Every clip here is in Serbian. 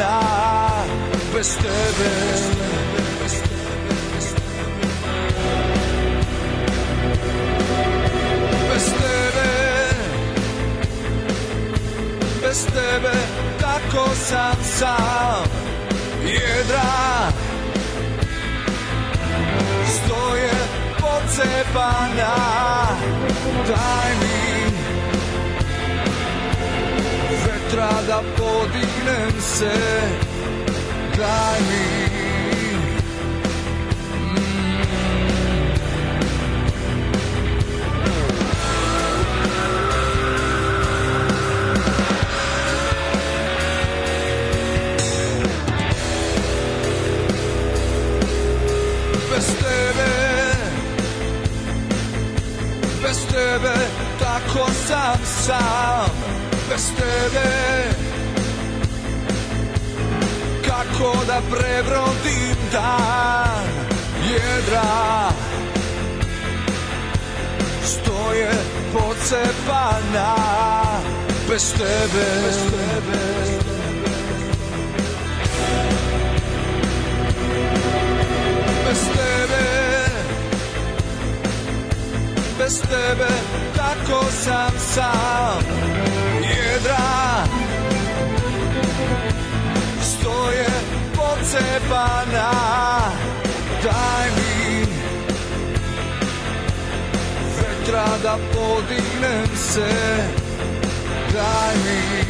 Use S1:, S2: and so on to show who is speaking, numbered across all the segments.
S1: rodzina bez Ciebie. Bez Ciebie, bez Ciebie, tako sam sam, jedra. Stoję pocepana, daj mi sutra da podignem se Daj mi mm. bez tebe tako sam sam bez tebe Kako da prebrodim dan jedra Stoje pocepana bez tebe, bez tebe. Bez tebe Bez tebe Tako sam sam je pocepana Daj mi vetra da podignem se Daj mi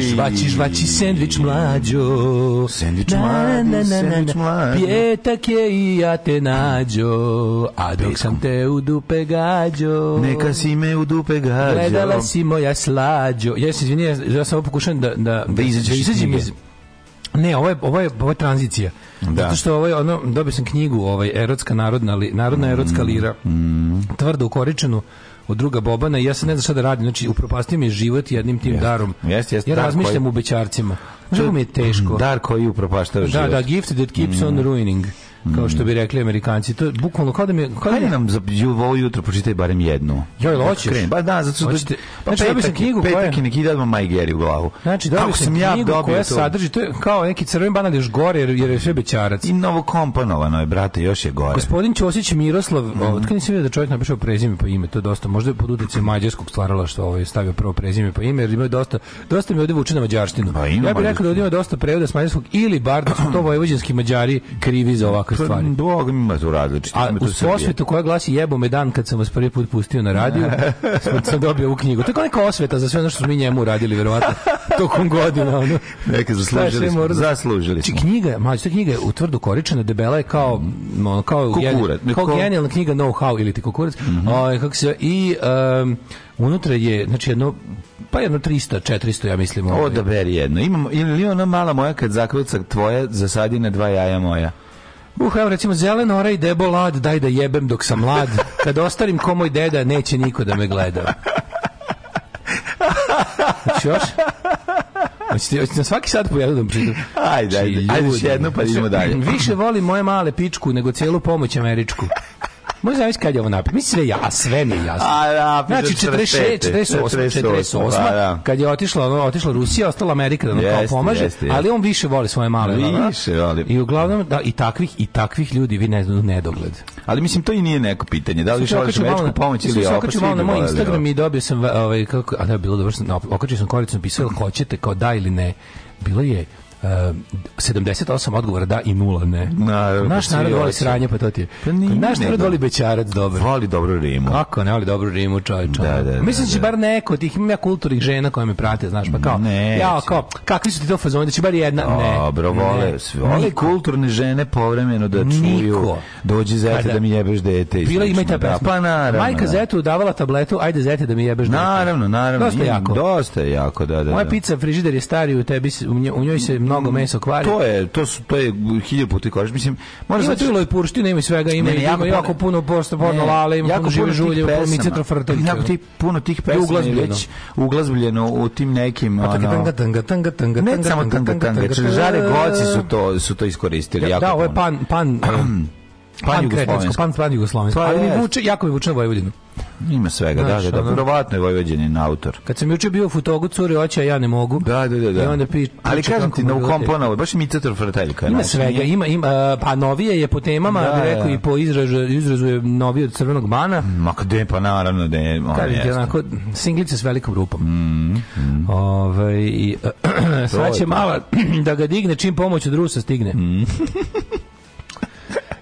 S2: žvači, žvači, sendvič mlađo. Sendvič mlađo, sendvič mlađo. Pjetak je i ja te nađo, a dok sam te u dupe gađo. Neka si me u dupe gađo. Gledala si moja slađo. Ja se izvinjam, ja, ja samo da, da,
S3: da, da izađem iz...
S2: Ne, ovo je, ovo je, ovo je tranzicija. Da. Zato što ovo je, ono, dobio sam knjigu, ovaj, erotska narodna, narodna erotska mm, lira, mm. tvrdo ukoričenu, od druga Bobana i ja se ne znam šta da radim. Znači, upropastio mi je život jednim tim yes. darom. Yes, yes, ja razmišljam koji... u bećarcima. Znači, mi je teško.
S3: Dar koji upropaštava
S2: život. Da, da, gift that keeps mm. on mhm. ruining kao što bi rekli Amerikanci. To je bukvalno kao da mi kao da Hajde da
S3: nam za ovo jutro pročitaj barem jednu.
S2: Jo, jel da hoćeš? Kreni.
S3: Ba pa da, zato što
S2: Hoćete. Pa znači, petak, sam knjigu koja petak i neki dan Maj u glavu. Znači, dobio sam knjigu ja dobio koja to. sadrži to je kao neki crveni banan još gore jer, jer je sve bećarac.
S3: I novo komponovano je, brate, još je gore.
S2: Gospodin Ćosić Miroslav, mm -hmm. otkad nisam vidio da čovjek napiše prezime pa ime, to je dosta. Možda je pod uticajem mađarskog stvaralaštva ovaj stavio prvo prezime pa ime, jer ima dosta dosta mi ovde vuče na mađarštinu. Pa, ja bih rekao da ovde ima dosta prevoda s mađarskog ili bar da su to vojvođanski Mađari krivi za ovako takve stvari. Pa,
S3: Bog ima tu različite.
S2: A u osvetu koja glasi jebo me dan kad sam vas prvi put pustio na radiju, sam dobio ovu knjigu. To je neka osveta za sve ono što smo mi njemu radili, verovatno, tokom godina. Ono.
S3: Neke zaslužili smo. Zaslužili
S2: znači, smo. knjiga, ma, mađa, knjiga je u tvrdu koričena, debela je kao, mm. ono, kao, kukurat, kao genijalna knjiga know-how ili ti kukurac. Mm -hmm. o, ovaj, kako se, I um, unutra je, znači, jedno pa jedno 300, 400, ja mislim.
S3: Ovaj. Odaberi jedno. Imamo, ili ona mala moja kad zakruca tvoje, zasadi na dva jaja moja.
S2: Uh, evo recimo ora i debo lad, daj da jebem dok sam mlad. Kad ostarim ko moj deda, neće niko da me gleda. Hoćeš još? Hoćete, hoćete na svaki sat po jednom
S3: pritom?
S2: Ajde,
S3: ajde, znači, ajde, ajde, ajde, ajde, ajde, ajde, ajde,
S2: ajde, ajde, ajde, ajde, ajde, ajde, ajde, ajde, Može znaš kad je ovo napisano. Mislim sve ja, a sve mi je jasno. A, da, znači 46, 48, 48, pa, da. kad je otišla, ono, otišla Rusija, ostala Amerika da nam kao pomaže, jest, jest. ali on više voli svoje male. Da, da.
S3: Više voli.
S2: I uglavnom da i takvih i takvih ljudi vi ne znaju nedogled.
S3: Ali mislim to i nije neko pitanje. Da li želiš veliku pomoć ili
S2: ovo? Okačio malo na moj Instagram i dobio sam ovaj kako, a da bilo dobro, okačio sam koricu, pisao hoćete kao da ili ne. Bilo je 78 odgovora da i nula ne. Naravno, naš narod voli sranje, pa to ti je. Pa nije, naš narod da. voli bečarac dobro.
S3: Voli dobro rimu.
S2: Kako ne voli dobro rimu, čovječ. Da, da, da, Mislim da, će da. bar neko od tih ima kulturnih žena koje me prate, znaš, pa kao, ne, ja, kao, kakvi su ti to fazoni, da će bar jedna,
S3: ne. Dobro, vole, sve, vole kulturne žene povremeno da čuju, Niko. dođi zete da, da mi jebeš dete.
S2: Bila ima i ta da, pesma. Pa naravno. Majka zetu davala tabletu, ajde zete da mi jebeš
S3: dete. Naravno, naravno. Dosta je
S2: jako. Dosta je jako, da, da. Moja pizza frižider je stari u tebi, u njoj se mnogo mm. mesa
S3: kvari. To je, to su, to je hiljadu puta kažeš, mislim,
S2: mora ima znači... tu i purština, ima svega, ima, ne, ne, jako, ima jako puno posto, porno lala, ima jako puno žive žulje, puno mice trofrtovića. Jako ti
S3: puno tih pesama uglazbljeno, uglazbljeno u tim nekim,
S2: ono...
S3: Tanga, tanga, tanga, tanga, ne samo
S2: tanga, tanga, žare goci su to, su to iskoristili. Da, ovo je pan, pan, pan Jugoslovensko. Pan, pan Jugoslovensko. Pa Ali mi vuče, jako mi vuče na Vojvodinu.
S3: Ima svega, Znaš,
S2: da,
S3: da, da, ono... verovatno je Vojvođanin autor.
S2: Kad sam juče bio u Futogu, curi oče, ja ne mogu.
S3: Da, da, da. da. I onda pi, Ali kažem ti, na ukomponovo, baš mi Cetor Frateljka.
S2: Ima naš, znači, svega, ima, ima, pa novije je po temama, da, da, rekao da. i po izražu, izrazu
S3: je
S2: novije od Crvenog bana.
S3: Ma kde, pa naravno da je. Kažem ti,
S2: onako, singlice s velikom rupom. Mm, mm. Ove, ovaj, i, sad će mala da ga digne čim pomoć od Rusa stigne. Mm.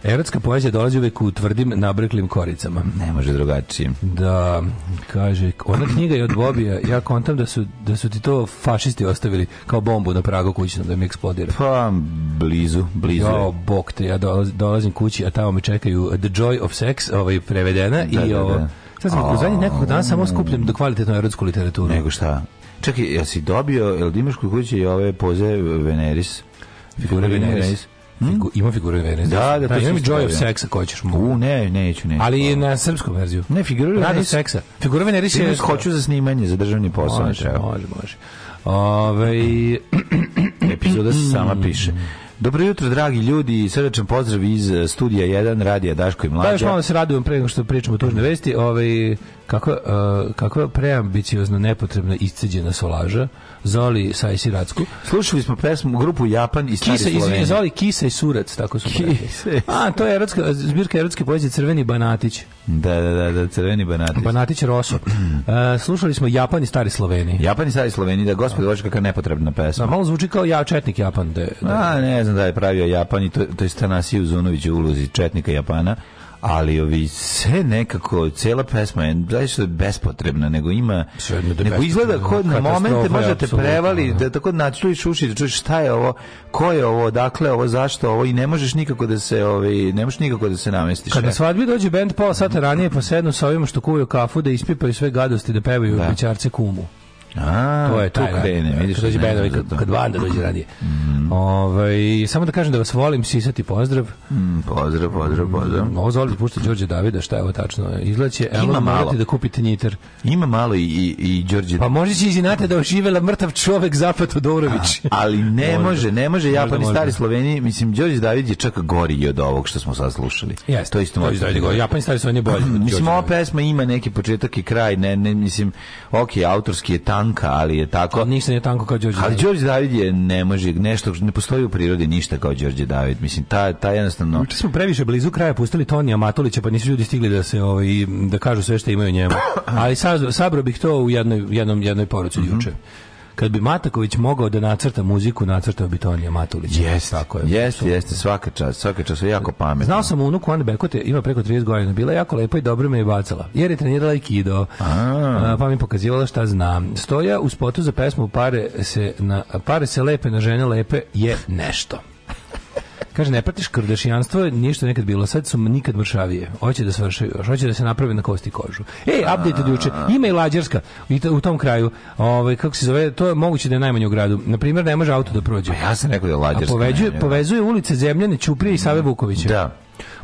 S2: Erotska poezija dolazi uvek u tvrdim, nabreklim koricama.
S3: Ne može drugačije.
S2: Da, kaže, ona knjiga je od Bobija, ja kontam da su, da su ti to fašisti ostavili kao bombu na pragu kućnom da mi eksplodira.
S3: Pa, blizu, blizu.
S2: Ja, bok te, ja dolaz, dolazim kući, a tamo me čekaju The Joy of Sex, ovaj prevedena, da, i da, ovo... Da. Sad sam u zadnjih nekog dana samo skupljam do kvalitetnu erotsku literaturu.
S3: Nego šta? Čekaj, jel si dobio, jel imaš kuće i ove poze Veneris?
S2: Figure Veneris? Figu, ima figuru Venezia. Da, da, da to je Joy of da. Sexa koji ćeš mu.
S3: U, ne, neću, neću.
S2: Ali na srpsku verziju. Ne, figuru Venezia. Radi seksa. Figuru Venezia.
S3: Figuru hoću za snimanje, za državni posao.
S2: Može, može, može.
S3: Ove, epizoda se sama piše. Dobro jutro, dragi ljudi, i srdečan pozdrav iz eh, studija 1, radija Daško i
S2: Mlađa. Da, još malo se radujem pre nego što pričamo o tužne vesti. Ovaj, kako, uh, kako preambiciozno nepotrebna isceđena solaža Zoli Sajsi Racku.
S3: Slušali smo pesmu grupu Japan i Stari Kisa, Sloveni.
S2: Zoli Kisa i Surac, tako su Kise. A, to je erotska, zbirka erotske poezije Crveni Banatić.
S3: Da, da, da, da Crveni Banatić.
S2: Banatić Roso. uh, e, slušali smo Japan i Stari Sloveni.
S3: Japan i Stari Sloveni, da, gospod, ovo da. kakva nepotrebna pesma. Da,
S2: malo zvuči kao ja, Četnik Japan.
S3: Da, da. A, ne znam da je pravio Japan i to, to je Stanasiju Uzunović u ulozi Četnika Japana ali ovi sve nekako cela pesma je da bespotrebna nego ima da nego izgleda kod na momente može te prevali da, da tako načuješ uši da čuješ šta je ovo ko je ovo dakle ovo zašto ovo i ne možeš nikako da se ovi ne možeš nikako da se namestiš
S2: kad na e. svadbi dođe bend pola sata ranije pa sednu sa ovima što kuvaju kafu da ispipaju sve gadosti da pevaju da. kumu
S3: A,
S2: to je tu da, da, krene, da, vidiš. Kad dođe bendovi, kad, kad banda dođe radije. Mm. Ovaj, samo da kažem da vas volim, sisati pozdrav.
S3: Mm, pozdrav, pozdrav, pozdrav.
S2: Mm, ovo zoli pušta Đorđe Davida, šta je ovo tačno? Izlaće, evo Ima malo. da kupite njitar.
S3: Ima malo i, i, i Đorđe.
S2: Pa može će izinate da oživela mrtav čovek Zapad Todorović.
S3: ali ne može, ne može, ja pa ni stari Sloveniji, mislim, Đorđe David je čak gori od ovog što smo sad slušali.
S2: Yes, to isto može. Japan stari Sloveniji bolji.
S3: mislim, ova pesma ima neki početak i kraj, ne, ne, mislim, ok, autorski je ta tanka, ali je tako.
S2: Ništa nije tanko kao Đorđe.
S3: Ali Đorđe
S2: David
S3: je ne može nešto ne postoji u prirodi ništa kao Đorđe David. Mislim ta ta jednostavno.
S2: Juče smo previše blizu kraja pustili Tonija Matulića, pa nisu ljudi stigli da se ovaj da kažu sve što imaju njemu. ali sabro bih to u jednoj jednom jednoj poruci mm -hmm. juče kad bi Mataković mogao da nacrta muziku, nacrtao bi Tonija
S3: Matulić. Jeste, tako je. Jeste, jeste, svaka čast, svaka čast, jako pametno.
S2: Znao sam unuku Ane Bekote, ima preko 30 godina, bila jako lepa i dobro me je bacala. Jer je trenirala i kido, a, pa mi pokazivala šta znam. Stoja u spotu za pesmu Pare se, na, pare se lepe na žene lepe je nešto. Kaže, ne pratiš krdešijanstvo, nije što nekad bilo, sad su nikad mršavije. Hoće da svrše hoće da se naprave na kosti kožu. E, update od juče, ima i Lađarska u tom kraju, ovaj, kako se zove, to je moguće da je najmanje u gradu. Naprimjer, ne može auto da prođe.
S3: Pa ja sam rekao da je Lađarska.
S2: A poveđuje, povezuje ulice Zemljane, Ćuprije i Save Vukovića.
S3: Da.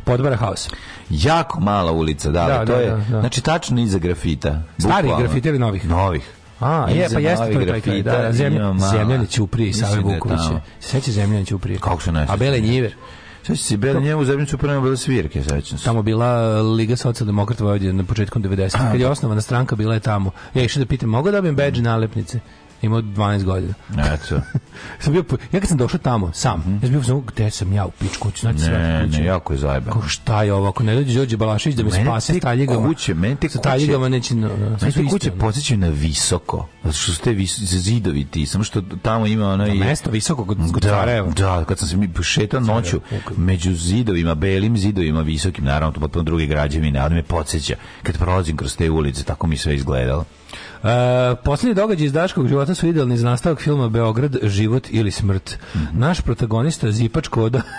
S2: Podbara House.
S3: Jako mala ulica, da, da to da, je, da, da. znači tačno iza grafita.
S2: Bukvalno. Stari grafita ili novih?
S3: Novih.
S2: A, je, pa jeste to da, taj kraj. Da, zemlja, zemljani Ćuprije i Save da Vukoviće.
S3: Seća zemljani Ćuprije. Kako se ne? A
S2: Bele
S3: Njiver. Sve si bili njemu zemlju su
S2: prema bile svirke, sećam Tamo bila uh, Liga socijaldemokrata Vojvodina na početkom 90-ih, kad je pa. osnovana stranka bila je tamo. Ja išao da pitam, mogu da obim badge nalepnice? imao 12 godina. Eto. sam bio, ja kad sam došao tamo, sam, mm -hmm. ja sam bio samo, gde sam ja u pičku, ću
S3: znači sve. Ne, ne, jako je zajebano. Kako
S2: šta je ovo, ako ne dođe Đorđe Balašić da me spase s taljigama. Kuće,
S3: meni te kuće, taljigama neće,
S2: no, meni
S3: te kuće, kuće na visoko, zato što ste vis, zidovi ti, samo što tamo ima ono...
S2: Na mesto visoko kod, kod
S3: da, Da, kad sam se mi šetao noću, među zidovima, belim zidovima, visokim, naravno, to potpuno druge građevine, ali me podsjeća, kad prolazim kroz te ulice, tako mi sve izgledalo.
S2: E, poslednji događaj iz Daškog života su idealni za nastavak filma Beograd, život ili smrt. Mm -hmm. Naš protagonista, Zipač Koda,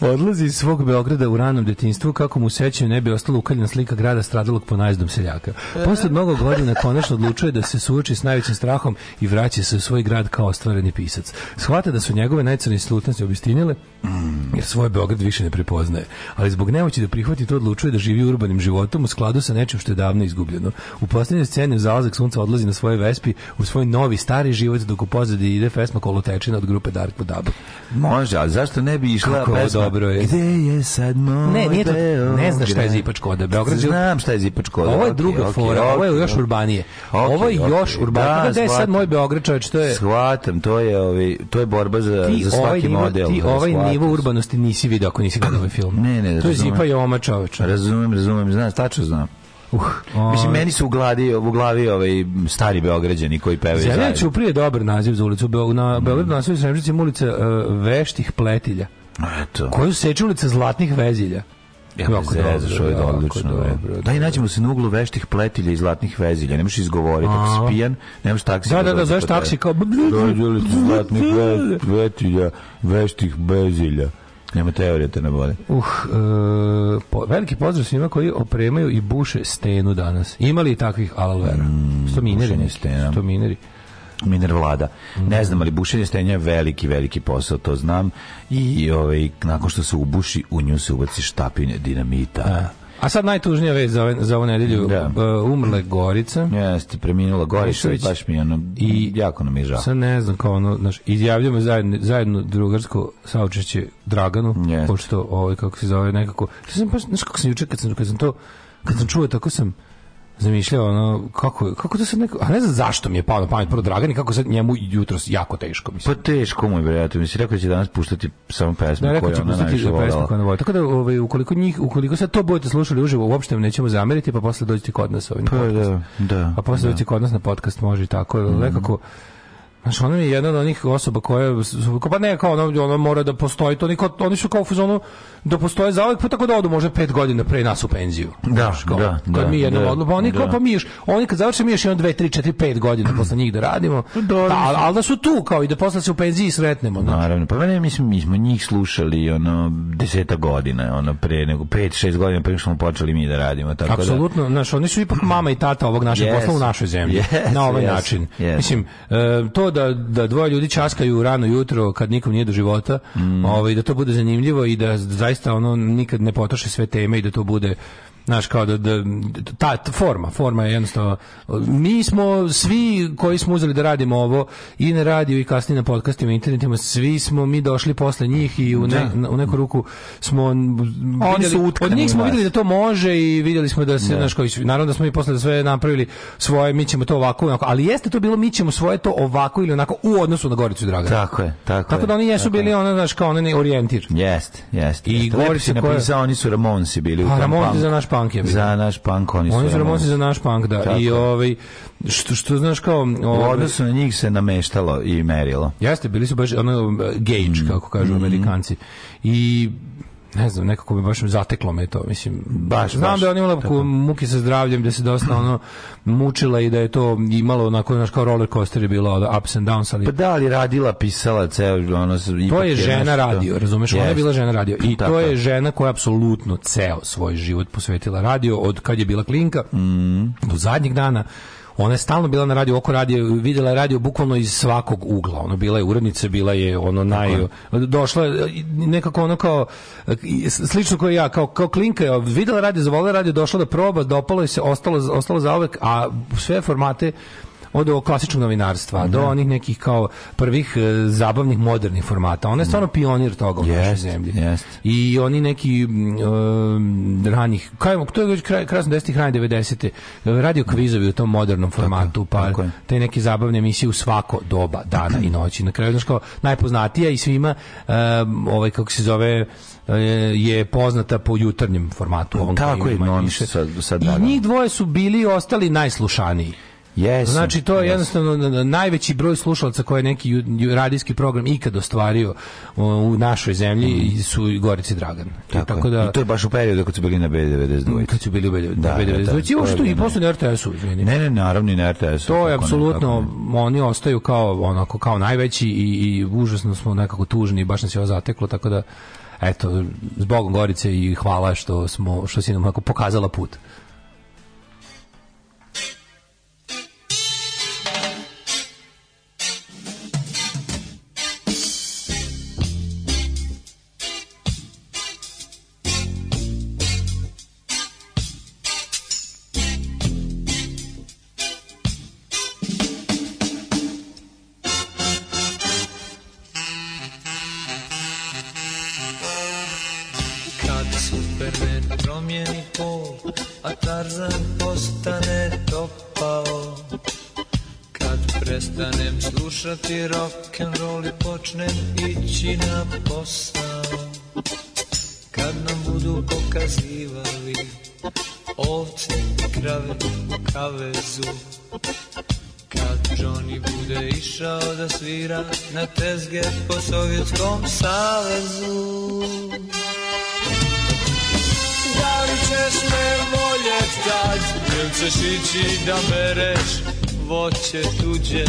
S2: Odlazi iz svog Beograda u ranom detinstvu kako mu sećaju ne bi ostala ukaljena slika grada stradalog po najzdom seljaka. Posle mnogo godina konačno odlučuje da se suoči s najvećim strahom i vraća se u svoj grad kao ostvareni pisac. Shvata da su njegove najcrne slutnosti obistinile jer svoj Beograd više ne prepoznaje. Ali zbog nemoći da prihvati to odlučuje da živi urbanim životom u skladu sa nečim što je davno izgubljeno. U poslednjoj sceni zalazak sunca odlazi na svoje vespi u svoj novi stari život dok u pozadi ide pesma kolotečina od grupe Dark Dab.
S3: Može, a zašto ne bi išla kako pesma.
S2: dobro je. Gde je
S3: sad moj Ne,
S2: nije to, ne znaš šta je Zipač
S3: koda. Beograd Znam šta je Zipač koda.
S2: Ovo je druga okay, fora, okay, ovo je još okay. urbanije. ovo je još urbanije. Da, da, Gde je sad moj Beograd, čovječ,
S3: to
S2: je... Shvatam,
S3: to je, ovi, ovaj, to je borba za,
S2: ti
S3: za ovaj svaki ovaj nivo, model. Ti
S2: da, ovaj shvatam. nivo urbanosti nisi vidio ako nisi gledao ovaj film.
S3: Ne, ne,
S2: To je Zipa i Oma, čovječ.
S3: Razumem, razumem, znam, tačno znam. Uh, mislim ovaj- meni su u glavi u glavi ovaj stari beograđani koji pevaju
S2: zajedno. Zeljaču prije dobar naziv za ulicu Beograd na Beogradu na Sremčici ulica uh, veštih pletilja. Eto. Koju seče ulica zlatnih vezilja?
S3: Ja pa jako da, je odlično. Dobro, Daj da, nađemo se na uglu veštih pletilja i zlatnih vezilja. Ne možeš izgovoriti ako si pijan, ne možeš taksi.
S2: Da, da, da, da zašto taksi kao
S3: ulicu zlatnih vezilja, veštih bezilja. Nema teorije te ne boli. Uh, uh
S2: po, veliki pozdrav svima koji opremaju i buše stenu danas. Imali i takvih alalvera? Mm, sto mineri.
S3: Sto mineri. Minervlada. Mm. Ne znam, ali bušenje stenja je veliki, veliki posao, to znam. I, i ovaj, nakon što se ubuši, u nju se ubaci štapin dinamita.
S2: A. E, a sad najtužnija vez za, za ovu nedelju. Da. Uh, umrle
S3: Gorica. Jeste, preminula Gorica i baš mi ono, i, jako nam je žao.
S2: Sad ne znam kao ono, znaš, izjavljujemo zajedno, zajedno drugarsko saučeće Draganu, Jeste. pošto ovaj, kako se zove, nekako, sam baš, znaš kako sam juče, kad sam, kad sam to, kad sam čuo, tako sam, zamišljao ono kako kako to da se neko a ne znam zašto mi je palo na pamet prvo Dragan i kako sad njemu jutros jako teško
S3: mislim. Pa teško mu je bre, ja ti mislim rekao da će danas puštati samo pesmu da,
S2: koju ona najviše voljela. Tako da ovaj ukoliko njih ukoliko sad to budete slušali uživo uopšte nećemo zameriti pa posle dođite kod nas ovim. Ovaj pa, da, da. A pa posle da. dođite kod nas na podcast može i tako. Mm -hmm. Nekako Znaš, ona je jedna od onih osoba koja, pa ne, kao ona, ona mora da postoji, to niko, oni su kao u fazonu da postoje za pa tako da odu možda pet godina pre nas u penziju.
S3: Da, kao, da, kad
S2: da, mi jednom da, odlu, pa oni da. kao, pa mi još, oni kad završe mi još jedan, dve, tri, četiri, pet godina posle njih da radimo, pa da, pa, ali al da su tu, kao i da posle se u penziji sretnemo. Znaš.
S3: Naravno, pa ne, mislim, mi smo njih slušali, ono, deseta godina, ono, pre, nego, pet, šest godina pre smo počeli mi da radimo,
S2: tako da- Apsolutno, da. znaš, oni su ipak mama i tata ovog našeg yes, posla u našoj zemlji, yes, na ovaj yes, način. Yes. Mislim, e, to da, da dvoje ljudi časkaju rano jutro kad nikom nije do života, mm. ovaj, da to bude zanimljivo i da zaista ono nikad ne potroše sve teme i da to bude Znaš, kao da, da ta, forma, forma je jednostavno, mi smo svi koji smo uzeli da radimo ovo i na radiju i kasnije na podcastima i internetima, svi smo mi došli posle njih i u, ne, da. u neku ruku smo Oni vidjeli, su od njih smo videli da to može i videli smo da se, da. znaš, kao, naravno da smo i posle da sve napravili svoje, mi ćemo to ovako, onako, ali jeste to bilo, mi ćemo svoje to ovako ili onako u odnosu na Goricu Dragana.
S3: Tako je,
S2: tako, tako da oni jesu tako bili, ono, znaš, kao onaj orijentir. Jeste,
S3: jeste. I Gorica koja... napisao, oni su Ramonsi bili u tom Ramonsi
S2: za naš punk je.
S3: Za naš punk oni su. Oni su Ramonsi
S2: za naš punk, da. Tako. I ovaj što što znaš kao
S3: ovaj, u na njih se nameštalo i merilo.
S2: Jeste, bili su baš ono gauge mm. kako kažu mm Amerikanci. I ne znam, nekako bi baš zateklo me to, mislim, baš, znam baš, da je on imala tako. muke sa zdravljem, da se dosta ono mučila i da je to imalo onako, znaš, kao roller coaster je bilo od ups and downs,
S3: ali... Pa da, ali radila, pisala, ceo, ono...
S2: To je žena radio, razumeš, ona je bila žena radio i to je žena koja je apsolutno ceo svoj život posvetila radio od kad je bila klinka mm. do zadnjeg dana ona je stalno bila na radiju, oko radio, videla je radio bukvalno iz svakog ugla. ona bila je urednica, bila je ono naj došla nekako ono kao slično kao ja, kao kao klinka je videla radio, zavolela radio, došla da proba, dopalo je se, ostalo ostalo zaovek, a sve formate od klasičnog novinarstva do da. onih nekih kao prvih e, zabavnih modernih formata. Ona je stvarno pionir toga u našoj zemlji. Jest. I oni neki um, ranih, kaj, to je kraj, krasno 10. kraj 90. radio kvizovi u tom modernom formatu, pa tako te neke zabavne emisije u svako doba dana i noći. Na kraju, kao, najpoznatija i svima um, ovaj, kako se zove, je poznata po jutarnjem formatu.
S3: Tako je, non, sad,
S2: sad I njih dvoje su bili i ostali najslušaniji. Yes. Znači to je jednostavno najveći broj slušalaca koje neki radijski program ikad ostvario u našoj zemlji mm. su Gorici Dragan.
S3: Tako, tako da I to je baš u periodu kad su bili na B92.
S2: Kad su bili u B92. Da, da B92. Da, I znači, uopšte i posle na RTS-u,
S3: izvini. Ne, ne, naravno i na RTS-u.
S2: To je apsolutno oni ostaju kao onako kao najveći i, i užasno smo nekako tužni, baš nas je ovo zateklo, tako da eto, zbog Gorice i hvala što smo što si nam pokazala put. tom savezu Da li ćeš me voljet tad Ili ćeš ići da bereš voće tuđe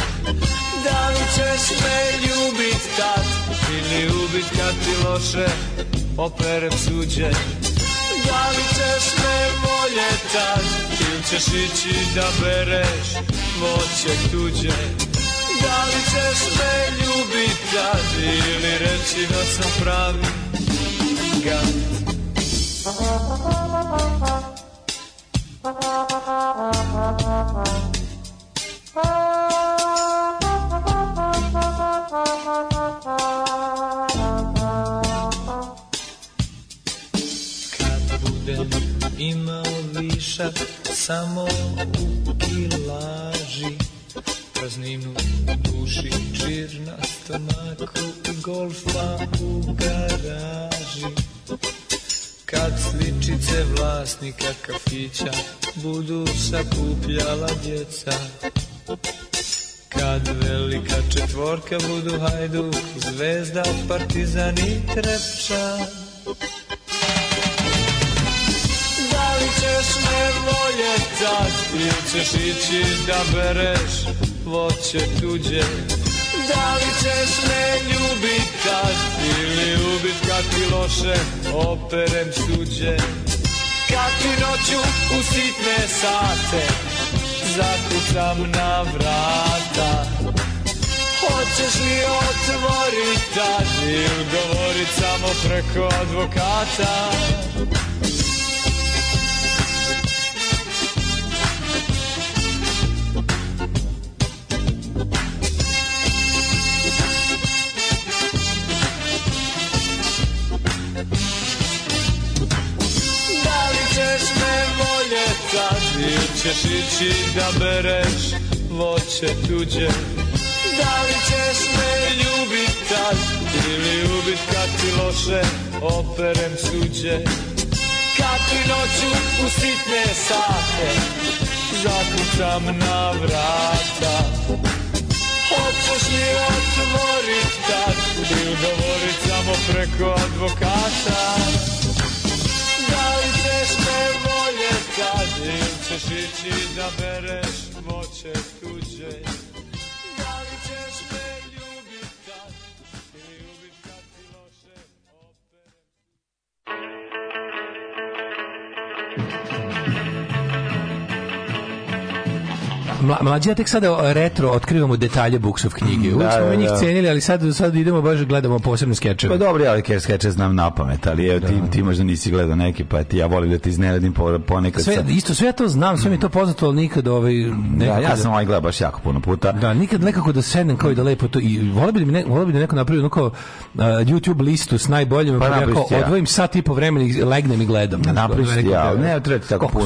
S2: Da li ćeš me ljubit tad Ili ubit kad ti loše operem suđe Da li ćeš me voljet tad Ili ćeš ići da bereš voće tuđe Da li ćeš me ljubit kaži Ili reći da sam pravi gad Kad budem imao višak Samo Čika, Vudu, Hajduk, Zvezda, Partizan i Trepčan. Da li ćeš me voljetat ili ćeš ići da bereš voće tuđe? Da li ćeš me ljubit kad ili ubit kad ti loše operem suđe? Kad ti noću u sitne sate zakucam na vrata Hoćeš li otvorit tad i ugovorit samo preko advokata? Da li ćeš me ili ćeš ići da bereš voće tuđe? li ćeš me ljubit kad Ili ubit kad ti loše operem suđe Kad ti noću u sitne sate Zakucam na vrata Hoćeš li otvorit tad I udovorit samo preko advokata Da li ćeš me voljet kad Ili ćeš ići da bereš moće tuđe mlađi ja tek sada retro otkrivamo detalje Buksov knjige. Mm, Uvijek da, smo mi da, njih da. cenili, ali sad, sad idemo baš gledamo posebne skečeve. Pa
S3: dobro, ja ker skeče znam na pamet, ali evo, ti, ti možda nisi gledao neke, pa ti ja volim da ti izneredim ponekad. Sve,
S2: isto sve ja to znam, sve mi to mm. poznato, ali nikad ovaj...
S3: Da, ja sam ovaj gledao baš jako puno puta.
S2: Da, nikad nekako da sednem kao i da lepo to... I volio bi da, ne, volio bi da neko napravio onako uh, YouTube listu s najboljim, pa, pa ja. odvojim sat i po vremena i legnem i gledam.
S3: Napraviš ja, ne treba tako puno.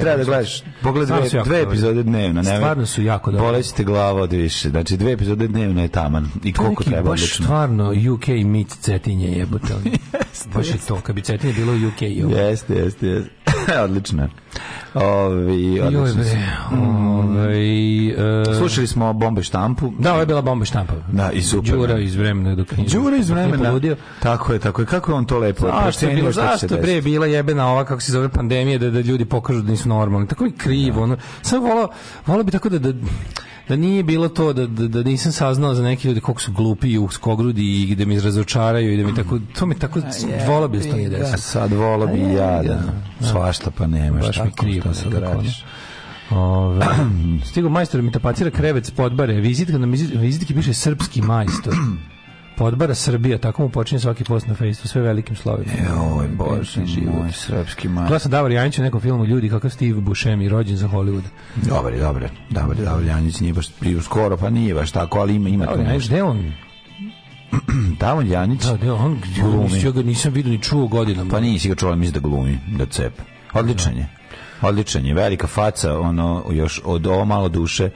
S3: Treba da gledaš,
S2: pogledaj dve epizode dnevno, ne stvarno su jako
S3: dobro. Bolećete glava od više. Znači, dve epizode dnevno je taman. I to koliko treba
S2: baš odlično. stvarno UK meet cetinje jebote. jeste, baš je to. Kad bi cetinje bilo UK.
S3: Jeste, jeste, jeste. Odlično. Ovi, odlično. Mm. Ove, ovaj, Slušali smo bombe štampu.
S2: Da, ovo je bila bomba štampa.
S3: Da, i super.
S2: Đura da. iz vremena
S3: dok nije. Đura iz vremena. Tako je, tako je. Kako je on to lepo
S2: A, što
S3: je
S2: bilo, zašto pre bila jebena ova kako se zove pandemija da da ljudi pokažu da nisu normalni. Tako je krivo. Da. Ono, samo volao, volao bi tako da, da da nije bilo to, da, da, da nisam saznao za neke ljude koliko su glupi i uskogrudi i da mi razočaraju i da mi tako, to mi tako yeah, vola bi da to nije desilo.
S3: Sad vola bi ja, da, da. Svašta pa nemaš.
S2: Baš mi krivo. Šta sad radiš? Ove, stigo majstor mi tapacira krevec podbare, vizitka na vizitki piše srpski majstor podbara Srbija, tako mu počinje svaki post na Facebooku, sve velikim slovima.
S3: E, Joj, ovaj
S2: bože, život,
S3: srpski
S2: maj. Glasa Davor Janjić u nekom filmu Ljudi, kakav Steve Buscemi, rođen za Hollywood.
S3: Dobar je, dobar je. Dobar je, Davor Janjić nije baš skoro, pa nije baš tako, ali ima, ima
S2: tu nešto. Gde on?
S3: Davor Janjić?
S2: Da, da, on glumi. Ja
S3: ga
S2: nisam vidio ni čuo godinama.
S3: Pa
S2: nisi
S3: ga čuo, mislim da glumi, da cep. Odličan je. Odličan je, velika faca, ono, još od ovo malo duše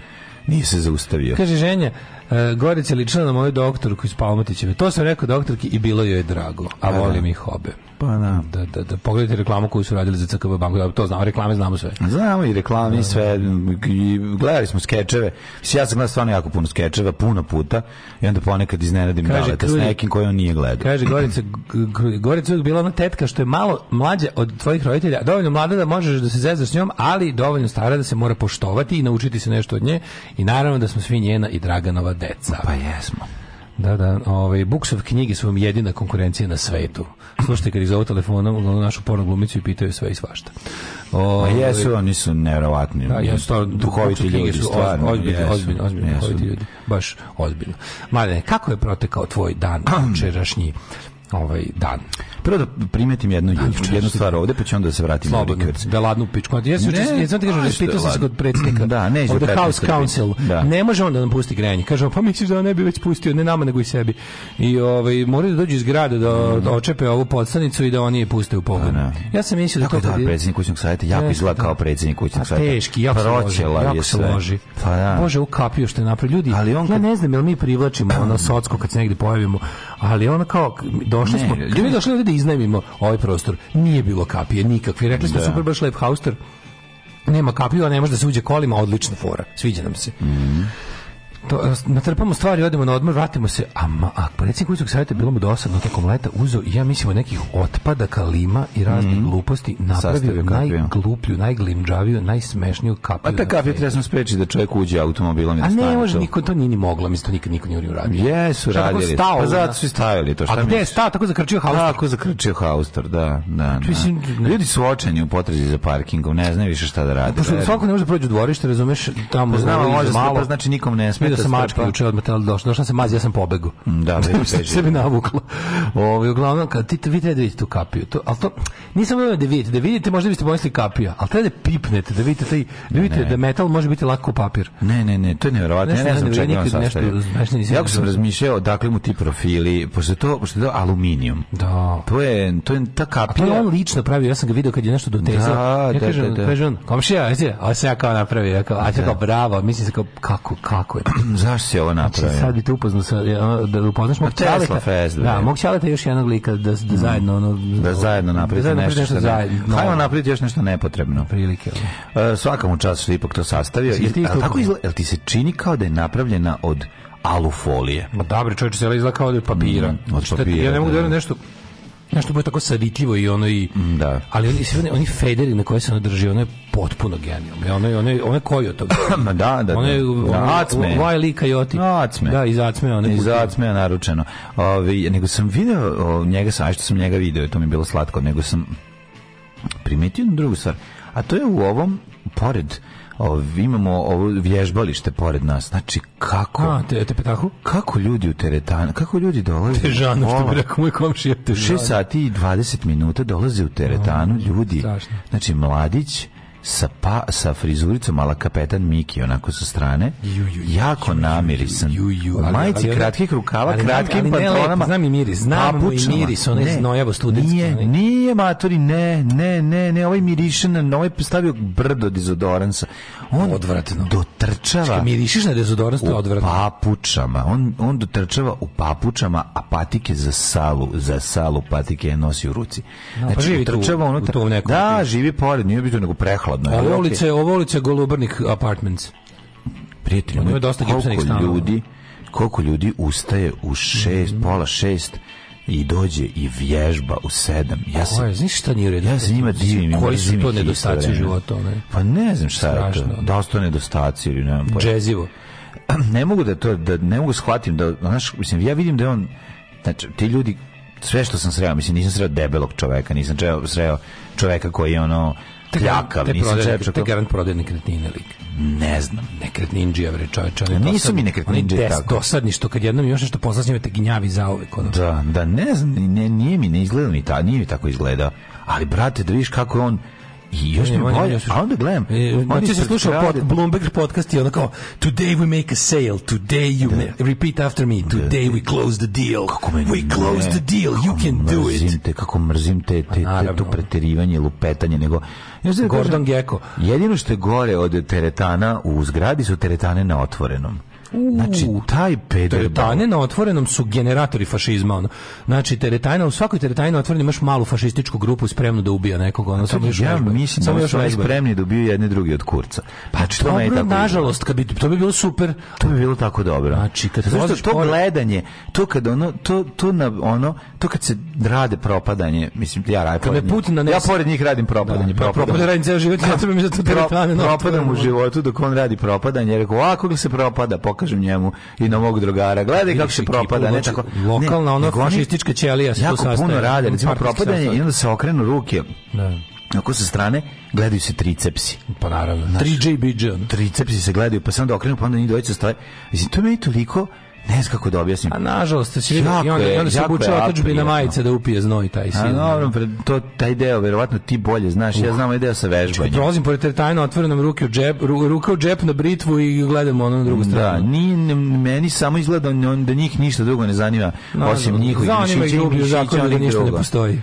S3: nije se zaustavio.
S2: Kaže ženja, Uh, Gorica ličila na moju doktorku iz Palmotićeve. To sam rekao doktorki i bilo joj je drago, a da, da. volim ih obe. Pa na. Da. da. Da, da, pogledajte reklamu koju su radili za CKB banku, to znam, reklame znamo sve.
S3: Znamo i reklame i da. sve, i gledali smo skečeve, ja sam gledao stvarno jako puno skečeva, puno puta, i onda ponekad iznenadim kaže, da s nekim koji on nije gledao.
S2: Kaže, Gorica, Gorica je bila ona tetka što je malo mlađa od tvojih roditelja, dovoljno mlada da možeš da se zezaš s njom, ali dovoljno stara da se mora poštovati i naučiti se nešto od nje, i naravno da smo svi njena i Draganova deca.
S3: Pa jesmo.
S2: Da, da, ovaj, Buksov knjige su vam jedina konkurencija na svetu. Slušajte kad ih telefonom na našu porno glumicu i pitaju sve i svašta.
S3: O, Ma pa ovaj, jesu, oni su neverovatni.
S2: Da, jesu, stvarno, duhoviti ljudi, su stvarno. Ozbiljni, ozbiljni, ozbiljni, ljudi. Baš ozbiljno. Marine, kako je protekao tvoj dan, večerašnji? ovaj dan.
S3: Prvo da primetim jednu juče, jednu stvar ovde, pa ću onda da se vratim
S2: na Rikverc. Da ladnu pičku. Ja ne, sam juče, ne znam ti kažem, da pitao sam se kod predsjednika. Da, ne, od House Council. Da. Ne može onda da nam pusti grejanje. Kaže, pa misliš da on ne bi već pustio ne nama nego i sebi. I ovaj moraju da dođu iz grada da, mm. da očepe ovu podstanicu i da oni je puste u pogon. Da, da. Ja sam mislio da to da
S3: predsjednik kućnog sajta, jako izgleda kao predsjednik kućnog sajta.
S2: Teški, jako se loži. se loži. Pa da. Bože, ukapio što je napravio ljudi. Ali on ja ne znam jel mi privlačimo ono socsko kad se negde pojavimo, ali ono kao došli ne, smo. Ljudi ne. došli ovdje da iznajmimo ovaj prostor. Nije bilo kapije nikakve. Rekli smo da. super baš lep hauster. Nema kapiju, a ne može da se uđe kolima, odlična fora. Sviđa nam se. Mm -hmm to, natrpamo stvari, odemo na odmor, vratimo se. A, ma, a predsjednik Ujskog savjeta bilo mu dosadno tokom leta uzo ja mislim nekih otpadaka lima i raznih mm -hmm. gluposti napravio najgluplju, najglimđaviju, najsmešniju kapiju. A
S3: ta kapija treba smo spreći da čovjek uđe automobilom i da
S2: stane.
S3: A ne
S2: može, niko to nije ni moglo, mislim, to nikad niko nije uradio.
S3: Jesu, radili. Stao, pa zato su stavili
S2: to. Šta a gde je stao, tako
S3: zakrčio
S2: haustor?
S3: Tako zakrčio haustor, da. da, da. Ljudi su očeni u potrezi za parkingom, ne znaju više šta da radi. Pošto
S2: svako ne može da prođe u dvorište, razumeš, tamo... znamo, može,
S3: da malo, znači nikom ne
S2: smije sam mačka juče od metala da došla, došla sam mazi, ja sam pobegao. Da, da se mi navuklo. Ovaj uglavnom kad ti vi treba da vidite tu kapiju, to, al to nisam da vidite, da vidite možda biste pomislili kapija, al treba da pipnete, da vidite taj, da vidite da metal može biti lako papir.
S3: Ne, ne, ne, to je neverovatno. Ja ne znam čega on sastavio. Jako sam razmišljao dakle mu ti profili, pošto to, pošto to aluminijum. Da. To je to je ta kapija. to je
S2: on lično pravio, ja sam ga video kad je nešto dotezao. Da, ja da, kažem, kažem, komšija, ajde, a se ja kao napravio, ja kao, a kao bravo, mislim se kao kako, kako je to
S3: Zašto si ovo znači, napravio? Znači,
S2: sad bi te upoznao sa, da, da upoznaš mog Čaleta. Fest, da, mog Čaleta još jednog lika da, da mm. zajedno... Ono,
S3: da zajedno da napravite da nešto, nešto, zajedno. Hajmo napraviti još nešto nepotrebno. Prilike. Uh, e, svakamu času su ipak to sastavio. Jel, tako izgleda, ti se čini kao da je napravljena od alufolije. Ma
S2: dobro, čovječe, se izgleda kao da od papira. Mm, od papira. Ja ne mogu da je nešto Znaš, to bude tako savitljivo i ono i... Mm, da. Ali oni, svi, oni, oni federi na koje se ono drži, ono je potpuno genijalno. Ono je, ono je, ono je koji od Ma da, da. Ono je, da, da ono, da, Acme. Vajli Acme. Da,
S3: iz Acme.
S2: Ono
S3: iz Acme je naručeno. Ove, nego sam video o, njega, a što sam njega video, to mi je bilo slatko, nego sam primetio jednu drugu stvar. A to je u ovom, pored ov, imamo ovo vježbalište pored nas. Znači, kako... A,
S2: te, te petahu?
S3: Kako ljudi u teretanu, kako ljudi dolaze...
S2: Težano, što bi rekao moj komšija,
S3: 6 sati i 20 minuta dolaze u teretanu, ljudi. Strašno. Znači, mladić, sa, pa, sa frizuricom mala kapetan Miki, onako sa strane. Ju, ju, jako namirisan. Ju, ju, ali, majici ali, kratkih rukava, ali, kratkim pantalonama.
S2: Znam i miris, znam i miris, on je znojavo
S3: studentski. Nije, nije matori, ne, ne, ne, ne, ovaj mirišan, ovaj stavio brdo dezodoransa. On odvratno. dotrčava. Čekaj,
S2: mirišiš na
S3: dezodorans, to je odvratno. U papučama. On, on dotrčava u papučama, a patike za salu, za salu patike je nosi u ruci. No, pa znači, pa živi tu, ono, u to nekom. Da, živi pored, nije bitno nego prehla
S2: hladno. Ovo ulica je, ovo ulica je Apartments.
S3: Prijatelji,
S2: ima dosta gipsanih
S3: stanova. Ljudi, koliko ljudi ustaje u šest, mm pola šest, i dođe i vježba u sedam. Ja
S2: se, Koje, znaš šta nije u
S3: Ja se njima divim. Koji su to
S2: nedostaci u Ne?
S3: Pa ne znam šta Strašno, je to. Da li su to nedostaci ili nemam
S2: pojma. Džezivo.
S3: Ne mogu da to, da ne mogu da shvatim da, znaš, mislim, ja vidim da je on, znači, ti ljudi sve što sam sreo, mislim, nisam sreo debelog čoveka, nisam sreo čoveka koji je ono Ljakav, te
S2: nisam prodaje, čepčak. Te garant prodaje nekretnine lik.
S3: Ne znam.
S2: Nekretninđija, bre, čovječe. Ja, nisu mi nekretninđije tako. Dosadni što kad jednom još nešto poslasnjave te za zauvek.
S3: Ono. Da, da, ne znam, ne, nije mi, ne izgleda mi ta, nije mi tako izgleda. Ali, brate, da vidiš kako je on, I još e, mi bolje, a onda gledam. E, znači
S2: se slušao pod, Bloomberg podcast i onda kao Today we make a sale, today you da. make, repeat after me, da. today we close the deal, we close the deal, you can do it. Te,
S3: kako mrzim te, te, te to preterivanje, lupetanje, nego...
S2: Ja Gordon da- Gekko.
S3: Jedino što je gore od teretana u zgradi su teretane na otvorenom. U, znači, taj peder. Teretane
S2: na otvorenom su generatori fašizma. Ono. Znači, teretajna, u svakoj teretajni na otvorenom imaš malu fašističku grupu spremnu da ubija nekog. Ono, pa samo još ja
S3: vežba, mislim da samo još oni spremni da ubiju jedne drugi od kurca.
S2: Pa znači, to dobro, nažalost, kad bi, to bi bilo super.
S3: To bi bilo tako dobro. Znači, kad znači, to pored... gledanje, to kad ono, to, to na, ono, to kad se rade propadanje, mislim, ja radim
S2: pored njih. Putin
S3: Ja pored njih radim da, propadanje.
S2: Da, propadanje, da radim ceo život, ja trebam za to teretane.
S3: Propadam u životu dok on radi propadanje. Rekao, ako se propada, pokažem njemu i na mog drugara. Gledaj kako se propada, ne tako.
S2: Lokalna ona fašistička ćelija
S3: se tu sastaje. Jako puno rade, recimo propadanje i onda se okrenu ruke. Da. Na sa strane gledaju se tricepsi. Pa
S2: naravno. 3J
S3: BJ. Tricepsi se gledaju, pa se onda okrenu, pa onda njih dvojica stoje. Mislim, to je meni toliko Ne znam kako da objasnim.
S2: A nažalost, će vidio, i onda, je, onda se obuče otačbina majice da upije znoj taj sin. A
S3: dobro, pred, to,
S2: taj
S3: deo, verovatno ti bolje znaš, uh. ja znam ovaj deo sa vežbanjem.
S2: Prolazim pored teretajna, otvorenom ruke u džep, ruka u džep na britvu i gledam ono na drugu
S3: da, stranu. Da, ni, meni samo izgleda da njih ništa drugo ne
S2: zanima,
S3: osim njih. Za
S2: njima i ljubi u zakonu da ništa drugo. ne postoji.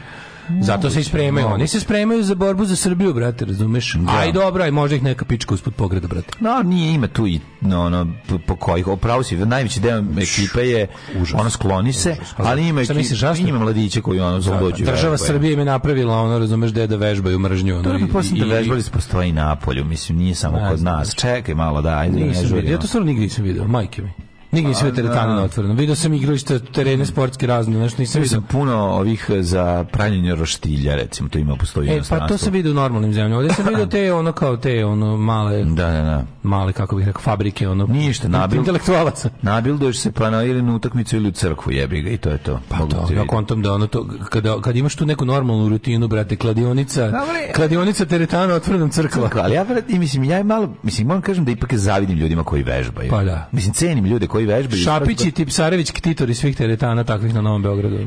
S2: Zato se ispremaju. Oni se spremaju za borbu za Srbiju, brate, razumeš? Da. Aj dobro, aj možda ih neka pička uspod pograda, brate.
S3: No, nije ima tu i no, no, po, po kojih, opravo si, najveći deo ekipe je, Užas. ono skloni se, Užas. ali ima, ekipe, misliš, ima mladiće koji ono da, da. zlo dođu.
S2: država vežbaju. Srbije im je napravila, ono, razumeš, da je da vežbaju mržnju. Ono, Dobro,
S3: poslije da vežbali se postoji i napolju, mislim, nije samo kod nas. Čekaj malo, da, ajde. Nisam
S2: vidio, ja to stvarno nigdje nisam vidio, majke mi. Nigdje nisam vidio pa, teretane da. na otvorenom. Vidio sam igrališta, terene sportske razne, nešto nisam vidio. Sam
S3: puno ovih e, za pranjenje roštilja, recimo, to ima postoji e,
S2: pa to sam vidio u normalnim zemljama. Ovdje sam vidio te, ono, kao te, ono, male, da, da, da. male, kako bih rekao, fabrike, ono, Ništa, nabil, intelektualaca.
S3: Nabilduješ se pa na ili na utakmicu ili u crkvu, jebi ga, i to je to.
S2: Pa
S3: Mogu to,
S2: ja kontam da ono to, kada, kad imaš tu neku normalnu rutinu, brate, kladionica, da, kladionica teretana otvorenom crkva.
S3: Ali ja, brate, mislim, ja je malo, mislim, moram kažem da ipak zavidim ljudima koji vežbaju. Pa da. Mislim, cenim ljude koji vežbaju. Šapić i Tipsarević, ktitori svih teretana takvih na Novom Beogradu.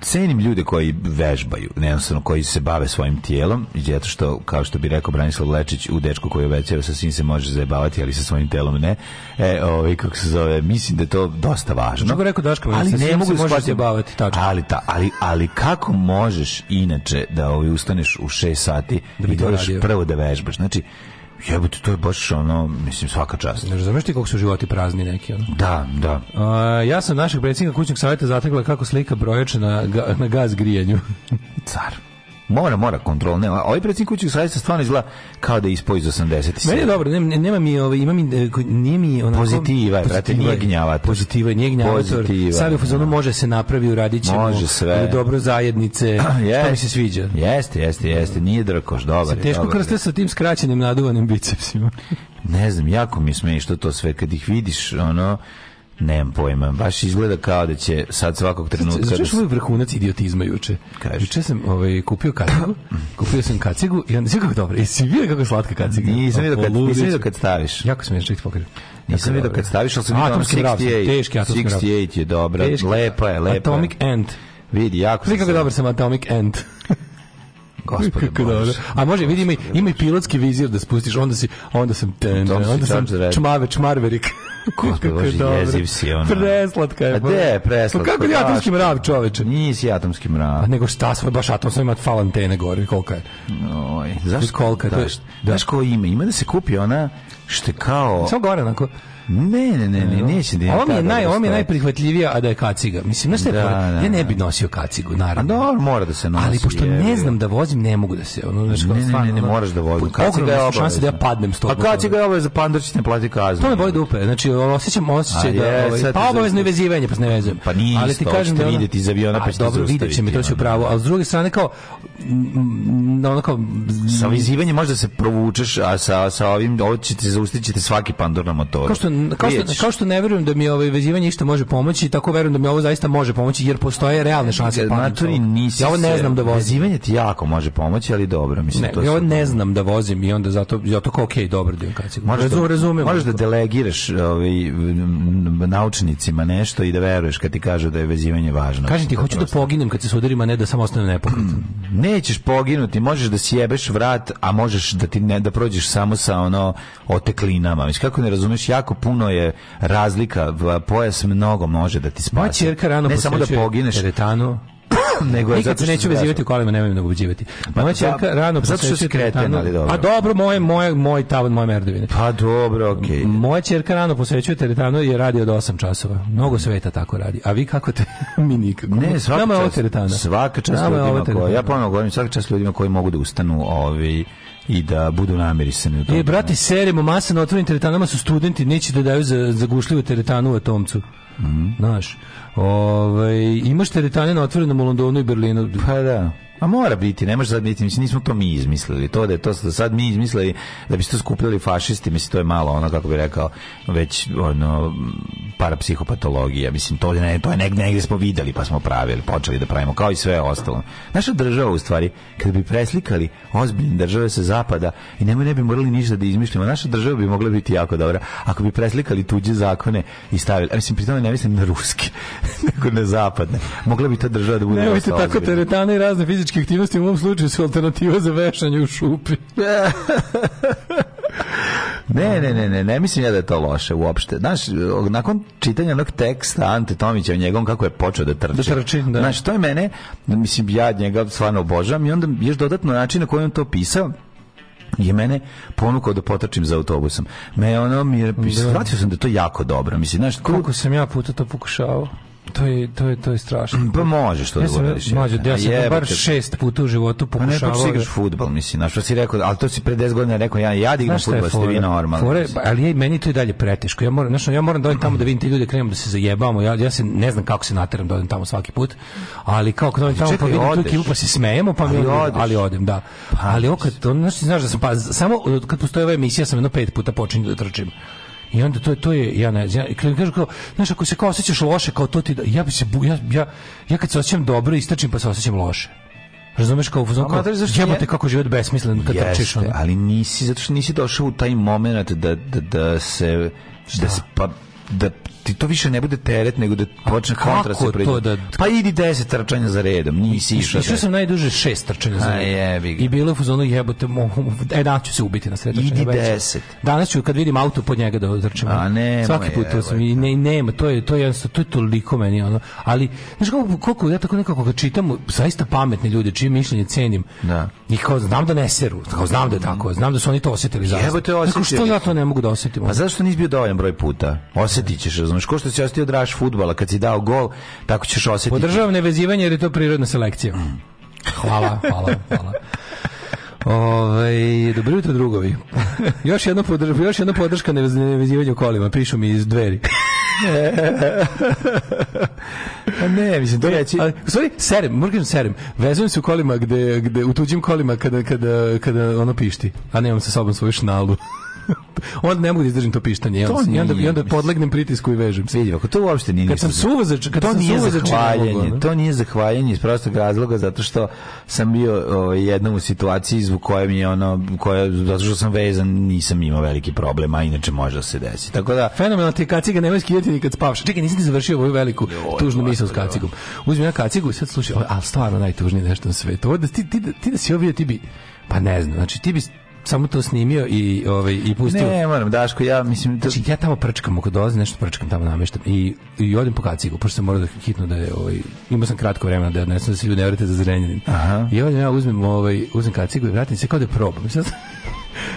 S3: Cenim ljude koji vežbaju, jednostavno koji se bave svojim tijelom, zato što, kao što bi rekao Branislav Lečić, u dečku koji obećava sa svim se može zajebavati, ali sa svojim telom ne. E, ovaj, kako se zove, mislim da je to dosta važno. Što rekao Daško, ali ne, ne mogu se da možeš zabavati, tačno. Ali, ta, ali, ali kako možeš inače da ovaj, ustaneš u 6 sati da i dođeš da prvo da vežbaš? Znači, Jebote, to je baš ono, mislim, svaka čast. Ne razumeš ti koliko su životi prazni neki, ono? Da, da. Uh, ja sam našeg predsjednika kućnog savjeta zatekla kako slika brojača na, ga, na gaz grijanju. Car. Mora, mora kontrol, nema. Ovi ovaj predsjednik kućnog savjeta stvarno izgleda kao da je ispo iz 87. Meni je dobro, nema, nema mi, ovaj, ima mi, e, nije mi onako... Pozitiva je, brate, nije gnjavata. Pozitiva je, nije gnjavata. Pozitiva. Sad je može se napravi, uradit ćemo. Može sve. Dobro zajednice, yes. što mi se sviđa. Jeste, jeste, jeste, nije drkoš, dobar. Se teško dobar, krste sa tim skraćenim naduvanim bicepsima. ne znam, jako mi smeji što to sve, kad ih vidiš, ono, Nemam pojma, baš izgleda kao da će sad svakog trenutka... Znaš da... ovaj vrhunac idiotizma juče? Kaži. Juče sam ovaj, kupio kacigu, kupio sam kacigu i onda si kako dobro, jesi vidio kako slatka kaciga? Nisam vidio kad, nisam vidio kad staviš. Jako smiješ, čekaj pokažem. Nisam vidio kad staviš, ali sam vidio ono 68. Teški atomski 68 je dobra, lepa je, lepa je. Atomic End. Vidi, jako sam... Vidi kako dobro sam Atomic End. Gospode Bože. A može, vidi, ima, ima i pilotski vizir da spustiš, onda si, onda sam ten, onda sam George Red. čmave, čmarverik. Gospode Bože, jeziv si, ono. Preslatka je. A gde je preslatka? Pa kako je atomski Zašto? mrav, čoveče? Nisi atomski mrav. A pa nego šta svoj baš atom, sam ima fal gore, kolika je. Oj, zašto? Kolka, to je- da, da. Znaš ko ima? Ima da se kupi ona što je kao... Samo gore, onako. Ne, ne, ne, ne, neće da. Ovo mi je naj, ovo mi je najprihvatljivija, a da je kaciga. Mislim, znaš šta je da, da Ja ne da. bi nosio kacigu, naravno. A dobro, mora da se nosi. Ali pošto ne znam da vozim, ne mogu da se, ono, znaš, kao stvarno. Ne, ne, ne, moraš da vozim. Da pa kaciga je obavezna. Šansa da ja padnem sto. A kaciga je obaveza, pandurčić ne plati kaznu. To me boli dupe. Znači, osjećam osjećaj da, ovaj, pa obavezno je vezivanje, pa se ne vezujem. Pa nije ali ti kažem da videti iz aviona pa što dobro će mi to se pravo, al s druge strane kao na mm, onako sa mm. vezivanjem možda se provučeš, a sa sa ovim hoćete zaustićete svaki pandur na motoru. Kao što kao što, kao što ne verujem da mi ovo ovaj vezivanje išta može pomoći, tako verujem da mi ovo zaista može pomoći jer postoje realne šanse. Da maturi nisi. Ja ovo ne znam da vozim. Vezivanje ti jako može pomoći, ali dobro, mislim ne, to. Ja ovo ne znam da vozim i onda zato ja to kao okej, dobro, da kad se. Možeš da- razumem. Možeš da delegiraš ovaj naučnicima nešto i da veruješ kad ti kažu da je vezivanje važno. Kažem ti hoću da, da poginem kad se sudarima, ne da samo ostane nepokret. Mm, nećeš poginuti, možeš da sjebeš vrat, a možeš da ti ne da prođeš samo sa ono oteklinama. Mislim kako ne razumeš jako puno je razlika, pojas mnogo može da ti spasi. Moja čerka rano ne samo da pogineš. Teretanu, nego je zato se neću vezivati u kolima, nemoj pa da uđivati. Moja ćerka rano zato što se kreten, ali dobro. A pa dobro, moje moje moj tavan, moje merdovine. Pa dobro, okej. Okay. Moja ćerka rano posvećuje teretanu i radi od 8 časova. Mnogo sveta tako radi. A vi kako te mi nikako. Ne, svaka Nama čas. Svaka čas ljudima koji ja ponovo govorim, svaka čas ljudima koji mogu da ustanu, ovi i da budu namirisani u tom. E, brate, seremo masa na otvorenim teretanama su studenti, neće da daju za, za teretanu u atomcu. Mm. Znaš, ovaj, imaš teretane na otvorenom u Londonu i Berlinu. Pa da. A mora biti, ne može sad biti, mislim, nismo to mi izmislili. To da je to sad mi izmislili da bi se to fašisti, mislim, to je malo ono, kako bi rekao, već ono, parapsihopatologija. Mislim, to, ne, to je negdje negde smo videli pa smo pravili, počeli da pravimo, kao i sve ostalo. Naša država, u stvari, kada bi preslikali ozbiljne države sa zapada i nemoj ne bi morali ništa da izmišljamo, naša država bi mogla biti jako dobra ako bi preslikali tuđe zakone i stavili, a mislim, pri tome ne mislim na ruske, nego na zapadne. Mogla bi ta država da bude... Ne, tako teretane i razne fizičke aktivnosti u ovom slučaju su alternativa za vešanje u šupi. ne, ne, ne, ne, ne mislim ja da je to loše uopšte. Znaš, nakon čitanja onog teksta Ante Tomića o njegovom kako je počeo da trči. Da trči, da. Znaš, to je mene, mislim, ja njega stvarno obožavam i onda još dodatno način na koji on to pisao, je mene ponukao da potrčim za autobusom. Me ono mi je, da. sam da to jako dobro. Mislim, znaš, koliko, koliko sam ja puta to pokušavao to je to je to je strašno. Pa možeš to ja da sam, da uradiš. Može, ja sam jebate. bar šest puta u životu pokušavao. Pa ne pa da- igraš fudbal, mislim, na što pa si rekao, al to si pre 10 godina rekao ja ja da igram fudbal, ste vi normalni. Fore, ali je, meni to i dalje preteško. Ja moram, znači ja moram da idem tamo da vidim te ljude, krenemo da se zajebamo. Ja ja se ne znam kako se nateram da idem tamo svaki put. Ali kako kad odem tamo pa vidim tu ekipu pa se smejemo, pa mi ali, odem, ali odem, da. Pa ali okad to znači znaš da sam pa samo kad postoji ova emisija sam jedno pet puta počinju da trčim. I onda to je to je ja ne znam, ja, kažu kao, znaš ako se kao osećaš loše kao to ti da, ja bi se ja, ja, ja kad se osjećam dobro istračim pa se osećam loše. Razumeš kao fuzon kao jebote kako život besmislen kad jeste, trčiš ono. ali nisi zato što nisi došao u taj momenat da, da, da se da Šta? da se, pa
S4: da ti to više ne bude teret nego da počne kontra se to da... Pa idi 10 trčanja za redom, nisi išao. Išao sam najduže 6 trčanja za redom. Jebi I bilo je u zonu jebote, e da ću se ubiti na sred Idi 10. Danas ću kad vidim auto pod njega da trčim. A ne, svaki put to sam i ne nema, to je to je to je toliko meni ono. Ali znači kako koliko ja tako nekako kad čitam zaista pametni ljudi čije mišljenje cenim. Da. I kao znam da ne seru, kao znam da je tako, znam da su oni to osetili za. Jebote, osetili. Kako što ja to ne mogu da osetim? Pa zašto nisi bio dovoljan broj puta? Osetićeš, razumeš, ko što si ostio draž futbala kad si dao gol, tako ćeš osjetiti. Podržavam nevezivanje jer je to prirodna selekcija. Mm. Hvala, hvala, hvala. Ove, ovaj, dobro jutro drugovi. Još jedna podrška, još jedna podrška nevezivanju kolima, pišu mi iz dveri. A pa ne, mislim, to reći. A, u stvari, serem, moram serem. Vezujem se u kolima, gde, gde, u tuđim kolima kada, kada, kada ono pišti. A nemam sa sobom svoju šnalu. onda ne mogu da izdržim to pištanje. To I onda, i onda podlegnem pritisku i vežem se. Vidim, to uopšte nije... Kad sam suvozač, kad to nije suvozač, zahvaljanje, to nije zahvaljanje iz prostog razloga zato što sam bio o, ovaj, jednom u situaciji zbog koje mi je ono, koja, zato što sam vezan, nisam imao veliki problem, a inače može da se desi. Tako da... Fenomenalno ti je kaciga, nemoj skidati ni spavaš. Čekaj, nisi ti završio ovu veliku joj, tužnu misao s kacigom. Uzmi na kacigu i sad slušaj, ali stvarno najtužnije nešto na svetu. Ovo da ti, ti, da, ti da si ovdje, ti bi... Pa ne znam, znači ti bi samo to snimio i ovaj i pustio. Ne, moram Daško, ja mislim da znači, ja tamo prčkam, ako dolazim nešto prčkam tamo nameštam i i odem po kacigu, pošto sam morao da hitno da je ovaj imao sam kratko vremena da odnesem da se ljudi ne vrate za Zrenjanin. Aha. I onda ja uzmem ovaj uzmem kacigu i vratim se kao da probam. Sad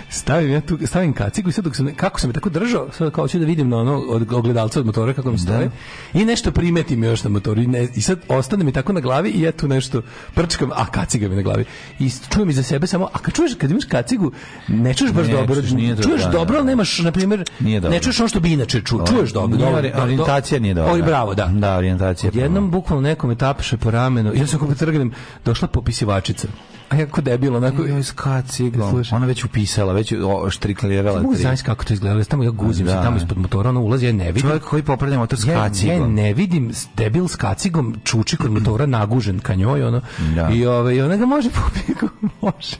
S4: stavim ja tu, stavim kacigu i sad dok sam, kako sam je tako držao, sad kao ću da vidim na ono od ogledalca od motora kako mi da. stoje i nešto primetim još na motoru i, ne, i sad ostane mi tako na glavi i ja tu nešto prčkam, a kaciga mi na glavi i čujem iza sebe samo, a kad čuješ, kad imaš kacigu ne čuješ baš ne, dobro, čuješ, nije dobro, čuješ da, dobro, dobro, da, ali nemaš, na primjer, ne čuješ ono što bi inače ču, čuješ dobro. Nije, dobro, orijentacija nije dobra Oj, bravo, da. Da, orijentacija. Jednom bukvalno nekome tapše po ramenu, ja sam kako trgnem došla popisivačica. A jako debilo, onako... Joj, s kaciglom. E, ona već upisala, već štriklirala. Mogu znaš kako to izgleda, Tamo ja guzim da. se tamo ispod motora, ona ulazi, ja ne vidim. Čovjek koji popravlja motor s kaciglom. Ja, ne vidim debil s kacigom, čuči kod motora, nagužen ka njoj, ono. Da. I, ove, ovaj, i ona ga može popiti, može.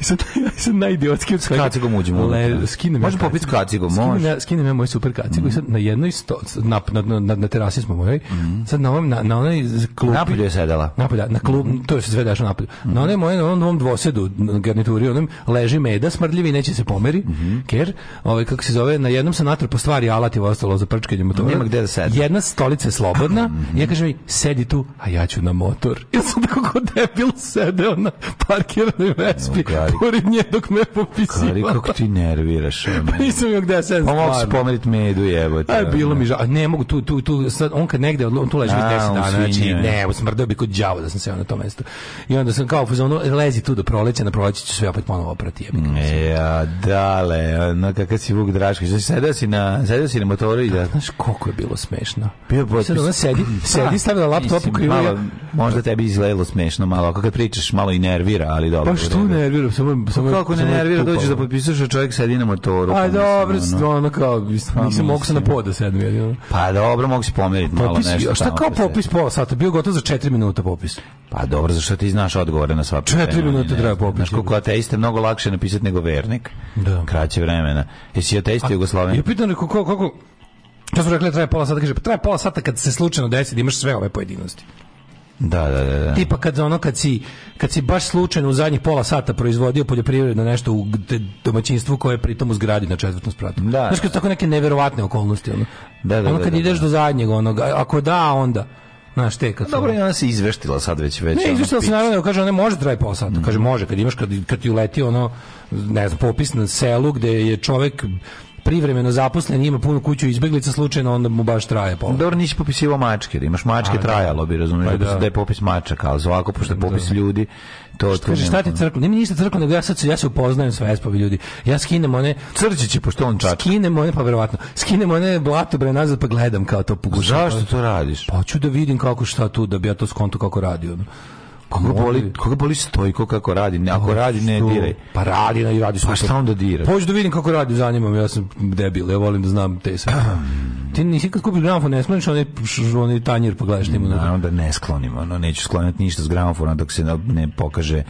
S4: I sad, ja sam najidiotski od svega. S kacigom uđemo. Le, skinem može ja popiti s kacigom, može. Skinem ja, skinem ja moj super kacigom mm. i sad mm. na jednoj sto, na, na, na, na terasi smo mojoj, mm. sad na, ovom, na, na onoj klupi... Napolje je sedela. Napolje, na klup, mm. to je sve daš napolju. Mm. Na onoj moje onom dvosedu garnituri, onom leži meda smrdljivi neće se pomeri, mm -hmm. ker, ovaj, kako se zove, na jednom se po stvari alat je ostalo za prčkanje motora. Nema gde da sedne Jedna stolica je slobodna, mm -hmm. ja kažem sedi tu, a ja ću na motor. Ja sam tako kod debil sedeo na parkiranoj vespi, no, kari, pored nje dok me popisiva. Kari, kako ti nerviraš. pa nisam joj gde da sedim. Pa mogu se pomeriti medu, jebote. Aj, bilo mi žao. Ne mogu, tu, tu, tu, sad, on kad negde, on tu leži već 10 dana, znači, ne, smrdeo bi kod đavo da sam seo na to mesto. I onda sam kao, fuzon lezi tu do da proleća, na proleće će sve opet ponovo oprati. Ja, e, dale, no kakav si Vuk Drašković. Znači, sedeo si na, sedeo si na motoru i da... da znaš, koliko je bilo smešno. Bio potpis. Sad ona sedi, sedi, na laptop u krivu. Možda tebi izgledalo smešno malo, ako kad pričaš, malo i nervira, ali dobro. Pa što nervira? Samo, samo, pa kako ne nervira, dođeš da potpisuješ, a čovjek sedi na motoru. Aj, pa pa dobro, ono kao, nisam mogu sam na pod da sedmi. Jedino. Pa dobro, mogu se pomeriti malo nešto. Šta kao popis pola sata? Bio gotov za 4 minuta popis. Pa dobro, zašto ti znaš odgovore na sva pitanja? vremena, tri minuta treba popiti. Znaš, kako ateiste mnogo lakše napisati nego vernik. Da. Kraće vremena. Jesi ateist Jugoslavija? Ja pitan neko kako, kako, što su rekli, treba pola sata, kaže, pa treba pola sata kad se slučajno desi da imaš sve ove pojedinosti. Da, da, da, da. Tipa kad ono kad si, kad si baš slučajno u zadnjih pola sata proizvodio poljoprivredno nešto u domaćinstvu koje je pritom u zgradi na četvrtom spratu. Da, Znaš kad su tako neke neverovatne okolnosti ono. Da, da, ono da, kad da, ideš da. do zadnjeg onoga, ako da onda Znaš, te kad... Pa dobro, ona se izveštila sad već već. Ne, izveštila se naravno, kaže, ona može da traje pola sata. Mm. Kaže, može, kad imaš, kad, kad ti uleti ono, ne znam, popis na selu gde je čovek privremeno zaposlen, ima punu kuću izbeglica slučajno, onda mu baš traje pol. Dobro, nisi popisivao mačke, jer da imaš mačke A, pa da. trajalo bi, razumiješ, pa, da. Da. da. je popis mačaka, al ovako, pošto je popis da. ljudi, to što kaže šta ti crkva ne mi ništa crkva nego ja sad ja se upoznajem sa vespovi ljudi ja skinem one crđići pošto on čak skinem one pa verovatno skinem one blato bre nazad pa gledam kao to pokušavam zašto to radiš pa ću da vidim kako šta tu da bi ja to skonto kako radi ono Koga boli, da koga boli stojko kako radi? Ne, ako radi, ne diraj. Pa radi, ne radi. Pa šta onda diraš? Pođu da vidim kako radi, zanimam, ja sam debil, ja volim da znam te sve. Ti nisi kad kupiš gramofon, ne skloniš onaj, onaj tanjir, pogledaš pa njemu. Naravno da ne sklonim, ono, neću skloniti ništa s gramofona dok se ne pokaže eh,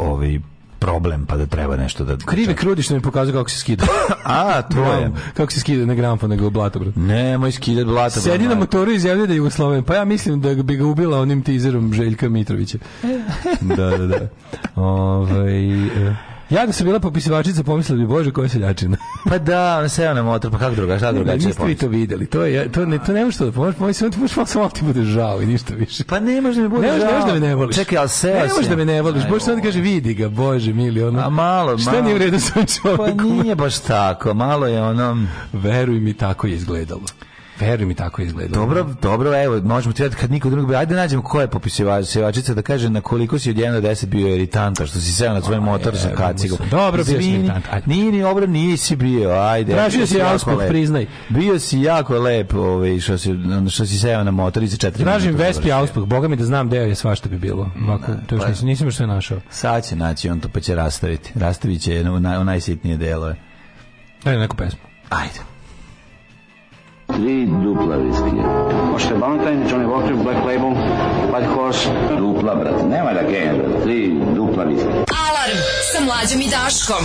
S4: ovaj problem pa da treba nešto da krivi krudi da što mi pokazuje kako se skida a to je kako se skida na grampo nego blato bro ne skidati skida blato sedi na motoru izjavljuje da je Jugosloven pa ja mislim da bi ga ubila onim tizerom Željka Mitrovića
S5: da da da ovaj e, Ja da sam bila popisivačica, pomislila bi Bože koja seljačina.
S4: pa da, ona se na motor, pa kak druga, šta druga će pomisliti?
S5: to videli, to, je, to, ne, to ne možeš to da pomoći, pomisliti, možeš malo samo ti bude žao i ništa više. Pa ne možeš da mi bude ne žao. Ne možeš da me ne voliš. Čekaj, ali seo Ne možeš da me
S4: ne voliš,
S5: Bože sad kaže vidi ga, Bože mili, ono. A malo, malo. Šta nije u redu sa čovjekom? Pa nije baš tako, malo
S4: je ono... Veruj
S5: mi, tako je izgledalo.
S4: Veruj mi, tako izgleda. Dobro, dobro, evo, možemo ti kad niko drugi... Ajde nađemo ko je popisivačica da kaže na koliko si od 1 do 10 bio irritanta što si seo na svoj motor sa kacigom.
S5: Dobro, bio si iritant.
S4: Nije ni obran, nisi bio, ajde.
S5: Tražio si ausput, priznaj.
S4: Bio si jako lep, ovaj, što si, što si seo na motor i za 4
S5: Tražim Vespi auspuh, boga mi da znam gde je svašta bi bilo. Mm, Ovako, pa to još nisam, nisam još sve našao.
S4: Sad će naći, on to pa će rastaviti. Rastavit će u najsitnije delove.
S5: Ajde, neku pesmu. Ajde.
S4: Tri dupla viskija. Možete Valentine, Johnny Walker, Black Label, White Horse. Dupla, brat. nema da genja, brate. Tri dupla viskija.
S6: Alarm sa mlađom i Daškom.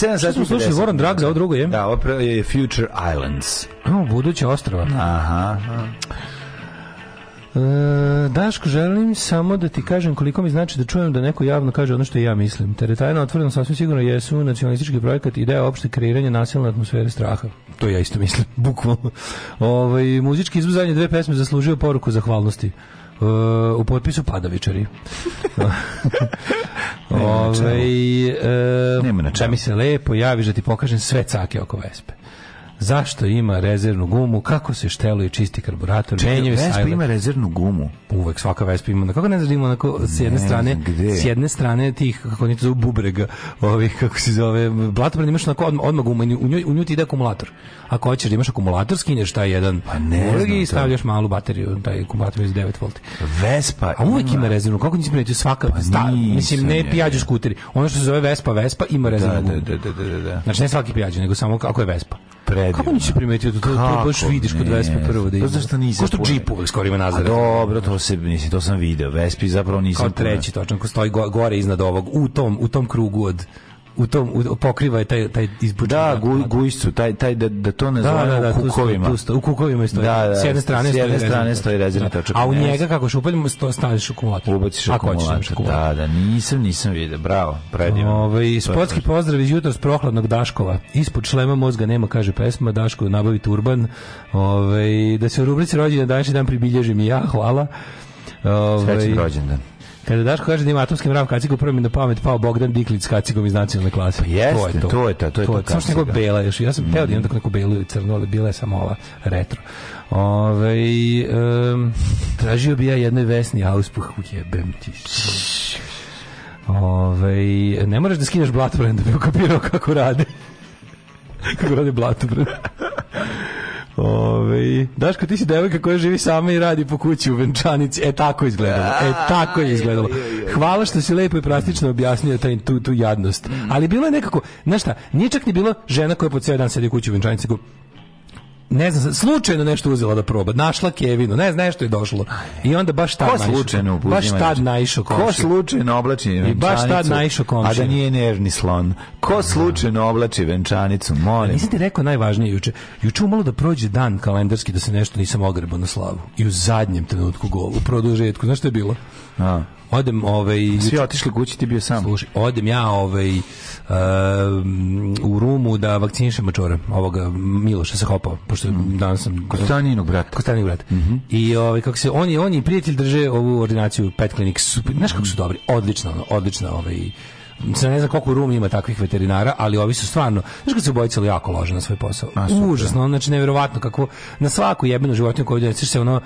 S5: 7 sati. Smo slušali Warren Drag za ovo drugo je.
S4: Da, ovo je Future Islands.
S5: O, buduća ostrava.
S4: Aha. aha.
S5: E, Daško, želim samo da ti kažem koliko mi znači da čujem da neko javno kaže ono što ja mislim. Teretajna otvoreno sasvim sigurno jesu nacionalistički projekat ideja opšte kreiranja nasilne atmosfere straha. To ja isto mislim, bukvalno. Ovaj, muzički izbog dve pesme zaslužio poruku zahvalnosti. Uh, u potpisu Padavičari. Ovaj, Nema na e,
S4: Nema na čemu. Da
S5: mi se lepo javiš da ti pokažem sve cake oko Vespe zašto ima rezervnu gumu, kako se šteluje čisti karburator,
S4: menjaju se. Vespa ima rezervnu gumu.
S5: Uvek svaka Vespa ima. Kako ne znaš da ima onako s jedne ne strane gde. s jedne strane tih kako oni to bubrega, ovih kako se zove, blatobrani imaš na odmah, odmah gumu, u njoj, u njoj ti ide akumulator. Ako hoćeš da imaš akumulator, skineš taj jedan pa ne znam, i stavljaš malu bateriju, taj akumulator iz 9 V.
S4: Vespa.
S5: A uvek ima, ima rezervnu. Kako nisi primetio svaka pa sta, mislim ne pijađu skuteri. Ono što se zove Vespa, Vespa ima
S4: da, rezervnu.
S5: Da, da, da, da, da, da. Znači ne svaki
S4: pijađu,
S5: nego samo kako je Vespa
S4: predivno.
S5: Kako nisi primetio to? To, to baš vidiš kod Vespe
S4: prvo da ima. Zato što nisam.
S5: Ko što džip uvek skoro ima nazad.
S4: Dobro, to se nisi, to sam video. Vespi zapravo nisam.
S5: Kao treći tačno, ko stoji gore iznad ovog u tom u tom krugu od u tom u, pokriva je taj
S4: taj
S5: izbuđenje.
S4: Da, guj, gujsu,
S5: taj taj da
S4: da to ne da, da,
S5: da,
S4: u kukovima.
S5: Tu, tu, u kukovima stoji. Da, da, s jedne strane
S4: s jedne strane stoji rezervna
S5: da. točka. A u njega kako šupaljimo sto staviš akumulator. Ubaciš
S4: akumulator. Da, da, nisam nisam video. Bravo,
S5: predivno. Ovaj sportski pozdrav iz jutros prohladnog Daškova. Ispod šlema mozga nema, kaže pesma Daško nabavi turban. Ovaj da se u rubrici rođendan današnji dan pribilježim i ja, hvala.
S4: Ovaj rođendan.
S5: Kada Daško kaže da ima atomski mrav kacigu, prvo mi na pamet pao Bogdan Diklić s kacigom iz nacionalne klase. Pa
S4: jeste, to je to. To je ta, to je to.
S5: to, samo što bela još. Ja sam mm. teo da imam tako neku belu i crnu, ali bila je samo ova retro. Ove, um, tražio bi ja jednoj vesni auspuh u jebem ti. Ove, ne moraš da skinješ blatobren da bi okopirao kako rade. kako rade blatobren. Ove, Daško, ti si devojka koja živi sama i radi po kući u venčanici. E, tako je izgledalo. E, tako je izgledalo. Hvala što si lepo i praktično objasnio taj, tu, tu jadnost. Mm. Ali bilo je nekako, znaš šta, nije čak ni bilo žena koja po cijel dan sedi u kući u venčanici, ne znam, slučajno nešto uzela da proba. Našla Kevinu, ne znam nešto je došlo. I onda baš
S4: tad naišao. Ko slučajno naišo, Baš tad naišao komšija. Ko slučajno oblači venčanicu?
S5: I baš tad naišao
S4: komšija. A da nije nervni slon. Ko da. slučajno oblači venčanicu, molim. A
S5: ti rekao najvažnije juče. Juče umalo da prođe dan kalendarski da se nešto nisam ogrebao na slavu. I u zadnjem trenutku gol, u produžetku. Znaš što je bilo? A. Odem, ovaj
S4: Svi otišli kući, ti bio sam.
S5: Slušaj, odem ja ovaj uh, u rumu da vakcinišem mačora, ovoga Miloša se Hopa, pošto mm. danas sam
S4: Kostanjinog
S5: brata. Kostanjinog brata. Mm -hmm. I ovaj kako se oni oni prijatelj drže ovu ordinaciju Pet Clinic, super, znaš kako su mm. dobri, odlično, odlično ovaj ne znam koliko rum ima takvih veterinara, ali ovi su stvarno, znaš kad su obojicali jako lože na svoj posao. A, Užasno, znači nevjerovatno kako na svaku jebenu životinju koju doneseš se ono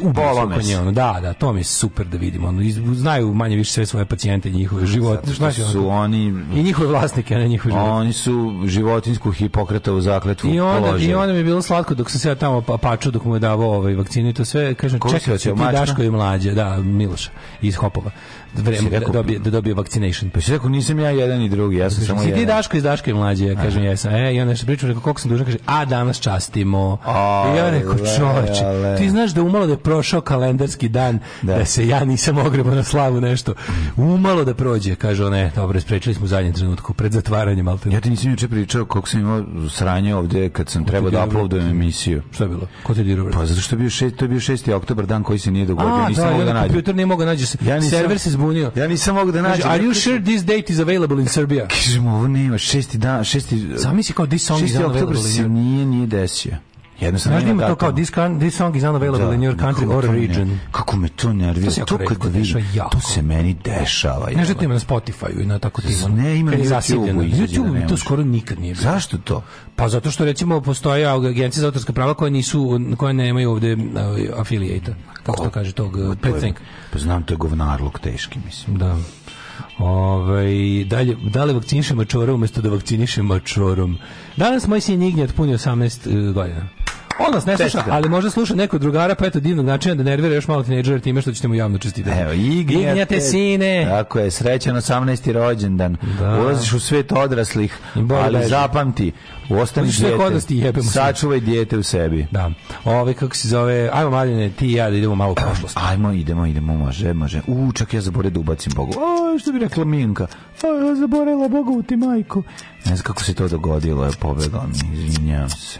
S5: bolome. Ono. Da, da, to mi je super da vidimo. Ono, znaju manje više sve svoje pacijente i njihove živote. Što znači,
S4: su ono, oni...
S5: I njihove vlasnike, a ne njihove
S4: živote. Oni su životinsku hipokrata u zakletvu
S5: I onda, položili. I onda mi je bilo slatko dok sam se ja tamo pa, paču, dok mu je davao ovaj vakcinu i to sve. Kažem, čekaj, ti mačka? Daško i mlađe, da, Miloša, iz Hopova. Vreme, da, dobije, da dobije vaccination.
S4: Pa si rekao, nisam ja jedan i drugi, ja sam samo si jedan.
S5: Si ti Daško
S4: iz
S5: Daške i mlađe, ja kažem, jesam. E, i onda što pričam, rekao, koliko sam dužan, kaže, a danas častimo. A, I ja rekao, čovječe, ti znaš da umalo umalo da je prošao kalendarski dan da, da se ja nisam ogrebao na slavu nešto. Umalo da prođe, kaže ona, e, dobro, sprečili smo u zadnjem trenutku pred zatvaranjem
S4: Ja ti nisam juče pričao kako sam imao sranje ovde kad sam trebao da uploadujem emisiju.
S5: Šta je bilo? Ko te dirao?
S4: Pa zato što je bio 6, to je bio 6. oktobar dan koji se nije dogodio, A, nisam da,
S5: mogao
S4: da nađem. Kompjuter
S5: nije mogao da naći. Ja nisam, server se zbunio.
S4: Ja
S5: nisam
S4: mogao da nađem. Are
S5: you sure this date is available in Serbia?
S4: Kažemo, ovo nema, 6. dan, 6.
S5: Zamisli kao this song 6. oktobar se nije, nije desio. Jednostavno Znaš da ima to kao this, can, this song is unavailable da, in your country or region.
S4: kako me to nervira. To, to kad vidim, to se meni dešava.
S5: Ne znam da ima na Spotify u i na tako ti.
S4: Ne, ima na YouTube. YouTube
S5: to skoro nikad nije bilo.
S4: Zašto to?
S5: Pa zato što recimo postoje agencije za autorska prava koje nisu koje nemaju ovde eh, afilijeta. Kako to kaže tog eh, predsednika?
S4: Pa, pa znam to je govnarluk teški, mislim.
S5: Da. Ove, ovaj, dalje, da li vakcinišem mačorom umesto da vakcinišem mačorom? Danas moj sin Ignjat puni 18 eh, godina. On nas ne sluša, Teška. ali možda sluša neko drugara, pa eto divnog načina da nervira još malo tinejdžera time što ćete mu javno čestitati.
S4: Evo, Ignja te sine. Tako je, srećan 18. rođendan. Da. Ulaziš u svet odraslih, ali beži. zapamti, ostani dijete. Sačuvaj dijete u sebi.
S5: Da. Ove, kako se zove, ajmo maljene, ti i ja da idemo malo u prošlost.
S4: Ajmo, idemo, idemo, može, može. U, čak ja zaboravim da ubacim Bogu. O, što bi rekla Minka? O, ja zaboravila Bogu ti majku. Ne znam kako se to dogodilo, je pobegao mi, izvinjavam se.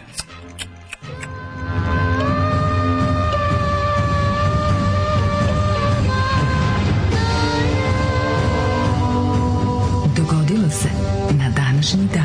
S4: Dogodilo se na današnji dan.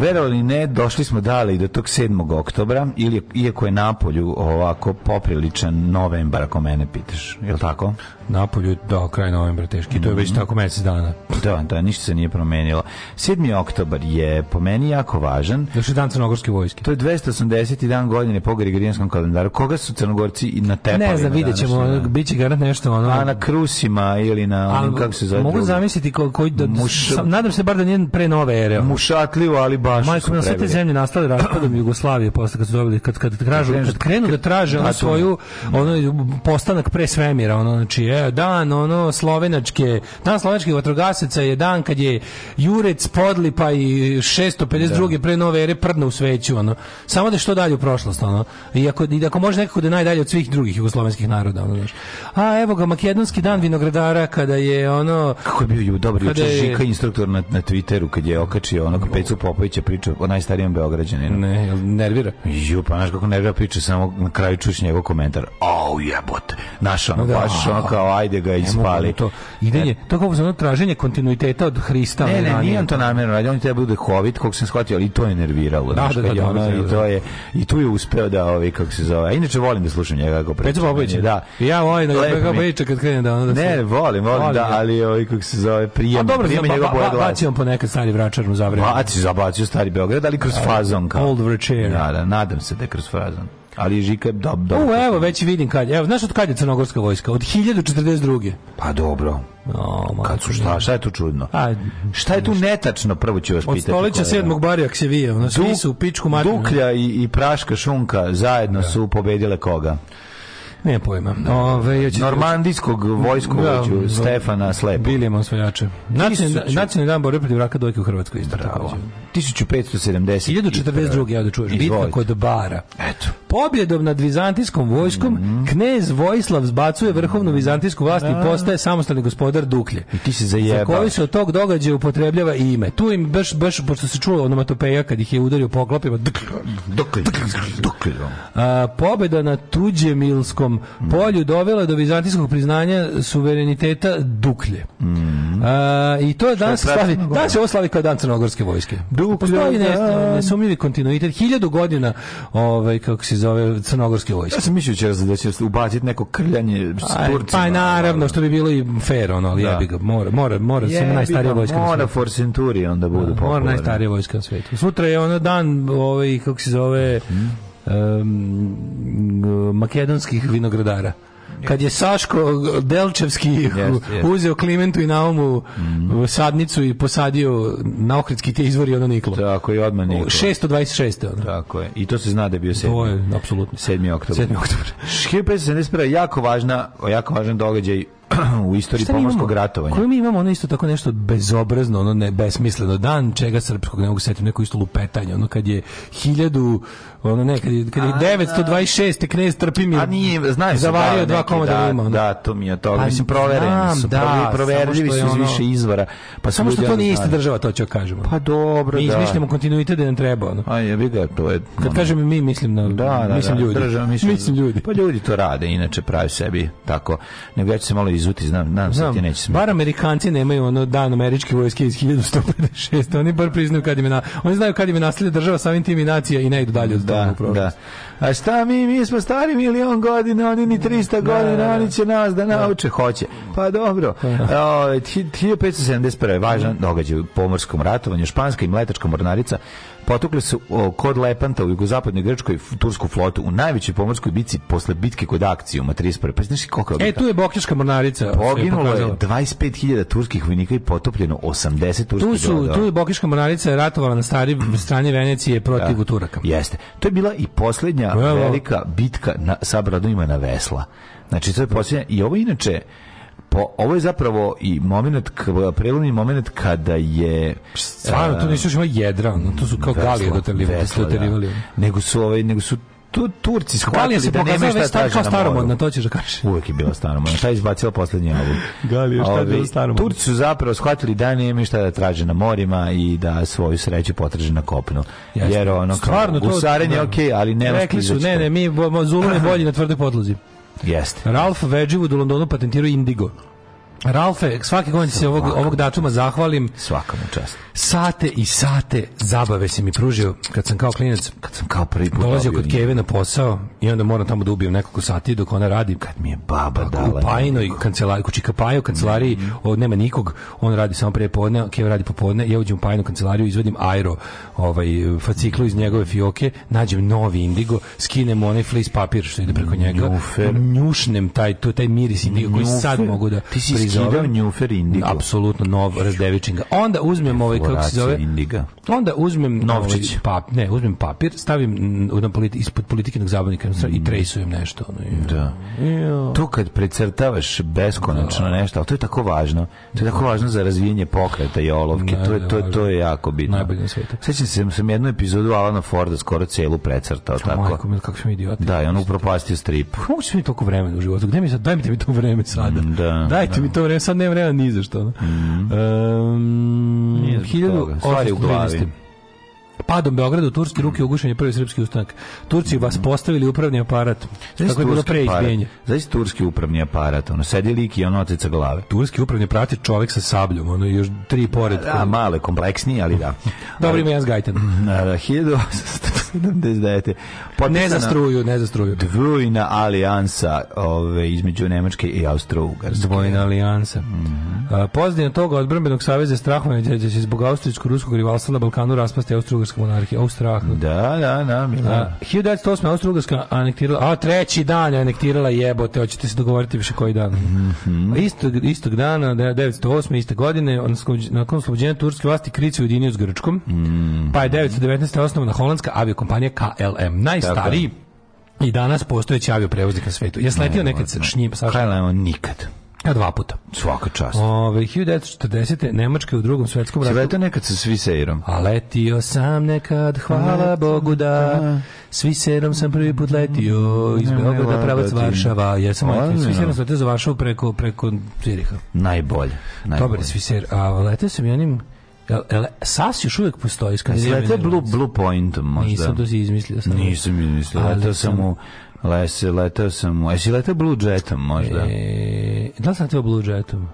S4: Verovali ne, došli smo dale do tog 7. oktobra, ili, iako je napolju ovako popriličan novembar, ako mene pitaš, je li tako?
S5: Napolju do kraja novembra teški. To je već mhm. tako mjesec dana.
S4: Da, da, ništa se nije promenilo. 7. oktobar je po meni jako važan. Još je
S5: dan crnogorske vojske.
S4: To je 280. dan godine po Gregorijanskom kalendaru. Koga su crnogorci na tepalima?
S5: Ne
S4: znam,
S5: vidjet ćemo. Na... Da. Biće garant nešto ono...
S4: A na krusima ili na onim, kako se zove? Mogu drugi?
S5: zamisliti ko, koji... Da, Muš... nadam se bar da nije pre nove ere.
S4: Mušatljivo, ali baš
S5: Majko, na sve te zemlje nastale raspadom Jugoslavije posle kad su dobili, kad, kad, tražu, kad krenu da traže da, ono svoju da. ono, postanak pre svemira, ono, znači, e, e, dan ono slovenačke, dan slovenačkih vatrogasaca je dan kad je Jurec Podlipa i 652. Da. pre nove ere prdno u sveću, ono. Samo da što dalje u prošlost, ono. I ako, i ako može nekako da je najdalje od svih drugih jugoslovenskih naroda, ono, znaš. A evo ga, makedonski dan vinogradara kada je ono...
S4: Kako je bio ju, dobro, juče je... Žika instruktor na, na Twitteru kad je okačio onog Pecu Popovića priča o najstarijem Beograđaninu.
S5: Ne, nervira.
S4: Ju, pa znaš kako nervira priča, samo na kraju čuš njegov komentar. Au jebote. Naš ono, da. baš ono kao ajde ga ispali. Da to
S5: idenje, e. to kao za traženje kontinuiteta od Hrista.
S4: Ne, ne, nije on to namerno radio, on je trebao da covid, kako sam shvatio, ali to je nerviralo. Da, da, da, ono, da, i da. to je i tu je uspeo da ovi kako se zove. inače volim da slušam njega kako
S5: priča.
S4: Peđa da.
S5: Ja volim da ga priča kad krenem da ono da.
S4: Ne, volim, volim da, ali
S5: ovi
S4: kako se zove prijem, prijem njega
S5: boje glasa. Bacio on ponekad stari vračar
S4: mu zavrema. Bacio, zabacio stari Beograd, ali kroz fazon kao. Old Vračar. Da, da, nadam se da je kroz fazon. Ali Žika je dob, dob, U,
S5: evo, već vidim kad. Evo, znaš od kad je crnogorska vojska? Od 1042.
S4: Pa dobro. O, kad su šta, šta je tu čudno? A, šta je tu netačno, prvo ću vas pitati. Od
S5: stolića sedmog da. barijak se vije, ono, svi su u pičku materinu.
S4: Duklja i, i praška šunka zajedno da. su pobedile koga?
S5: Ne pojma.
S4: Ove, ja ću... Normandijskog vojskovođu da, Stefana Slepa.
S5: Bilijema osvajače. Nacionalni Nacional dan borbe protiv raka dojke u Hrvatskoj isto tako.
S4: 1570. 1042.
S5: ja da čuješ. Bitka kod Bara.
S4: Eto.
S5: Pobjedom nad vizantijskom vojskom mm -hmm. knez Vojislav zbacuje vrhovnu vizantijsku vlast i postaje samostalni gospodar Duklje.
S4: I ti se
S5: zajebao.
S4: Za koji se
S5: od tog događaja upotrebljava ime. Tu im baš, baš, pošto se čulo onomatopeja kad ih je udario poklopima. Duklje. Duklje. Duklje. Pobjeda na Tuđemilskom Kopernijevom polju dovela do vizantijskog priznanja suvereniteta Duklje. Mm. A, I to je danas slavi, danas ovo slavi kao dan crnogorske vojske. Duklje, Postoji da. ne, nesumljivi kontinuitet, hiljadu godina ovaj, kako se zove crnogorske vojske.
S4: Ja
S5: sam
S4: mislio da će ubaciti neko krljanje s Turcima.
S5: Pa naravno, što bi bilo i fair, ono, ali da. ja ga, mora, mora, mora, yeah, samo
S4: najstarija
S5: vojska
S4: mora na svijetu. for centuri onda budu da, popularni. Mora
S5: najstarija vojska na svetu. Sutra je ono dan, ovaj, kako se zove, mm um, makedonskih vinogradara kad je Saško Delčevski uzeo Klimentu i Naumu u mhm. sadnicu i posadio na Ohridski te izvori ono Niklo.
S4: Tako je, odmah Niklo.
S5: 626. Ono.
S4: Tako je. I to se zna da je bio 7. To je,
S5: apsolutno.
S4: 7. oktober. 7. oktober. 1571. jako važna, jako važan događaj u istoriji pomorskog ratovanja.
S5: Koju mi imamo ono isto tako nešto bezobrazno, ono ne, besmisleno, dan čega srpskog, ne mogu setim, neko isto lupetanje, ono kad je hiljadu, ono ne, kad je, kad je a, 926. knez Trpimir
S4: a nije, znaš, zavario da, dva komada da, lima. Ono. Da, to mi je to, pa, mislim, provereni su, da, proverljivi su iz ono, više izvora.
S5: Pa samo što to nije ista država, to ću da kažemo.
S4: Pa dobro,
S5: mi da. Mi izmišljamo kontinuitet da nam treba, ono.
S4: A jebi ga, to je...
S5: Kad kažem mi, mislim na, da, da, mislim da, ljudi. Država, mislim, mislim ljudi. Pa ljudi to rade, inače pravi sebi tako. Nego ja ću se malo
S4: izuti, znam, nadam se ti neće smijeti.
S5: Bar Amerikanci nemaju ono dan američke vojske iz 1156. Oni bar priznaju kad im na... Oni znaju kad im je nasilja država samim tim i nacija i ne idu dalje od
S4: da, da. A šta mi, mi smo stari milion godina, oni ni 300 da, da, godina, da, oni će nas da, da. nauče, hoće. Pa dobro. Uh, da. 1571. Ovaj, važan događaj u pomorskom ratovanju. Španska i mletačka mornarica potukli su kod Lepanta u jugozapadnoj Grčkoj tursku flotu u najvećoj pomorskoj bici posle bitke kod u 31. Pa znaš kako
S5: je E, tu je Bokljaška mornarica.
S4: Poginulo je, 25.000 turskih vojnika i potopljeno 80 turskih tu su,
S5: brodova. Tu je Bokljaška mornarica ratovala na stari strani Venecije protiv da, Turaka.
S4: Jeste. To je bila i poslednja Evo. velika bitka na, sa bradovima na Vesla. Znači, to je da. poslednja. I ovo inače, po, ovo je zapravo i moment, prelomni moment kada je...
S5: Stvarno, uh, to eh, nisu još ima jedra,
S4: no, to su
S5: kao galije doterivali.
S4: Da. Nego su, ovaj, nego su tu Turci shvatili da nema da šta da traže kao staromodna,
S5: to ćeš da kažeš.
S4: Uvek je bila staromodna. Šta je izbacila poslednji album?
S5: Galija, šta je ovaj, bila
S4: staromodna? Turci su zapravo shvatili da nema šta da traže na morima i da svoju sreću potraže na kopnu. Jasne. Jer ono, Stvarno, kao, je da. okej, okay, ali
S5: ne... Rekli su, ne, ne, mi zulu ne bolji na tvrdoj podlozi.
S4: Jeste.
S5: Ralph Wedgwood u Londonu patentirao indigo. Ralfe, svake godine se ovog, ovog datuma zahvalim.
S4: Svakom čast.
S5: Sate i sate zabave se mi pružio kad sam kao klinac. Kad sam kao prvi put dolazio kod Keve na posao i onda moram tamo da ubijem nekoliko sati dok ona radi.
S4: Kad mi je baba dala.
S5: U Pajinoj kancelariji, u Čikapaju kancelariji, mm. o, nema nikog, on radi samo pre podne, Keve radi popodne, ja uđem u Pajinu kancelariju, izvadim aero, ovaj, faciklu iz njegove fioke, nađem novi indigo, skinem onaj flis papir što ide preko njega, Njufer. njušnem taj, to, taj miris indigo koji sad mogu da
S4: zove Njufer
S5: Indigo. Apsolutno nov razdevičinga. Onda uzmem ovaj kako se zove Indiga. Onda uzmem ovaj novčić, ovaj, pap, ne, uzmem papir, stavim na politi, ispod politikinog zabavnika mm. i trejsujem nešto ono. I, da. Jo.
S4: To kad precrtavaš beskonačno da. nešto, to je tako važno. To je tako važno za razvijanje pokreta i olovke. Najbolje to je to je, to je jako bitno.
S5: Najbolje na
S4: svetu. Sećam se sam jednu epizodu Alana Forda skoro celu precrtao Ču, tako.
S5: Majko, kako sam idiot.
S4: Da, i on upropastio strip. Kako
S5: mi toliko vremena u životu? Gde mi sad dajte mi to vreme sada? Mm, da. Dajte da. mi to to vreme, sad nema vremena ni za što. Mm -hmm. um, hiljadu, stvari u glavi. Padom Beograda u Turske ruke ugušen je prvi srpski ustanak. Turci vas mhm. postavili upravni aparat. Znači Tako je bilo pre izbijenje. Znači
S4: turski upravni aparat, ono, sedi lik i ono otica glave.
S5: Turski upravni aparat je čovjek sa sabljom, ono, još tri pored.
S4: Da, male, kompleksnije, ali da.
S5: Dobro ima Jans Gajten.
S4: Da, da, 1800... 79.
S5: Potpisana ne za struju, ne za struju.
S4: Dvojna alijansa ove, između Nemačke i Austro-Ugarske.
S5: Dvojna alijansa. Mm -hmm. A, toga odbrbenog saveza strahom da će zbog austrijsko-ruskog rivalstva na Balkanu raspasti Austro-Ugarska monarhija. Austrah.
S4: Da, da, da. da. 1908.
S5: Austro-Ugarska anektirala, a treći dan je anektirala jebote, hoćete se dogovoriti više koji dan. Mm -hmm. istog, istog dana, 908. iste godine, nakon oslobođenja turske vlasti, krici ujedinio s Grčkom, mm -hmm. pa je 1919. osnovana holandska avio kompanija KLM, najstariji Tako. i danas postojeći avioprevoznik na svetu. Ja sletio nekad sa njim, sa
S4: KLM nikad.
S5: Ja dva puta.
S4: Svaka čast.
S5: Ove, 1940. Nemačke u drugom svetskom ratu. Svetio
S4: nekad sa Sviserom.
S5: A letio sam nekad, hvala Let, Bogu da. Sviserom sam prvi put letio iz Beograda da pravac Varšava. Ja sam letio Sviserom sam letio za Varšavu preko, preko Ziriha.
S4: Najbolje. najbolje. Dobar
S5: Sviser. A letio sam i onim... SAS još uvek postoji. Izlete
S4: Blue, Blue Point možda.
S5: Nisam to si izmislio.
S4: Sam. Nisam izmislio. Letao sam u... Lese, letao sam u... Jesi letao Blue Jetom možda?
S5: E, da li sam letao Blue Jetom?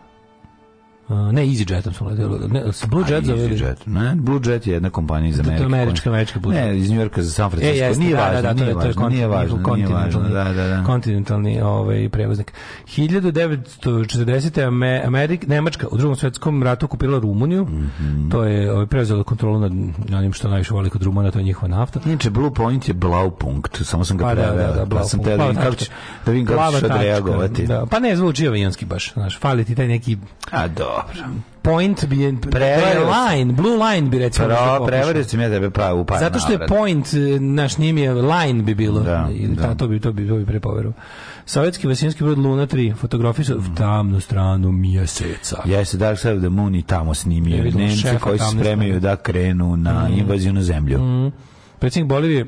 S5: Uh, ne EasyJetom smo
S4: leteli, ne, s Blue Jet zaveli. Jet, ne, Blue Jet je jedna kompanija iz Amerike.
S5: To je američka, američka Blue Ne,
S4: iz New Yorka za San Francisco. E, jeste, nije da, da važno, da, da, nije, to je, važno, nije važno, nije važno, da, da, da.
S5: Kontinentalni ovaj, prevoznik. 1940. Amer, Amerik, Nemačka u drugom svetskom ratu kupila Rumuniju. Mm -hmm. To je ovaj, preuzela kontrolu nad onim što najviše voli kod Rumuna, to je njihova nafta.
S4: Inače, Blue Point je Blau Punkt. samo sam ga pa, da, preveo. Da, da, pa da, pa sam te da vidim kako znači, će, da vidim kako će odreagovati.
S5: Da, pa ne, zvuči avijanski baš, znaš, fali ti taj neki...
S4: A, do Dobro.
S5: Point bi je prevario line, blue line bi recimo.
S4: Pro, prevario sam ja tebe pravi u par
S5: Zato što je point, e, naš njim je line bi bilo. Da, I, da. Ta, to bi, to bi, to bi prepoveru. Sovjetski vasinski brod Luna 3 fotografiju su mm. tamnu stranu mjeseca.
S4: Ja se Dark Side of the da Moon i tamo snimio. Da ja Nemci koji se spremaju da krenu na mm. invaziju na zemlju. Mm.
S5: Predsjednik Bolivije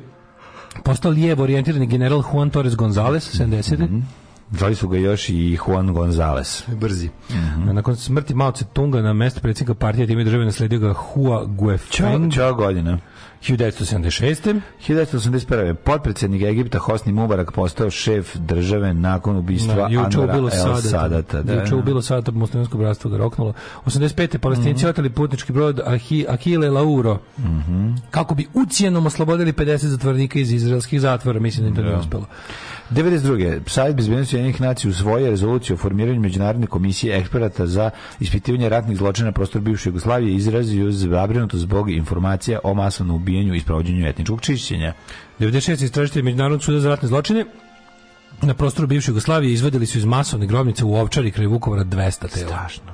S5: postao lijevo orijentirani general Juan Torres González 70. Mm -hmm.
S4: Zvali su ga još i Juan Gonzales.
S5: Brzi. Mm -hmm. Nakon smrti Mao Tse Tunga na mesto predsjednika partije time države nasledio ga Hua Guefeng.
S4: Čao godina.
S5: 1976.
S4: 1981. Potpredsednik Egipta Hosni Mubarak postao šef države nakon ubistva na, Anwara ubilo El Sadata. Da. Sadata
S5: da, juče ubilo Sadata, muslimansko bratstvo ga roknulo. 85. palestinci mm -hmm. oteli putnički brod Akile Lauro mm -hmm. kako bi ucijenom oslobodili 50 zatvornika iz izraelskih zatvora. Mislim da im to ne da. uspelo.
S4: 92. Savjet bezbednosti jednih nacija usvoje rezoluciju o formiranju Međunarodne komisije eksperata za ispitivanje ratnih zločina na prostoru bivše Jugoslavije izrazio zabrinutost zbog informacija o masovnom ubijanju i sprovođenju etničkog čišćenja.
S5: 96. istražitelji Međunarodnog suda za ratne zločine na prostoru bivše Jugoslavije izvadili su iz masovne grobnice u Ovčari kraj Vukovara 200 tela.
S4: Strašno.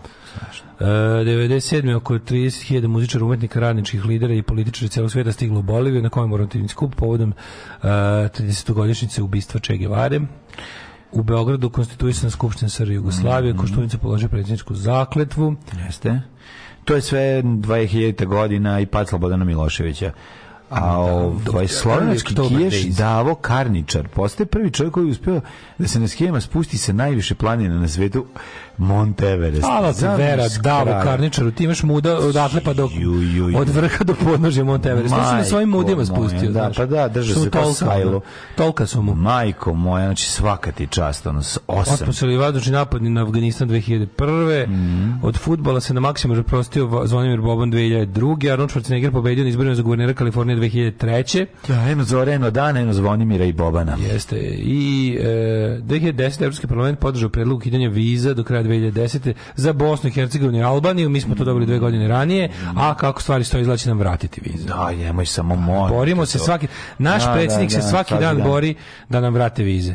S5: 97. E, oko 30.000 muzičara, umetnika, radničkih lidera i političara celog sveta stiglo u Boliviju na komemorativni skup povodom e, 30-godišnjice ubistva Che Guevare. U Beogradu konstituisana skupština SR Jugoslavije, mm -hmm. Koštunica položio predsjedničku zakletvu.
S4: Jeste. To je sve 2000. godina i pad Slobodana Miloševića a da, ovaj slovenački kiješ da Davo Karničar postaje prvi čovjek koji je uspio da se na skijama spusti sa najviše planine na svetu Everest.
S5: Ala
S4: se,
S5: vera, da, u karničaru, ti imaš muda odatle pa do, ju, ju, ju. od vrha do podnožja Monteverest. Ja sam na svojim mudima spustio.
S4: Da, znaš. pa da, drže se kao
S5: sajlo. Tolka su mu.
S4: Majko moja, znači svaka ti čast, ono, s osam.
S5: Otpočeli vadučni napadni na Afganistan 2001. Mm -hmm. Od futbala se na maksimum reprostio Zvonimir Boban 2002. Arnold Schwarzenegger pobedio na izborima za guvernera Kalifornije 2003.
S4: Da, eno Zoreno Dana, eno Zvonimira
S5: i
S4: Bobana.
S5: Jeste. I e, 2010. Evropski parlament podržao predlog ukidanja viza do kraja 2010. za Bosnu i Hercegovinu i Albaniju. Mi smo to dobili dve godine ranije, a kako stvari stoje izlači nam vratiti vize.
S4: Da, nemoj samo moj. Borimo
S5: se to. svaki naš da, predsjednik da, da, se svaki dan, dan bori da nam vrate vize.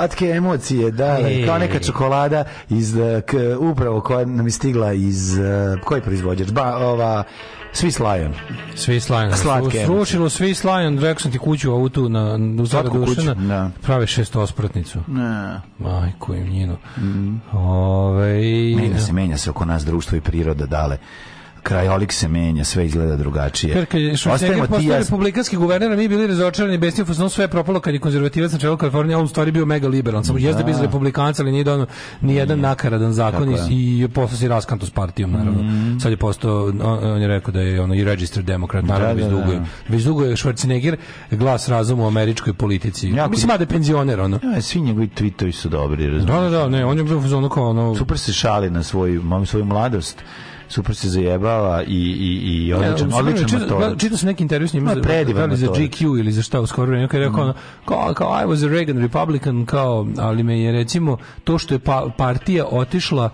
S4: slatke emocije, da, e. kao neka čokolada iz eh, k, upravo koja nam je stigla iz eh, koji proizvođač? Ba, ova Swiss Lion.
S5: Swiss Lion. Da. Slatke. Slušilo Swiss Lion, rekao sam ti kuću ovu tu na, na Zara Dušana. Da. Prave šestospratnicu. Ne. Majku im njeno. Mm. Ove,
S4: menja se, menja se oko nas društvo i priroda dale krajolik se menja, sve izgleda drugačije.
S5: Ostajemo ti ja. Republikanski guverner, mi bili razočarani, besni fusnom sve je propalo kad je konzervativac na čelu Kalifornije, on u stvari bio mega liberalan, samo da. jeste bez republikanca, ali nije donio ni jedan nakaradan zakon i, i posle se raskanto s partijom naravno. Mm. Sad je postao on, on, je rekao da je ono i registered demokrat, da, naravno da, da, da. Bez dugo je Schwarzenegger glas razuma u američkoj politici. Ja, Mislim da je penzioner ono. Ja,
S4: svi njegovi tweetovi su dobri,
S5: razumiješ. Da, da, da, ne, on je bio ono kao ono
S4: super se šali na svoju, svoju mladost super se zajebava i, i, i odličan, ja, da, odličan
S5: čitao, čitao sam neki intervju s njim, no, za, da za GQ ili za šta u skoro vreme, kad je rekao, mm. kao, kao I was a Reagan Republican, kao, ali me je recimo to što je pa, partija otišla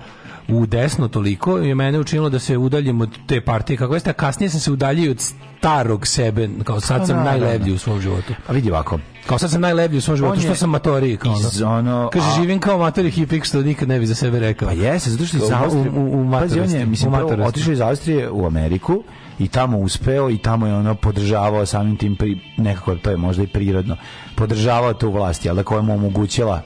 S5: u desno toliko i mene učinilo da se udaljim od te partije kako jeste, a kasnije sam se udaljio od starog sebe, kao sad sam pa najlevlji u svom životu. A
S4: pa vidi ovako,
S5: kao sad sam najleplji u svom životu, što sam matori kao iz ono, Kaže, a... živim kao matori hipik, što nikad ne bi za sebe rekao.
S4: Pa jeste, zato što je iz Austrije,
S5: u, u, u matorosti. je, mislim,
S4: otišao iz Austrije u Ameriku, i tamo uspeo i tamo je ono podržavao samim tim pri, nekako to je možda i prirodno podržavao tu vlasti, ali da koja mu omogućila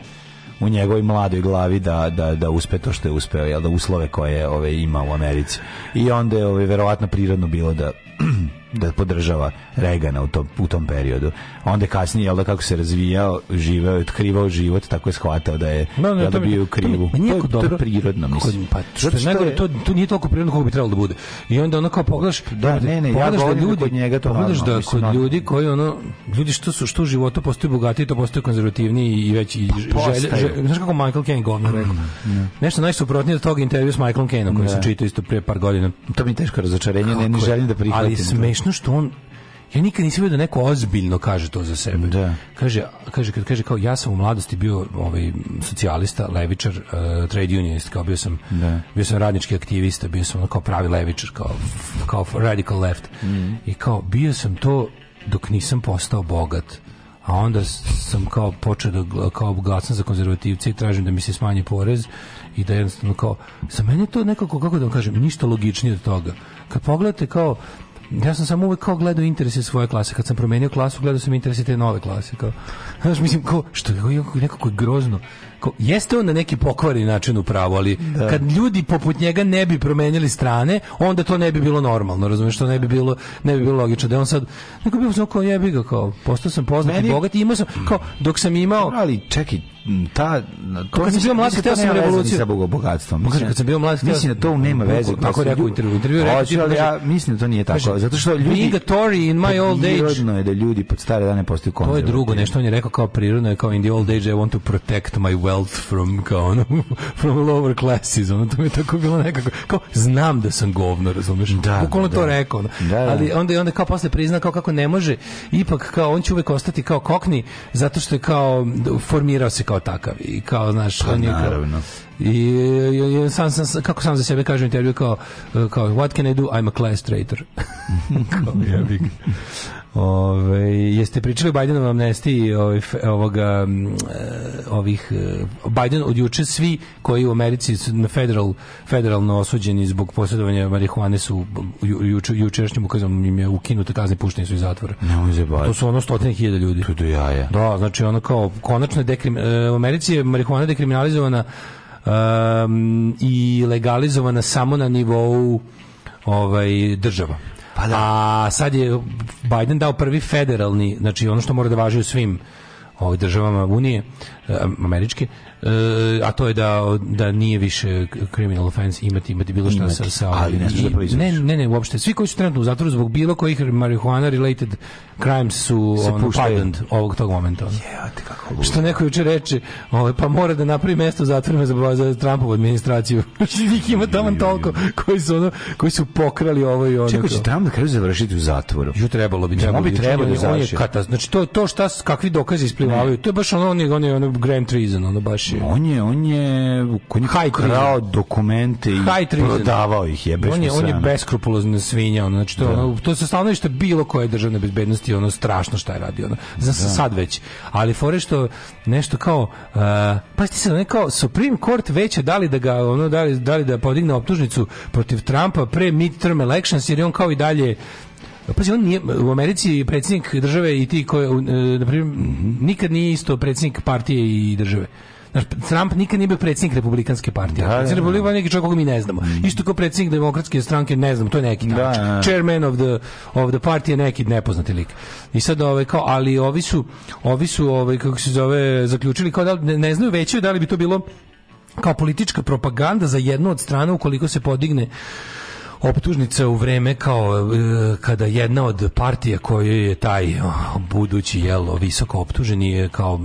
S4: u njegovoj mladoj glavi da, da, da uspe to što je uspeo, jel, da uslove koje ove, ima u Americi. I onda je ove, verovatno prirodno bilo da da podržava Regana u tom, u tom periodu. Onda kasnije, jel da kako se razvijao, živeo, otkrivao život, tako je shvatao da je no, no, da, da, da bio u krivu. Meni, meni to, dobro, to je prirodno, mislim.
S5: Pa, što, što najgore, je... to, to nije toliko prirodno kako bi trebalo da bude. I onda ono kao pogledaš, da, ne, ne, ja da, da ljudi, kod njega to pogledaš da mislim, kod ljudi koji ono, ljudi što su što u životu postaju bogatiji, to postaju konzervativniji i već i pa želje, želje, znaš kako Michael Caine govno mm, rekao. Mm, Nešto najsuprotnije od toga intervju s Michael Caineom koji sam čitao isto pre par godina.
S4: To mi teško razočarenje, ne, ne želim da prihvatim. Ali
S5: smeš smešno što on ja nikad nisam vidio
S4: da
S5: neko ozbiljno kaže to za sebe. Da. Kaže, kaže, kad kaže kao ja sam u mladosti bio ovaj socijalista, levičar, uh, trade unionist, kao bio sam, da. bio sam radnički aktivista, bio sam ono kao pravi levičar, kao, kao radical left. Mm. I kao bio sam to dok nisam postao bogat. A onda sam kao počeo da kao glasam za konzervativce i tražim da mi se smanji porez i da jednostavno kao, za mene to nekako, kako da vam kažem, ništa logičnije od toga. Kad pogledate kao, Ja sam samo uvek kao gledao interese svoje klase. Kad sam promenio klasu, gledao sam interese te nove klase. Kao, znaš, mislim, ko, što je nekako je grozno jeste on na neki pokvari način upravo, ali da. kad ljudi poput njega ne bi promenili strane, onda to ne bi bilo normalno, razumiješ, što ne bi bilo ne bi bilo logično da on sad neko bi uzeo kao jebi ga kao, postao sam poznat Meni... i bogat i imao sam kao dok sam imao
S4: ali čekaj ta
S5: to kad sam bio mlad hteo sam revoluciju sa bogatstvom.
S4: Mislim, kad
S5: sam bio mlad mislim da to nema veze. Tako rekao intervju, intervju rekao ali
S4: ja mislim da to nije tako,
S5: zato što ljudi Tory in my pa old age. Prirodno je da
S4: ljudi pod stare dane postaju konzervativni.
S5: To je drugo, nešto on je rekao kao prirodno
S4: je
S5: kao in the old age I want to protect my wealth from kao ono, from lower classes, ono to mi je tako bilo nekako, kao znam da sam govno, razumeš? Da, Bukvalno da, to rekao. Da, da. Ali onda onda kao posle prizna kao kako ne može, ipak kao on će uvek ostati kao kokni zato što je kao formirao se kao takav i kao znaš,
S4: pa,
S5: on je
S4: kao,
S5: i, i, i sam, sam, kako sam za sebe kažem intervju kao, kao what can I do, I'm a class traitor kao, Ove, jeste pričali o Bidenovom amnestiji e, ovih, ovoga, e, ovih Biden od juče svi koji u Americi su na federal, federalno osuđeni zbog posjedovanja marihuane su ju, juče, jučerašnjim ukazom im je ukinuta kazne pušteni su iz zatvora.
S4: To su ono stotine hiljada ljudi. To do jaja.
S5: Da, znači ono kao konačno dekrim, e, u Americi je marihuana dekriminalizovana um, i legalizovana samo na nivou ovaj država. Pa da. A sad je Biden dao prvi federalni, znači ono što mora da važi u svim ovim ovaj, državama Unije, Eh, američke, eh, a to je da, da nije više criminal offense imati, imati bilo šta sa... sa
S4: ali ne,
S5: i,
S4: da ne, ne, ne,
S5: uopšte. Svi koji su trenutno u zatvoru zbog bilo kojih marihuana related crimes su
S4: on, pardoned
S5: ovog tog momenta. Jevate kako ludo. Što neko juče reče, ovaj, pa mora da napravi mesto u za, za Trumpovu administraciju. Znači, njih ima tamo toliko koji su, ono, koji su pokrali ovo i ono. Čekaj, će
S4: Trump na kraju završiti u zatvoru.
S5: Ju trebalo bi. Trebalo
S4: bi trebalo da završi.
S5: Znači, to, to šta, kakvi dokazi isplivavaju, to je baš ono, oni oni on Grand Treason, ono baš je.
S4: On je, on je, on je High krao dokumente i prodavao ih, jebeš On je,
S5: on je beskrupulozna svinja, ono, znači to, da. ono, to se stalno stanovište bilo koje državne bezbednosti, ono, strašno šta je radio, ono, za da. sad već. Ali fore što nešto kao, uh, pa ti se, ono, kao Supreme Court već je dali da ga, ono, dali, dali da podigne optužnicu protiv Trumpa pre midterm elections, jer je on kao i dalje pazi, on nije, u Americi predsjednik države i ti koje, e, na primjer, mhm. nikad nije isto predsjednik partije i države. Znaš, Trump nikad nije bio predsjednik republikanske partije. Da, da predsjednik da. republikanske neki čovjek koga mi ne znamo. Mm. Isto kao predsjednik demokratske stranke, ne znam, to je neki da, da, da, Chairman of the, of the party je neki nepoznati lik. I sad, ovaj, kao, ali ovi su, ovi su ovaj, kako se zove, zaključili, kao da ne, ne znaju veće da li bi to bilo kao politička propaganda za jednu od strana ukoliko se podigne optužnica u vreme kao e, kada jedna od partija koju je taj e, budući jelo visoko optuženi je kao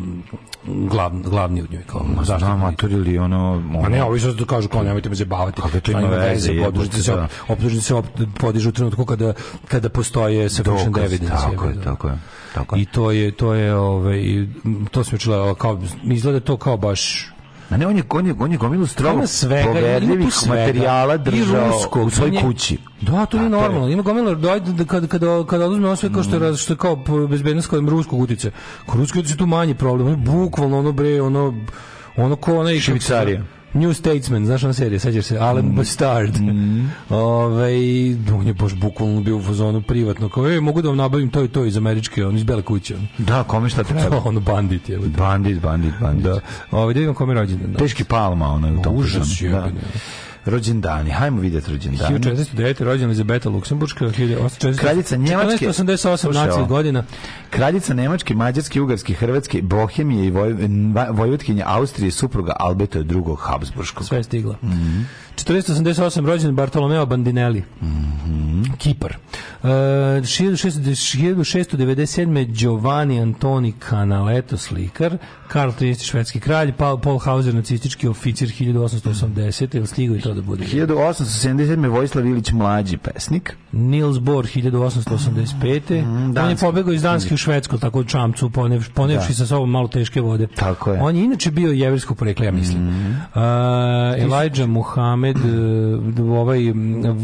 S5: glav, glavni u njoj kao
S4: ma znam mater ili ono, ma
S5: ne ovi su da kažu kao nemojte me zabavati kako to pa ima veze optužnice se, da. optužnice op, podižu u trenutku kada kada postoje sufficient evidence tako je, da. tako
S4: je tako je
S5: i to je to je ovaj to se čula, kao izgleda to kao baš
S4: A ne, on je, on je, on je gomilu strogo
S5: svega, povedljivih
S4: materijala držao rusko,
S5: u svoj kući. Da, to nije normalno. Ima gomilu, dojde, da, da, kada, kad, kad oduzme ono sve kao što je, što je kao bezbednost kao ruskog utice. Kod ruskog utice tu manji problem. On je bukvalno ono bre, ono ono ko onaj Švicarija. New Statesman, znaš ona serija, sećaš se, Alan mm. Bastard. Mm. Ove, ovaj, on je baš bukvalno bio u fazonu privatno, kao, e, mogu da vam nabavim to i to iz američke, on iz Bele kuće. Da, kome šta treba? ono, bandit je. Da. Bandit, bandit, bandit. Da. Ove, ovaj, da vidimo kome je rođen. Da. Teški palma, ono je u tom. Užas je. Da rođendani. Hajmo vidjeti rođendani. 1409. rođena Elizabeta Luksemburška, 1840. Kraljica Njemačke. 1488 nacije godina. Kraljica Nemačke, Mađarske, Ugarske, Hrvatske, Bohemije i Voj, Vojvodkinja Austrije, supruga Albeta II. Habsburškog. Sve je stigla. Mm -hmm. 488 rođen Bartolomeo Bandinelli. Mm -hmm. Kipar. Uh, e, 1697. Giovanni Antoni Canaletto slikar, Karl III. švedski kralj, Paul, Paul Hauser nacistički oficir 1880. Mm -hmm. Jel stigo i to da bude. 1877. Vojislav Ilić mlađi pesnik. Nils Bohr 1885. Mm, On je pobegao iz Danske u Švedsku, tako u čamcu, ponev, ponevši da. sa sobom malo teške vode. Tako je. On je inače bio jeverskog porekla, ja mislim. Mm. Uh, Elijah Muhammed, uh, ovaj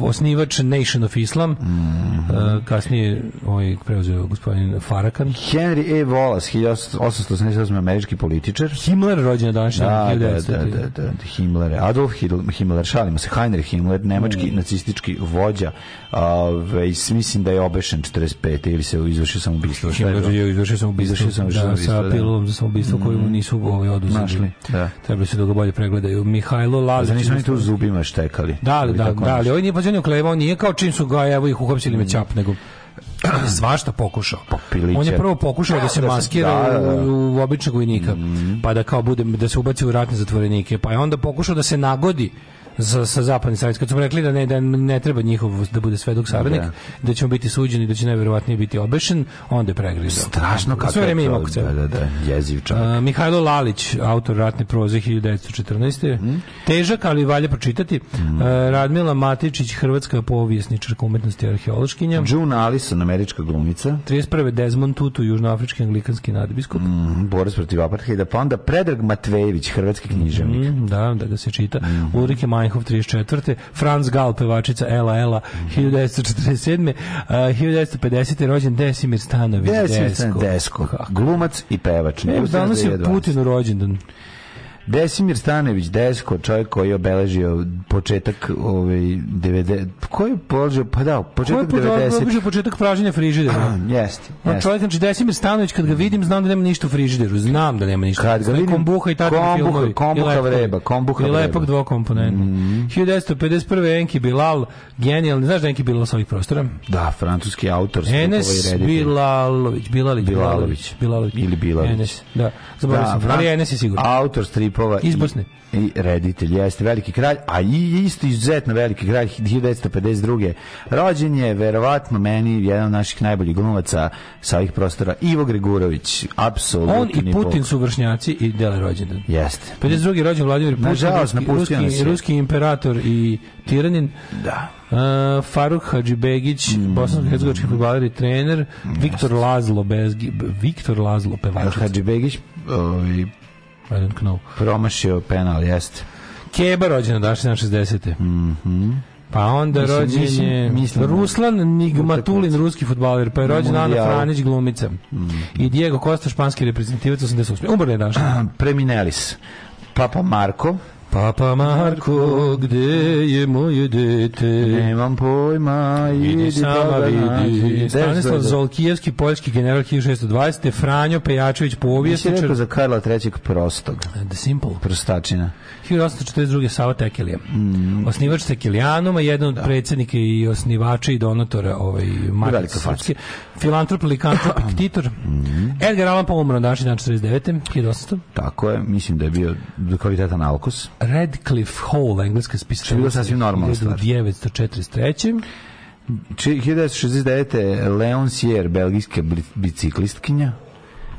S5: osnivač Nation of Islam, mm. uh,
S7: kasnije ovaj preuzeo gospodin Farakan. Henry E. Wallace, 1888. američki političar. Himmler rođen je današnji. Da, da, da, da, da, Himmler, Adolf Himmler, šalimo se, Heinrich Himmler, nemački mm. nacistički vođa, ovaj, mislim da je obešen 45. ili se izvršio sam ubistvo. Himmler je izvršio sam ubistvo. Izvršio sam ubistvo. Da, sa da. apelom za samobistvo mm. koju mu nisu ovaj oduzeli. Našli, da. Treba se da ga bolje pregledaju. Mihajlo pa Lazić. Znači nisu oni tu zubima štekali. Da, da, da, da, ali ovaj on nije pozivanje kleva, on nije kao čim su ga, evo ih uhopsili mm. me čap, nego svašta pokušao. Popiliće. On je prvo pokušao da se da, da maskira da, da, da. u običnog vojnika, mm -hmm. pa da kao bude da se ubaci u ratne zatvorenike, pa je onda pokušao da se nagodi sa, sa zapadnim savjec. Kad smo rekli da ne, da ne treba njihov da bude svedok saradnik, da. da ćemo biti suđeni, da će najverovatnije biti obešen, onda je pregrizao. Strašno kako je to, da, da, da, jeziv čovjek. Uh, Mihajlo Lalić, autor ratne proze 1914. Mm. Težak, ali valje pročitati. Mm. Uh, Radmila Matičić, hrvatska povijesničarka umetnosti i arheološkinja. June Allison, američka glumica. 31. Desmond Tutu, južnoafrički anglikanski nadbiskup. Mm, Boris protiv apartheida, pa onda Predrag Matvejević, hrvatski književnik. Mm, da, da ga da se čita. Mm. Ulrike Meinhardt, Mehov 34. Franz Gal, pevačica Ela Ela, 1947. Uh, 1950. rođen Desimir Stanović. Desimir Stanović, Desko. Glumac i pevač. Ne,
S8: danas je Putinu rođendan.
S7: Desimir Stanević, Desko, čovjek koji je obeležio početak ovaj 90 koji je položio pa da, početak
S8: ko 90. Koji je početak pražnjenja frižidera?
S7: Jeste.
S8: Yes. On čovjek znači Desimir Stanević kad ga vidim znam da nema ništa u frižideru, znam da nema ništa. Kad ga vidim kombuha i tako filmovi.
S7: Kombuha vreba, kombuha
S8: vreba. I lepak dvokomponentno. Mm -hmm. 1951. Enki Bilal, genijalni, znaš da Enki Bilal sa ovih prostora?
S7: Da, francuski autor,
S8: Enes Bilalović, Bilalić, Bilalović,
S7: Bilalović
S8: Bilalović.
S7: ili
S8: Bilalović. Enes, da. Zaboravio da, sam,
S7: ali Enes je sigurno. Autor Filipova
S8: iz Bosne.
S7: I, reditelj jeste veliki kralj, a i isto izuzetno veliki kralj 1952. Rođen je verovatno meni jedan od naših najboljih glumaca sa ovih prostora Ivo Gregurović.
S8: Apsolutni On i Putin bok. su vršnjaci i dele rođendan. Jeste. 52. rođen
S7: Vladimir Putin, Nažalost, ruski, ruski,
S8: ruski imperator i tiranin.
S7: Da.
S8: Uh, Faruk Hadžibegić, mm. bosansko-hercegovački fudbaler i trener, mm. Viktor Lazlo Bezgi, Viktor Lazlo
S7: pevač. Hadžibegić, ovaj
S8: Brandon
S7: Knoll. Promašio penal, jeste.
S8: Keba rođena daš 60. Mhm. Mm pa onda mislim, rođen mislim, je mislim, Ruslan Nigmatulin, ruski futbaler, pa je rođen Ana Franić, glumica. Mm. I Diego Costa, španski reprezentativac 88. Umrli je daš.
S7: Preminelis. Papa Marko,
S8: Papa Marko, gde je moje dete?
S7: Nemam pojma, idi, idi
S8: sama vidi. Stanislav Zolkijevski, poljski general 1620. Franjo Pejačević, povjesničar. Nisi
S7: rekao za Karla III.
S8: Prostog.
S7: The Simple. Prostačina.
S8: 1842. Sava Tekelija. Mm. Osnivač Tekelijanuma, jedan od da. predsjednika i osnivača i donatora ovaj, Markice Srpske. Filantrop, likantrop, ktitor. Mm. Edgar Allan Poe umro dan 49. 1800.
S7: Tako je, mislim da je bio kao i tetan Alkos.
S8: Redcliffe Hall, engleska spisateljica.
S7: Što je bilo sasvim normalno.
S8: 1943. 1969.
S7: Leon Sier, belgijska biciklistkinja.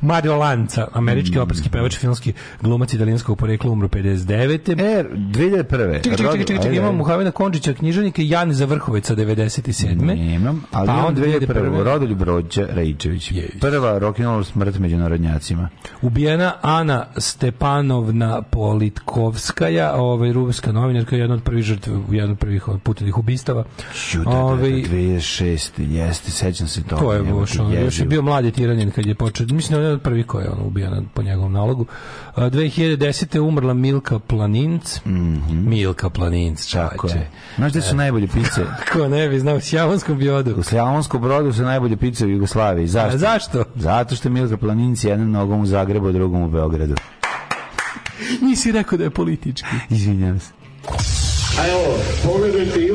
S8: Mario Lanza, američki mm. operski pevač, filmski glumac italijanskog porekla, umro 59. E, 2001. Čekaj, čekaj, čekaj, imam Muhavena Končića, knjižanika i Jan Zavrhoveca, 97.
S7: Nemam, ali pa on 2001. Rodoljub Brođa Rejičević. Prva rock'n'roll smrt među narodnjacima.
S8: Ubijena Ana Stepanovna Politkovskaja, ovaj, ruska novinarka, jedna od prvih žrtve, jedna od prvih ovaj, putinih ubistava.
S7: Čuda, da, ovaj,
S8: 26.
S7: Da,
S8: jeste,
S7: sećam se to. To je,
S8: je, je bio mladi tiranjen kad je počeo. Mislim, jedan od prvih koji je on ubio na, po njegovom nalogu. Uh, 2010. umrla Milka Planinc.
S7: Mm
S8: -hmm. Milka Planinc, tako je.
S7: Znaš gde su e, najbolje pice?
S8: Kako ne bi znao, u Slavonskom
S7: brodu. U Sjavonskom brodu su najbolje pice u Jugoslaviji.
S8: Zašto? A, zašto?
S7: Zato što Milka Planinc je jednom nogom u Zagrebu, drugom u Beogradu.
S8: Nisi rekao da je politički.
S7: Izvinjam se.
S9: A evo, pogledajte, i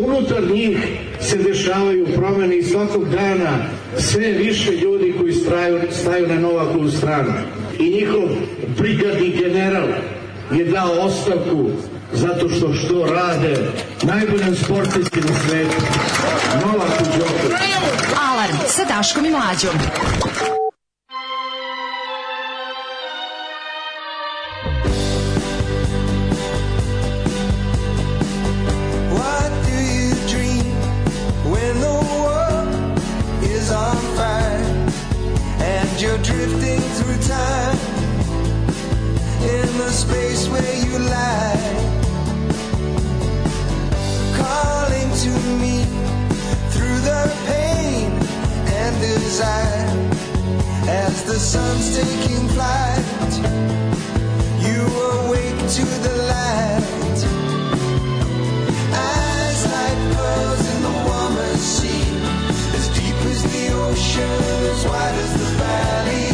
S9: unutar njih se dešavaju promene i svakog dana sve više ljudi koji straju, staju na Novakovu stranu. I njihov brigadni general je dao ostavku zato što što rade najboljim sportisti na svetu. Novak u Đoković. Alarm sa Daškom i Mlađom. drifting through time in the space where you lie, calling to me through the pain and desire as the sun's taking flight. You awake to the light, eyes like pearls in the warmest sea, as deep as the ocean, as wide as the valley.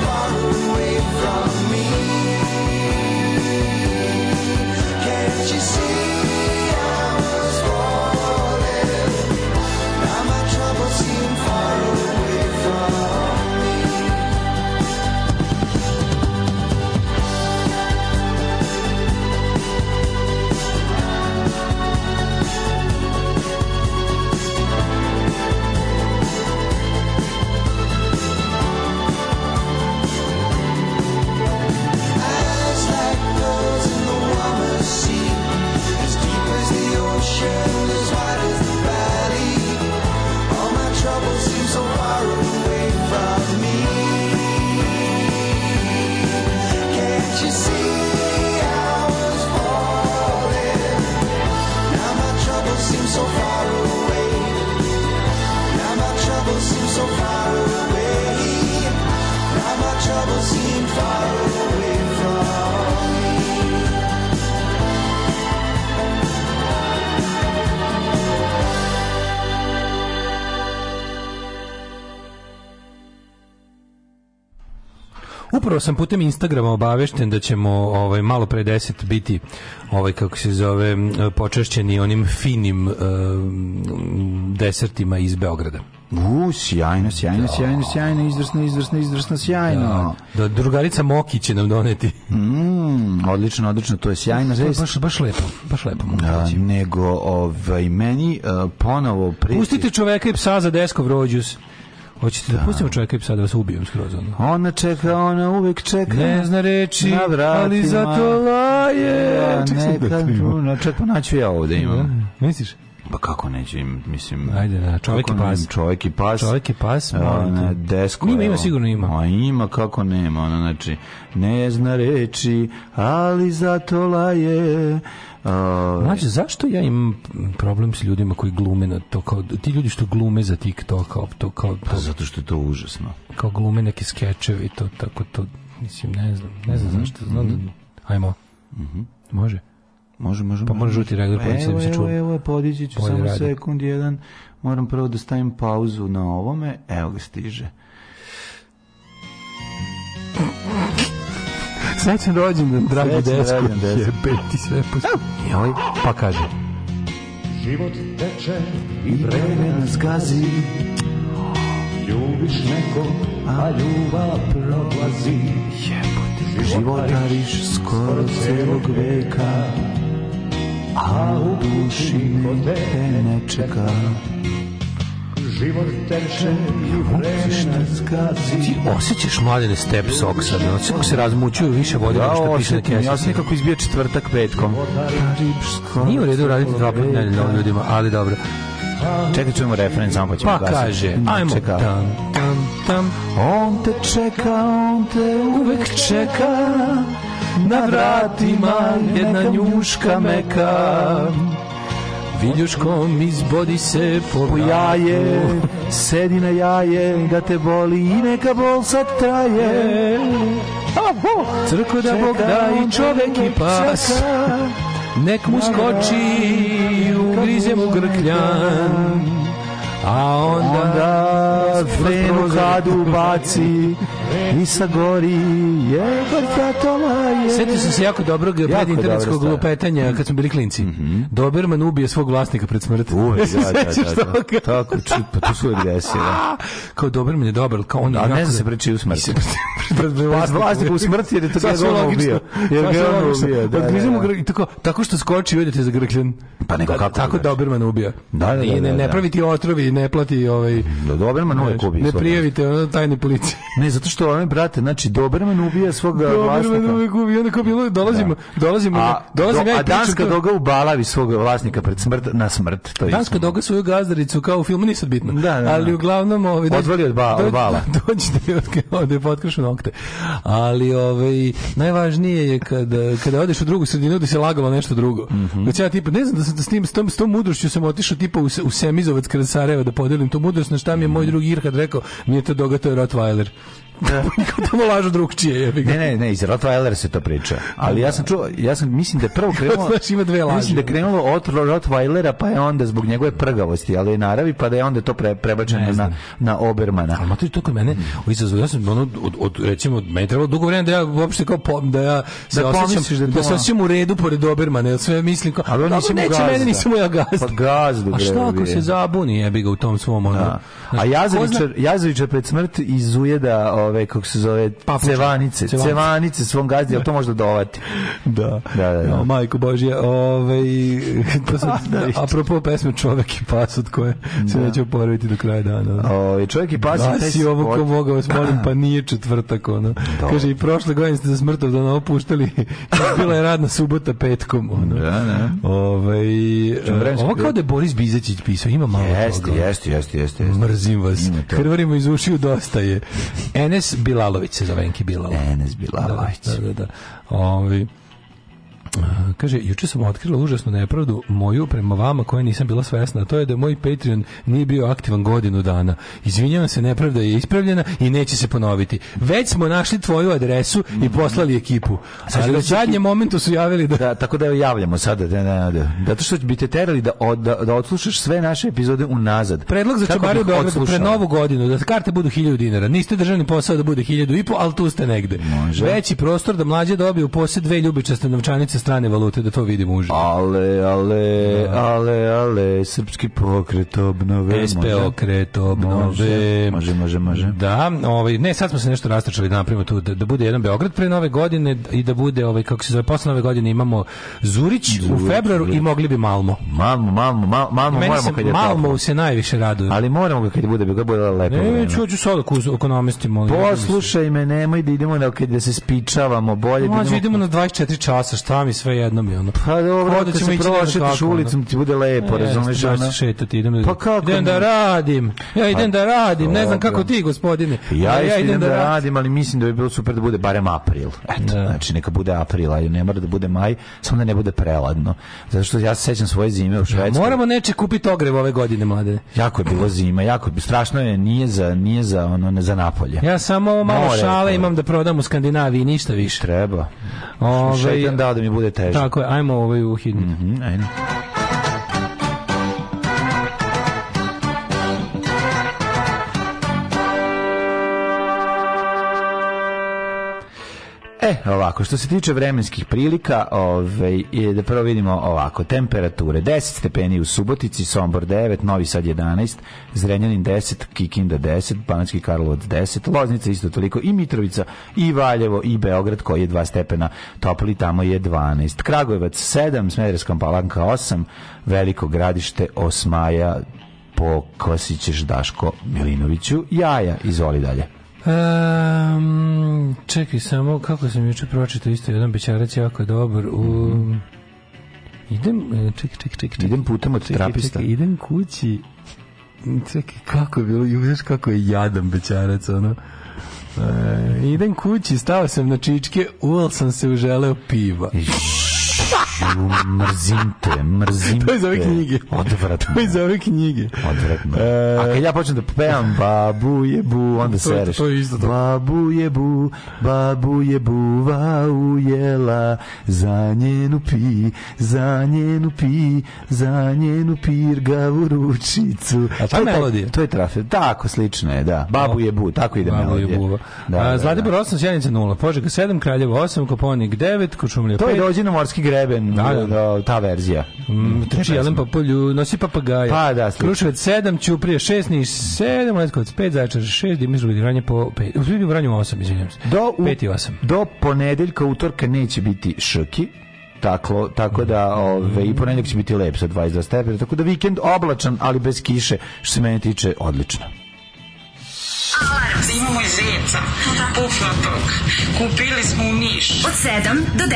S8: far upravo sam putem Instagrama obavešten da ćemo ovaj malo pre 10 biti ovaj kako se zove počašćeni onim finim uh, desertima iz Beograda. U,
S7: sjajno, sjajno, da. sjajno, sjajno, izvrsno, izvrsno, izvrsno, sjajno.
S8: Da, da drugarica Moki će nam doneti.
S7: Mm, odlično, odlično, to je sjajno.
S8: To je baš, baš lepo, baš lepo.
S7: Da, nego, ovaj, meni uh, ponovo... Prijeti...
S8: Pustite čoveka i psa za deskov rođus. Hoćete da, da pustimo čovjeka i sada vas ubijem skroz ono.
S7: Ona čeka, ona uvek čeka.
S8: Ne zna reći, ali zato laje. Ja,
S7: neka, no, čekaj, naću ja ovde imam.
S8: Da, misliš?
S7: Pa kako neću im,
S8: mislim... Ajde, da, čovjek
S7: i
S8: pas.
S7: Čovjek i pas.
S8: Čovjek i pas,
S7: molim Desko, ima, ima,
S8: sigurno
S7: ima. A ima, kako nema, ona, znači, ne zna reći, ali zato laje, Uh,
S8: Mlađe, zašto ja imam problem s ljudima koji glume na to, kao, ti ljudi što glume za TikTok, kao, to, kao, pa to, pa
S7: zato što je to užasno.
S8: Kao glume neke skečeve i to, tako to, mislim, ne znam, ne znam mm -hmm. zašto, znam mm -hmm. ajmo, mm -hmm. može?
S7: Može, može.
S8: Pa može žuti regler podići pa da
S7: se čuo. Evo, evo, podići ću samo radi. sekund jedan. Moram prvo da stavim pauzu na ovome. Evo ga stiže. Srećan rođendan, dragi da desko. Da Jebe ti sve pusti. I ovaj, pa kaže.
S10: Život teče i vreme nas gazi. Ljubiš neko, a ljubav prolazi. Jebote. Životariš skoro celog veka, a u duši te ne čeka. Život
S8: teče i vremena da skazi. Ti osjećaš mladene step soksa, da znači, kako se razmućuju više vode ja, što da, piše na
S7: kesi. Ja
S8: sam
S7: nekako izbio četvrtak petkom.
S8: Nije u redu raditi dva put ljudima, ali dobro.
S7: Čekaj, čujemo referen, samo
S8: pa ćemo Pa gasiti. kaže, ajmo. Čeka. Tam,
S7: tam, tam. On te čeka, on te uvek čeka, na vratima jedna njuška meka. Viljuškom izbodi se po jaje, sedi na jaje, da te boli i neka bol sad traje. Crko da Bog da i čovek i pas, nek mu skoči i ugrize mu grkljan. A onda, onda frenu kadu baci i sa gori je vrtatola je
S8: Sjetio sam se jako dobrog predinternetskog lupetanja kad smo bili klinci. Mm -hmm. Doberman ubije svog vlasnika pred smrti. Uvijek, da, da, da, da. Tako, pa tu su desilo. Kao Doberman je dobar, kao on... A
S7: ne zna se preči u smrti. pred
S8: vlasnika u smrti jer
S7: je to ga
S8: on ubio. Jer ga on ubio,
S7: da, da, da. tako, tako što skoči
S8: i odete za grkljan.
S7: Pa nego da, kako?
S8: Tako znači? Doberman ubija. Da, da, da, ne, da, ne praviti otrovi, ne plati ovaj...
S7: Doberman uvijek
S8: ubije. Ne prijavite tajne policije.
S7: Ne, zato što što
S8: ono,
S7: brate, znači, Doberman ubija svog vlasnika.
S8: Doberman uvijek ubija, onda kao bilo, dolazimo, da. dolazimo,
S7: a, dolazim do, ja i A Danska to... doga ubalavi svog vlasnika pred smrt, na smrt. To je
S8: danska doga svoju gazdaricu, kao u filmu, nije bitno.
S7: Da, da, da.
S8: Ali uglavnom... Ovaj,
S7: Odvoli od, ba, od bala.
S8: Dođite od, od, potkršu nokte. Ali, ovaj, najvažnije je kada, kada odeš u drugu sredinu da se lagalo nešto drugo. Mm -hmm. Znači, ja tipa, ne znam da se da s, tim, s, tom, s tom mudrošću sam otišao tipa u, u Semizovac kada Sarajeva da podelim tu mudrost, na šta mi je mhm. moj drug Irhad rekao, nije to doga, to je Rottweiler. Da. tamo lažu drugčije. Je. Ne,
S7: ne, ne, iz Rottweilera se to priča. Ali ja sam čuo, ja sam, mislim da je prvo krenulo... Znaš, ima dve
S8: laži.
S7: Mislim da je krenulo od Rottweilera, pa je onda zbog njegove prgavosti, ali i naravi, pa da je onda to pre, prebačeno na, na Obermana.
S8: Ali mater, to kod mene, u izazovu, ja sam, ono, od, od, recimo, meni je trebalo dugo vremena da ja uopšte kao, po, da ja
S7: se da
S8: osjećam,
S7: da, da se
S8: da da osjećam u redu pored Obermana, jer sve mislim kao, ali on nisam neće mene, nisam ja gazda.
S7: Pa gazdu, A
S8: šta ako se zabuni, jebi ga u tom svom, ono. Da. A
S7: Jazavičar, Jazavičar pred smrt izuje da ove, kako se zove, Papuča. cevanice, cevanice, cevanice svom gazdi, ali to možda dovati. Da, da, da. da. No,
S8: majko Božje, ove, ovaj, to sad, da, da, apropo pesme Čovek i pas od koje da. se neće oporaviti do kraja dana. Ove,
S7: ovaj, čovek i pas
S8: da, si ovo ko Boga vas da. molim, pa nije četvrtak, ono. To. Da. Kaže, i prošle godine ste za smrtov da opuštali, bila je radna subota petkom, ono. Da,
S7: da.
S8: Ove, ovaj, ovo kao da je Boris Bizačić pisao, ima malo jeste,
S7: Jeste, jeste, jeste,
S8: Mrzim vas. Hrvarimo iz ušiju, dosta je. Enes Enes Bilalović se zove Enki Bilalović.
S7: Enes Bilalović.
S8: Da, da, da. da, da. Ovi, kaže, juče sam otkrila užasnu nepravdu moju prema vama koja nisam bila svesna, to je da moj Patreon nije bio aktivan godinu dana. Izvinjavam se, nepravda je ispravljena i neće se ponoviti. Već smo našli tvoju adresu i poslali ekipu. Sad Ali u zadnjem momentu su javili da...
S7: da tako da javljamo sada, da, da, da, da. Zato što bi te terali da, od, da, da odslušaš sve naše epizode unazad.
S8: Predlog za čubaru Beogradu pre novu godinu, da karte budu 1000 dinara. Niste državni posao da bude 1000 i po, ali tu ste negde. Može. Veći prostor da mlađe dobije u posle dve ljubičaste novčanice utakmice strane valute da to vidimo
S7: uživo. Ale, ale, da. ale, ale, srpski pokret obnove.
S8: SP e, okret obnove.
S7: Može, može, može.
S8: Da, ovaj, ne, sad smo se nešto rastrčali da napravimo tu, da, da bude jedan Beograd pre nove godine i da bude, ovaj, kako se zove, posle nove godine imamo Zurić, Zurić u februaru Zurić. i mogli bi Malmo. Malmo,
S7: Malmo, Malmo, Malmo moramo kad je
S8: Malmo se najviše raduje.
S7: Ali moramo ga kad bude, kad bude lepo.
S8: Ne,
S7: čuću sada ku ekonomisti, molim. Poslušaj me, nemoj da idemo da, da se spičavamo, bolje Može, da idemo... na 24
S8: časa, šta mami sve jedno mi ono. Pa dobro,
S7: Hoda ćemo se prošetaš ulicom ti bude lepo, e, razumeš? Ja
S8: da, se šetati, idem da- Pa kako? Idem da radim. Ja pa idem da radim, ne znam kako ti, gospodine.
S7: Ja, ja idem da, da radim, ali mislim da bi bilo super da bude barem april. Eto, znači neka bude april, a ne mora da bude maj, samo da ne bude preladno. Zato što ja se sećam svoje zime u Švedskoj.
S8: Moramo neče kupiti ogrev ove godine, mlade.
S7: Jako je bilo zima, jako je strašno je, nije za nije za ono ne za napolje.
S8: Ja samo malo šale imam da prodam u Skandinaviji, ništa više. Treba. Ovaj da mi bude teže. Tako je, ajmo ovaj uhidnik.
S7: Mm -hmm, ajmo. E, ovako, što se tiče vremenskih prilika, ovaj, da prvo vidimo ovako, temperature 10 stepeni u Subotici, Sombor 9, Novi Sad 11, Zrenjanin 10, Kikinda 10, Banatski Karlovac 10, Loznica isto toliko, i Mitrovica, i Valjevo, i Beograd koji je 2 stepena topli, tamo je 12, Kragujevac 7, Smederska palanka 8, Veliko gradište 8 po pokosićeš Daško Milinoviću jaja, izvoli dalje.
S8: Um, čekaj samo, kako sam juče pročitao isto jedan bećarac jako dobar u... Um, idem, e, čekaj, čekaj,
S7: čekaj. Idem putem od trapista.
S8: Čekaj, idem kući. Čekaj, kako je bilo, znaš kako je jadan bećarac, ono. E, idem kući, stao sam na čičke, uvijel sam se uželeo piva
S7: mrzim te, mrzim To je za ove
S8: knjige.
S7: Odvratno.
S8: To je za ove knjige.
S7: Odvratno. E... A kad ja počnem da pevam babu bu, onda to, sereš.
S8: To je isto
S7: to. Babu jebu, babu jebu, vau jela, za njenu pi, za njenu pi, za njenu pirgavu ručicu.
S8: A to je melodija?
S7: To je trafe. Tako, slično je, da. Babu bu, tako ide babu melodija. Babu jebu. Da, da,
S8: da. Zlatibor 8, Sjenica 0, Požega 7, Kraljevo 8, Koponik 9, Kočumlija
S7: 5. To je dođe na morski greben, da, da. da. ta verzija.
S8: Mm, mm trči Jelen Papulju, nosi papagaja.
S7: Pa da,
S8: slično. Kruševac 7, Ćuprije 6, Niš 7, Leskovac 5, Zaječar 6, Dimitrovgrad Vranje po 5. Uzbili u 8, izvinjam se.
S7: Do, 5 i 8. Do ponedeljka, utorka neće biti šoki tako, tako da ove, i ponedeljak će biti lep sa 22 stepena, tako da vikend oblačan, ali bez kiše, što se mene tiče, odlično. Alarm za imamo i zeca. Da. Puf na Kupili smo u Niš. Od 7 do 10.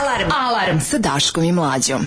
S7: Alarm. Alarm sa Daškom i Mlađom.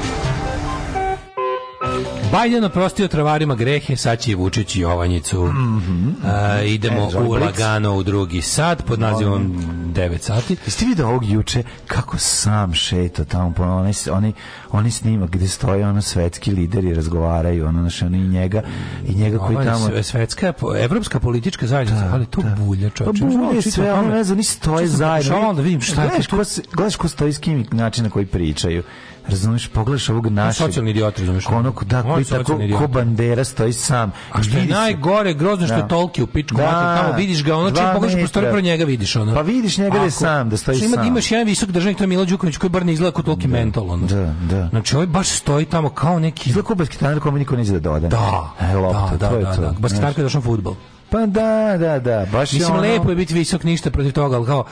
S11: Biden oprostio travarima grehe, sad će i Vučić i Jovanjicu. Mm -hmm. A, idemo e, u lagano u drugi sat pod nazivom mm. 9 sati. Jeste vidio ovog juče kako sam šeto tamo po pa oni oni oni snima gde stoje ono svetski lideri razgovaraju ono naš ono i njega i njega koji Ovo tamo svetska evropska politička zajednica, da, ali to da. bulja pa čoveče. Pa bulja sve, ono ne znam, nisi stoje zajedno. Šta onda vidim šta je. Gledaš ko, ko stoji s kim način na koji pričaju razumeš, pogledaš ovog našeg... Socijalni idiot, razumeš. Onog, da, koji tako, ko bandera stoji sam. A što je najgore, grozno što je da. tolki u pičku, da, mater, tamo vidiš ga, ono čim pogledaš prostor pro njega vidiš, ono. Pa vidiš njega da je sam, da stoji sam. Imaš jedan visok državnik, to je Milo Đuković, koji bar ne izgleda kao tolki da, mentol, ono. Da, da. Znači, ovaj baš stoji tamo kao neki... Izgleda kao basketar, kome niko neće da doda. Da, e, da, da, da, da, basketar kada je došao futbol. Pa da, da, da, baš je ono... lepo je biti visok ništa protiv toga, ali kao,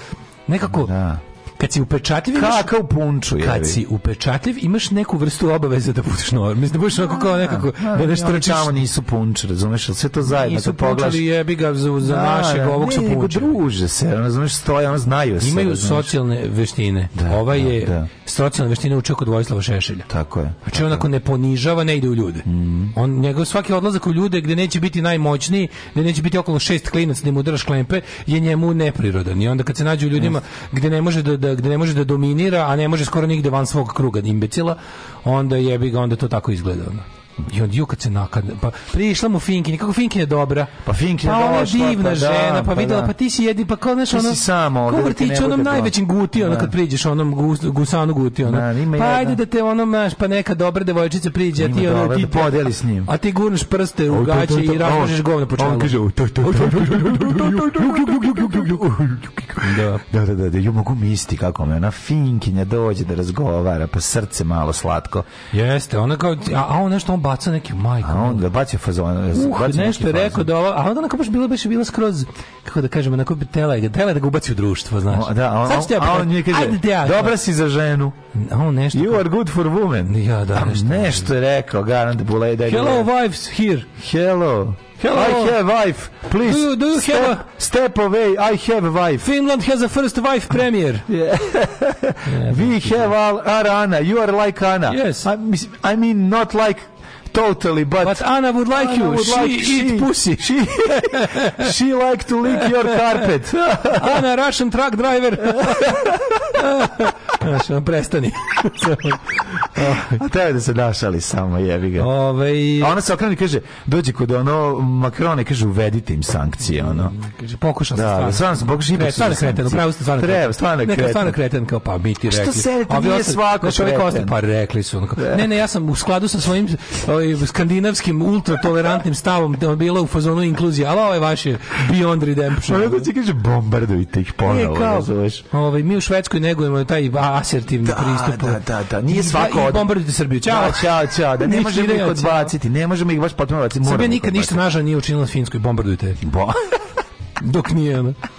S11: nekako, da. Kad si upečatljiv imaš... Kaka u punču, je. Kad si upečatljiv imaš neku vrstu obaveze da budeš normal. Mislim da budeš onako kao da, nekako... Da, da nešto da, trčiš. nisu punč, razumeš? Ali sve to zajedno. Nisu punčali jebi ga za, za da, našeg da, ovog su punčali. druže se, razumeš, stoje, ono znaju se. Imaju socijalne veštine. Da, Ova da, je da. socijalna veština uče kod Vojislava Šešelja. Tako je. Znači onako ne ponižava, ne ide u ljude. Mm. On, njegov svaki odlazak u ljude gde neće biti najmoćniji, gde neće biti okolo šest klinac da mu udaraš klempe, je njemu neprirodan. I onda kad se nađe u ljudima gde ne može da da gde ne može da dominira, a ne može skoro nigde van svog kruga imbecila, onda jebi ga onda to tako izgleda. Onda. I on ju kad se nakad pa prišla mu Finki, kako Finki je dobra. Pa Finki je pa ona došla, divna pa žena, da, pa, pa videla, pa ti si jedi pa kao znaš ona.
S12: si samo ovde.
S11: Kako
S12: ti
S11: onom najvećim guti, ona kad priđeš onom gus, gusanu guti
S12: ona. Da,
S11: pa ajde da te onom naš pa neka dobra devojčica priđe, a ti
S12: ona ti podeli s njim.
S11: A ti gurneš prste
S12: u
S11: gaće i razmažeš govno po
S12: čelu. On kaže to to to. Da, da, da, da, da, ju mogu misliti kako me ona Finkinja dođe da razgovara, pa srce malo slatko.
S11: Jeste, ona kao a, a on nešto on baca neki majka. A
S12: onda bacio fazon.
S11: Uh, nešto je rekao da ova, a onda onako baš bilo baš bilo skroz kako da kažemo, onako bi tela je, tela da ga ubaci u društvo, znaš. O,
S12: da, on, Sad a on mi kaže, ajde, dobra si za ženu. On nešto. You are good for women.
S11: Ja, da, nešto.
S12: Nešto je rekao, garant bule da
S11: Hello wives here.
S12: Hello. Hello. I have wife. Please. Do you, do you step, have a... step away. I have a wife.
S11: Finland has a first wife premier.
S12: yeah. yeah We have all, are Anna. You are like Anna.
S11: Yes.
S12: I, I mean not like Totally, but,
S11: but Anna would like Anna you. Would she like, eat
S12: she,
S11: pussy.
S12: She, she like to lick your carpet.
S11: Anna, Russian truck driver. Znaš, on prestani.
S12: A treba da se našali samo, jebi ga.
S11: Ove...
S12: A ona se okrani kaže, dođi kod ono Makrone, kaže, uvedite im sankcije, ono. Mm,
S11: kaže, pokušao sam da, stvarno.
S12: Stvarno sam pokušao, ipak
S11: Stvarno kreten, upravo ste stvarno
S12: kreten. Treba, stvarno kreten. Neka
S11: stvarno kreten, kao, pa mi ti
S12: rekli. Što se, nije svako znači, kreten.
S11: pa rekli su. Ono, ne, ne, ja sam u skladu sa svojim ovaj, skandinavskim ultratolerantnim stavom da bila u fazonu inkluzije, ali ovo ovaj je vaše Beyond Redemption.
S12: Pa da ti kaže bombardujte ih ponovo,
S11: e, kao, Ovaj, mi u Švedskoj negujemo taj asertivni
S12: da,
S11: pristup.
S12: Da, da, da, nije da, svako od...
S11: bombardujte Srbiju, čao.
S12: Da, čao, čao, da ne možemo ih odbaciti, ne možemo ih baš potpuno odbaciti.
S11: Srbija nikad ništa nažal nije učinila Finskoj, bombardujte.
S12: Bo...
S11: Dok nije, ne?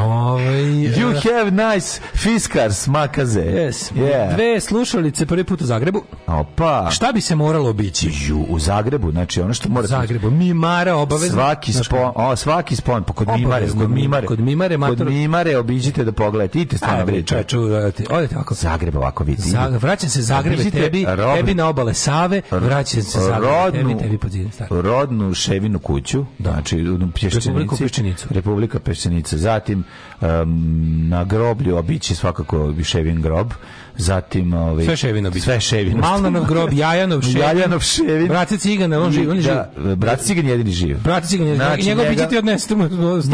S11: Ove, ovaj,
S12: you uh, have nice fiskars, makaze.
S11: Yes. Yeah. Dve slušalice prvi put u Zagrebu.
S12: Opa.
S11: Šta bi se moralo
S12: obići? U, u Zagrebu, znači ono što mora... U
S11: Zagrebu,
S12: Mimara obavezno. Svaki spon, o,
S11: svaki
S12: spon, pa kod obavezno, Mimare, kod Mimare.
S11: Kod Mimare, matur...
S12: kod Mimare obiđite da pogledate, idite stvarno bre.
S11: Čoveče, odete ovako.
S12: Zagreb ovako vidite. Zagreb,
S11: vraćam se Zagrebe obiđite tebi, rodnu, tebi na obale Save, vraćam se Zagrebe rodnu, tebi, tebi pod zidem.
S12: Rodnu Ševinu kuću, da. znači u Pješčenici.
S11: Republika Pješčenica.
S12: Republika Pješčenica. Zatim um, na groblju, a bit će svakako Ševin grob, zatim ovaj sve
S11: Ševinović. Sve
S12: Ševinović.
S11: Malnanov grob, Jajanov Ševin.
S12: Jajanov Ševin. Da,
S11: brat Cigan, on živi, on
S12: živi. Da, brat Cigan jedini živi
S11: Brat Cigan jedini. Znači, njegov biće ti odnesti mu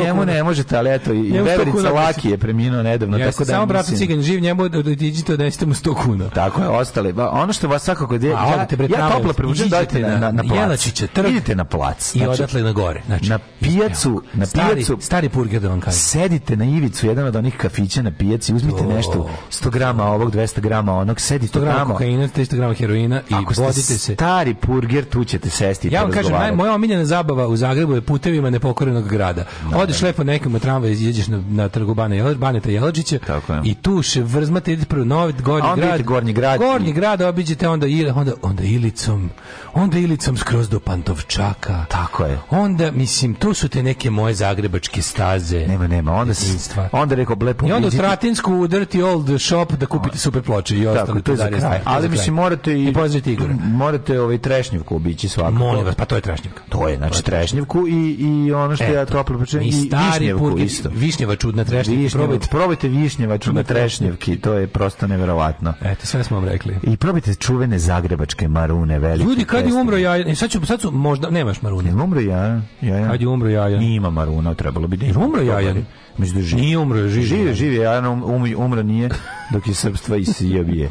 S12: Njemu ne možete, ali eto i Verica Laki je preminuo nedavno, Jeste, tako da
S11: samo brat Cigan živ, njemu odidite odnesti mu 100 kuna.
S12: Tako je, ostali Ba, ono što vas svakako gde ja, ja
S11: toplo preporučujem da idete
S12: na na, na plac. Idite na plac. I
S11: znači, odatle na
S12: gore. Znači, na pijacu, na pijacu. Stari burger da vam Sedite na ivicu jedan od onih kafića na pijaci, uzmite nešto 100 g ovog 200 200 grama onog, sedite
S11: tamo. kokaina, 300 grama heroina i Ako vodite ste se.
S12: stari purger, tu ćete sesti
S11: Ja vam kažem, naj, moja omiljena zabava u Zagrebu je putevima nepokorenog grada. No, Odeš ne. lepo nekom od tramvaja, izađeš na, na trgu Bana Jelač, Baneta Jelačića i tu še vrzmate, idete prvo Novi Gornji grad.
S12: Gornji grad.
S11: Gornji grad obiđete, onda, onda, onda Ilicom, onda Ilicom skroz do Pantovčaka.
S12: Tako je.
S11: Onda, mislim, tu su te neke moje zagrebačke staze.
S12: Nema, nema. Onda, se, onda rekao, lepo
S11: I onda u Tratinsku udrti old shop da kupite super lepe ploče i
S12: ostali to je za kraj. Ali mislim morate i,
S11: i pozdraviti Igora.
S12: Morate ovaj trešnjevku obići svakako.
S11: Molim vas, pa to je trešnjivka.
S12: To je znači trešnjevku i i ono što Eto. ja toplo pričam i stari purgi, isto.
S11: Višnjeva čudna trešnjevka. Višnjeva, probajte,
S12: probajte višnjeva čudna trešnjevki, to je prosto neverovatno.
S11: Eto, sve smo vam rekli.
S12: I probajte čuvene zagrebačke marune velike. Ljudi, kad je
S11: umro ja, e, sad ću, sad su možda nemaš marune.
S12: Umro ja, ja,
S11: ja. Kad je umro ja,
S12: ja. Nema maruna, trebalo bi da.
S11: Umro ja, ja.
S12: Mislim da živi. Nije
S11: umro, živi.
S12: Živi, živi, ja um, umro nije dok je srpstva isijabije.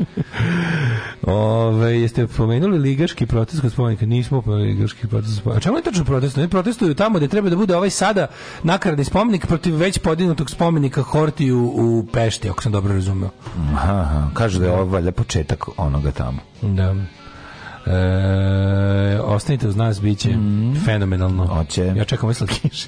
S11: Ove, jeste pomenuli ligaški protest kod spomenika? Nismo pomenuli ligaški protest spomenika. A čemu je tačno protest? Ne protestuju tamo gdje treba da bude ovaj sada nakarni spomenik protiv već podignutog spomenika Hortiju u Pešti, ako sam dobro razumeo.
S12: Aha, kažu da je ovo valjda početak onoga tamo.
S11: Da. E, ostanite uz nas, bit će mm. fenomenalno.
S12: Oće.
S11: Ja čekam vesel ovaj kiše.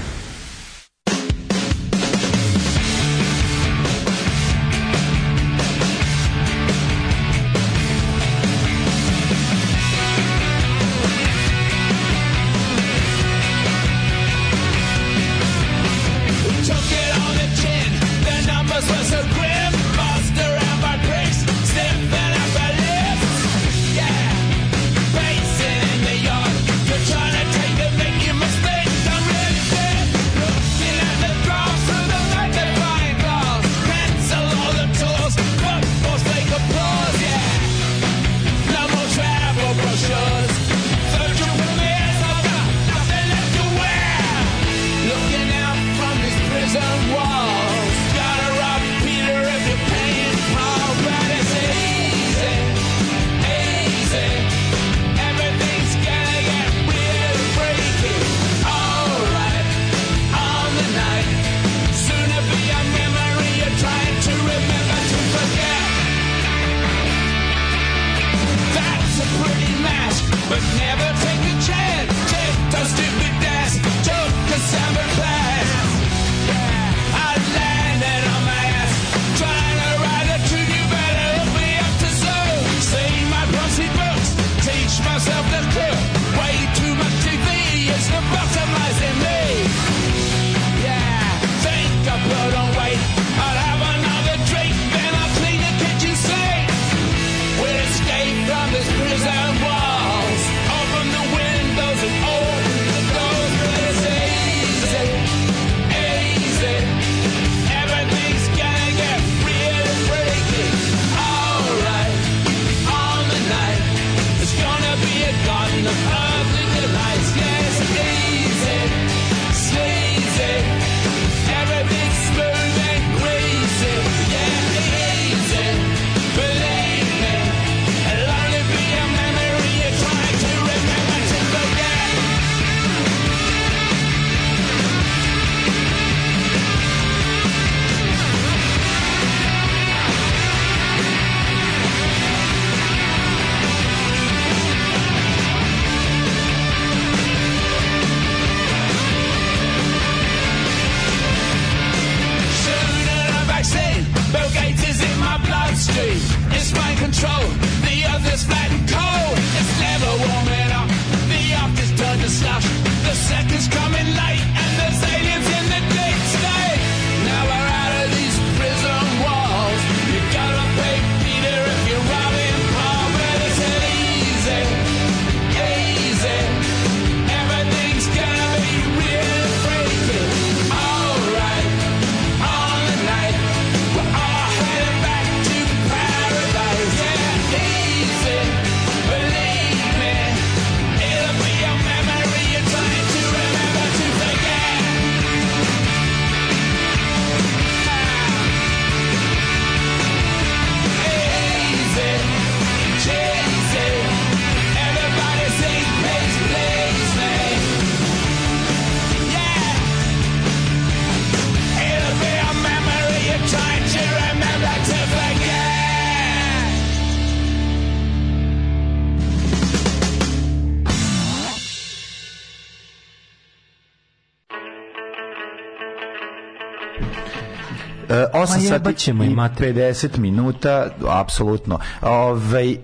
S12: sati i 50 minuta, apsolutno. Ovaj e,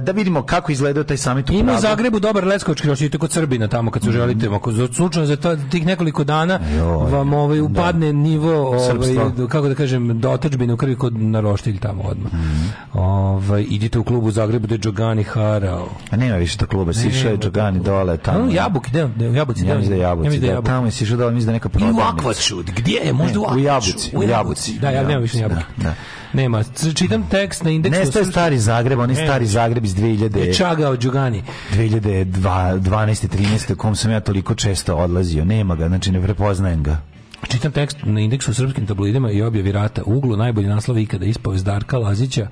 S12: da vidimo kako izgleda taj samit u
S11: Pragu. Ima u Zagrebu dobar leskovački rošite kod Srbina tamo kad se mm. želite, ako slučajno za tih nekoliko dana Joj, vam ovaj da. upadne da. nivo ovaj kako da kažem dotačbine u krvi kod na roštilj tamo
S12: odma. Mm
S11: Ovaj idite u klub u Zagrebu da Džogani harao.
S12: A nema više tog kluba, sišao
S11: je
S12: Džogani dole tamo. No,
S11: jabuk, da, da,
S12: da, jabuci, da, da, jabuci, da, tamo si išao dole, mislim da neka prodaja. I u
S11: Akvačud, gdje je?
S12: Možda u Akvačud. U Jabuci, u Jabuci.
S11: Da, ja nemam
S12: više ključne jabuke. Da, da.
S11: Nema. Čitam tekst na indeksu.
S12: Nestaje stari Zagreb, oni e. stari Zagreb iz 2000. Čaga od Đugani. 2012. 13. kom sam ja toliko često odlazio. Nema ga, znači ne prepoznajem ga.
S11: Čitam tekst na indeksu u srpskim tabloidima i objavi rata. U uglu najbolji naslov ikada ispovest Darka Lazića